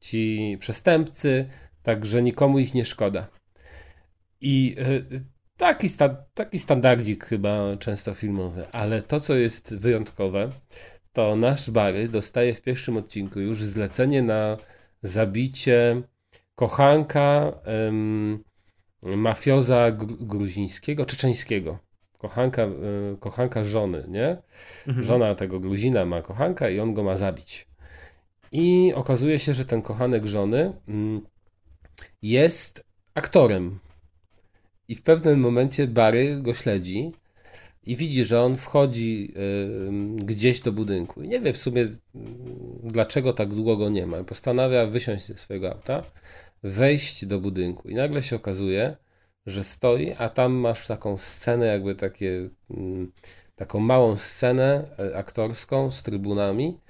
ci przestępcy, także nikomu ich nie szkoda. I y, taki, sta, taki standardzik chyba często filmowy, ale to, co jest wyjątkowe, to nasz Bary dostaje w pierwszym odcinku już zlecenie na zabicie kochanka em, mafioza gru, gruzińskiego, czeczeńskiego. Kochanka, e, kochanka żony, nie? Żona tego Gruzina ma kochanka i on go ma zabić. I okazuje się, że ten kochanek żony mm, jest aktorem. I w pewnym momencie Barry go śledzi i widzi, że on wchodzi gdzieś do budynku. I nie wie w sumie, y, dlaczego tak długo go nie ma. Postanawia wysiąść ze swojego auta, wejść do budynku. I nagle się okazuje, że stoi, a tam masz taką scenę, jakby takie, mm, taką małą scenę e, aktorską z trybunami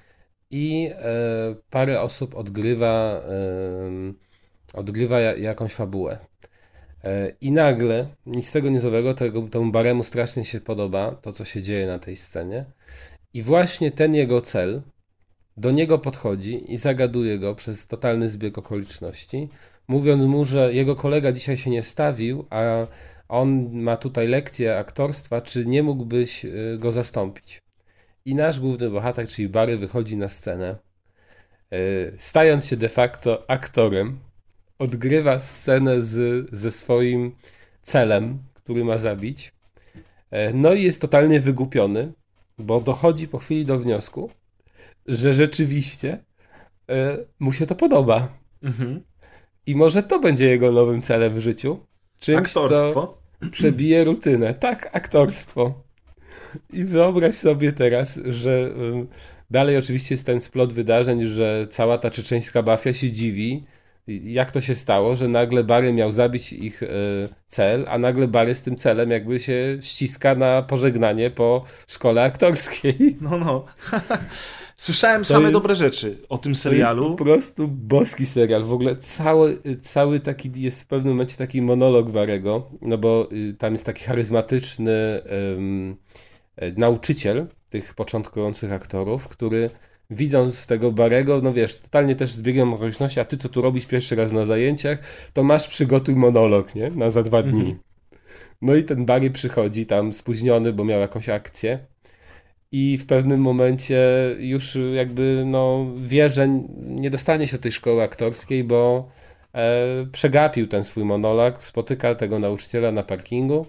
i e, parę osób odgrywa, odgrywa ja- jakąś fabułę. E, I nagle, nic tego niezowego, tego, temu Baremu strasznie się podoba to, co się dzieje na tej scenie. I właśnie ten jego cel do niego podchodzi i zagaduje go przez totalny zbieg okoliczności, mówiąc mu, że jego kolega dzisiaj się nie stawił, a on ma tutaj lekcję aktorstwa, czy nie mógłbyś y, go zastąpić. I nasz główny bohater, czyli Barry, wychodzi na scenę, y, stając się de facto aktorem, odgrywa scenę z, ze swoim celem, który ma zabić. E, No i jest totalnie wygłupiony, bo dochodzi po chwili do wniosku, że rzeczywiście e, mu się to podoba. Mhm. I może to będzie jego nowym celem w życiu. Czymś, co Aktorstwo. przebije rutynę. Tak, aktorstwo. I wyobraź sobie teraz, że ym, dalej oczywiście jest ten splot wydarzeń, że cała ta czeczeńska mafia się dziwi, jak to się stało, że nagle Barry miał zabić ich y, cel, a nagle Barry z tym celem jakby się ściska na pożegnanie po szkole aktorskiej. No, no. Słyszałem same jest- dobre rzeczy o tym To serialu. jest po prostu boski serial. W ogóle cały, cały taki jest w pewnym momencie taki monolog Barego, no bo y, tam jest taki charyzmatyczny e, nauczyciel tych początkujących aktorów, który widząc tego Barego, no wiesz, totalnie też z biegiem okoliczności, a ty co tu robisz pierwszy raz na zajęciach, to masz przygotuj monolog, nie? Na za dwa dni. No i ten Barry przychodzi tam spóźniony, bo miał jakąś akcję i w pewnym momencie już jakby no wie, że nie dostanie się do tej szkoły aktorskiej, bo e, przegapił ten swój monolog, spotyka tego nauczyciela na parkingu,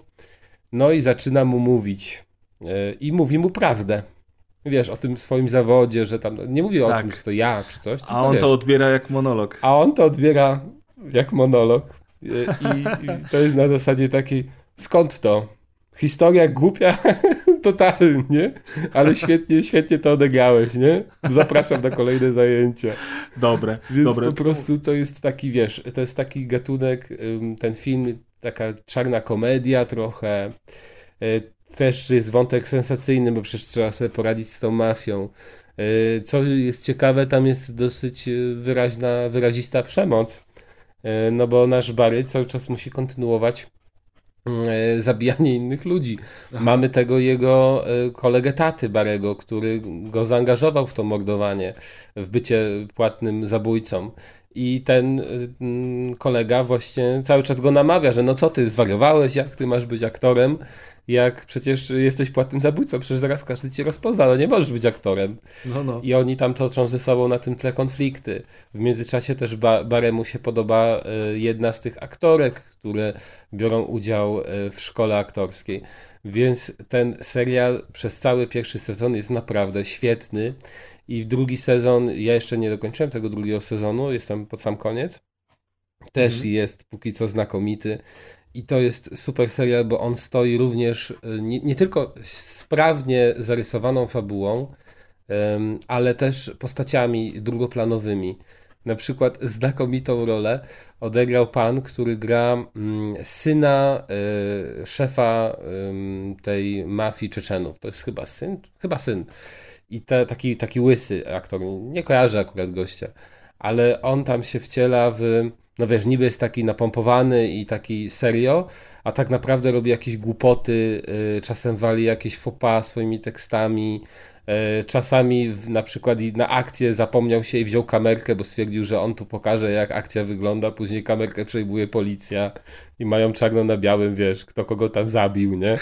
no i zaczyna mu mówić e, i mówi mu prawdę. Wiesz, o tym swoim zawodzie, że tam, nie mówi o Tak. tym, że to ja czy coś, A on wiesz, to odbiera jak monolog. a on to odbiera jak monolog. I, i to jest na zasadzie takiej, skąd to? Historia głupia totalnie, ale świetnie, świetnie to odegrałeś, nie? Zapraszam na kolejne zajęcia. Dobre, Więc dobre. po prostu to jest taki, wiesz, to jest taki gatunek, ten film, taka czarna komedia trochę. Y, Też jest wątek sensacyjny, bo przecież trzeba sobie poradzić z tą mafią. Y, Co jest ciekawe, tam jest dosyć y, wyraźna, wyrazista przemoc. No bo nasz Barry cały czas musi kontynuować zabijanie innych ludzi. Mamy tego jego y, kolegę taty Barego, który go zaangażował w to mordowanie, w bycie płatnym zabójcą. I ten mm, kolega właśnie cały czas go namawia, że no co ty, zwariowałeś, jak ty masz być aktorem, jak przecież jesteś płatnym zabójcą, przecież zaraz każdy cię rozpozna, no nie możesz być aktorem. No, no. I oni tam toczą ze sobą na tym tle konflikty. W międzyczasie też ba Baremu się podoba y, jedna z tych aktorek, które biorą udział y, w szkole aktorskiej. Więc ten serial przez cały pierwszy sezon jest naprawdę świetny. I w drugi sezon, ja jeszcze nie dokończyłem tego drugiego sezonu, jestem pod sam koniec. Też jest póki co znakomity. I to jest super serial, bo on stoi również y, nie, nie tylko sprawnie zarysowaną fabułą, ale też postaciami drugoplanowymi. Na przykład znakomitą rolę odegrał pan, który gra mm, syna y, szefa tej mafii Czeczenów. To jest chyba syn? Chyba syn. I te, taki, taki łysy aktor, nie kojarzę akurat gościa, ale on tam się wciela w, no wiesz, niby jest taki napompowany i taki serio, a tak naprawdę robi jakieś głupoty, y, czasem wali jakieś pas swoimi tekstami, y, czasami na przykład i na akcję zapomniał się i wziął kamerkę, bo stwierdził, że on tu pokaże jak akcja wygląda, później kamerkę przejmuje policja i mają czarno na białym, wiesz, kto kogo tam zabił, nie?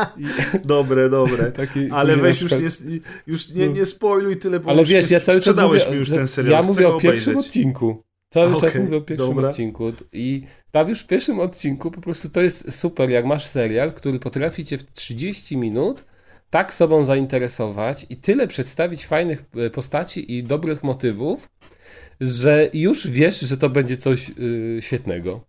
Dobre, dobre. Taki- Ale weź na już przykład- nie, już nie, nie spoiluj tyle, bo Ale wiesz, ja cały czas mówię, mi już ten serial. Ja mówię o pierwszym obejrzeć. odcinku. Cały czas Okej, mówię o pierwszym dobra. odcinku i tam już w pierwszym odcinku po prostu to jest super, jak masz serial, który potrafi cię w 30 minut tak sobą zainteresować i tyle przedstawić fajnych e, postaci i dobrych motywów, że już wiesz, że to będzie coś y, świetnego.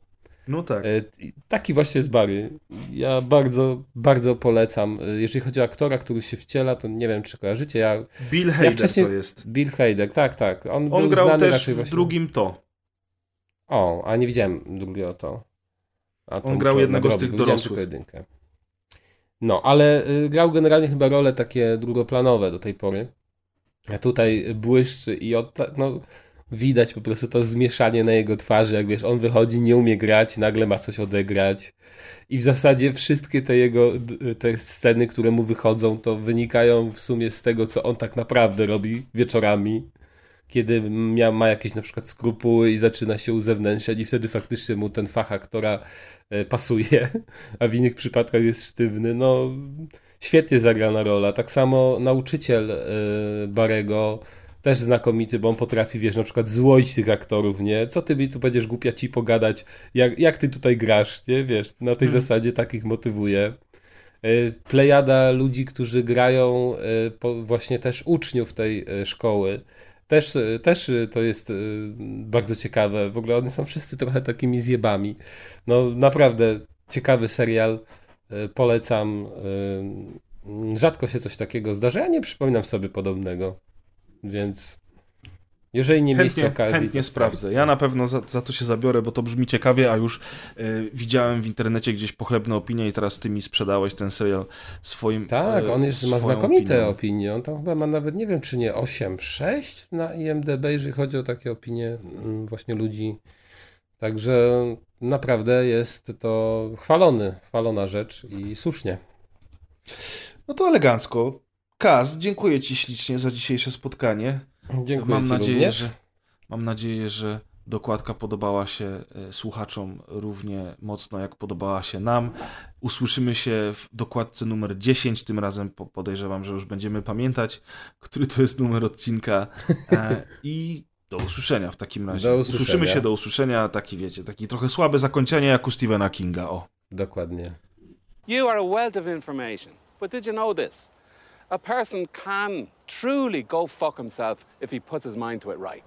No tak. E, Taki właśnie jest Barry. Ja bardzo, bardzo polecam. Jeżeli chodzi o aktora, który się wciela, to nie wiem, czy kojarzycie. Ja, Bill Hader wcześniej- to jest. Bill Hader, tak, tak. On, On był grał też w właśnie... drugim to. O, a nie widziałem drugiego to. A On grał jednego z tych dorosłych. tylko jedynkę. No, ale y, grał generalnie chyba role takie drugoplanowe do tej pory. A tutaj błyszczy i od, no, widać po prostu to zmieszanie na jego twarzy, jak wiesz, on wychodzi, nie umie grać, nagle ma coś odegrać. I w zasadzie wszystkie te jego te sceny, które mu wychodzą, to wynikają w sumie z tego, co on tak naprawdę robi wieczorami kiedy mia, ma jakieś na przykład skrupuły i zaczyna się uzewnętrzniać i wtedy faktycznie mu ten fach aktora e, pasuje, a w innych przypadkach jest sztywny. No, świetnie zagrana rola. Tak samo nauczyciel e, Barego też znakomity, bo on potrafi, wiesz, na przykład złoić tych aktorów, nie? Co ty mi tu będziesz głupia ci pogadać? Jak, jak ty tutaj grasz, nie? Wiesz, na tej zasadzie takich motywuje. E, Plejada ludzi, którzy grają właśnie też uczniów tej szkoły. Też, też e, to jest e, bardzo ciekawe. W ogóle oni są wszyscy trochę takimi zjebami. No naprawdę ciekawy serial. e, Polecam. Rzadko się coś takiego zdarza. Ja nie przypominam sobie podobnego. Więc jeżeli nie mieliście Chętnie, okazji. chętnie to sprawdzę. Ja na pewno za, za to się zabiorę, bo to brzmi ciekawie, a już y, widziałem w internecie gdzieś pochlebne opinie i teraz ty mi sprzedałeś ten serial swoim Tak, y, on jest, ma znakomite opinią. opinie. On tam chyba ma nawet, nie wiem czy nie 8,6 na IMDB, jeżeli chodzi o takie opinie mm, właśnie ludzi. Także naprawdę jest to chwalony, chwalona rzecz i słusznie. No to elegancko. Kaz, dziękuję ci ślicznie za dzisiejsze spotkanie. Dziękuję mam nadzieję, również. że mam nadzieję, że dokładka podobała się e, słuchaczom równie mocno, jak podobała się nam. Usłyszymy się w dokładce numer 10. Tym razem po- podejrzewam, że już będziemy pamiętać, który to jest numer odcinka. E, I do usłyszenia w takim razie. Do usłyszenia. Usłyszymy się do usłyszenia. Taki wiecie, taki trochę słabe zakończenie jak u Stephena Kinga. O. Dokładnie. You are a wealth of information. But did you know this? A person can truly go fuck himself if he puts his mind to it right.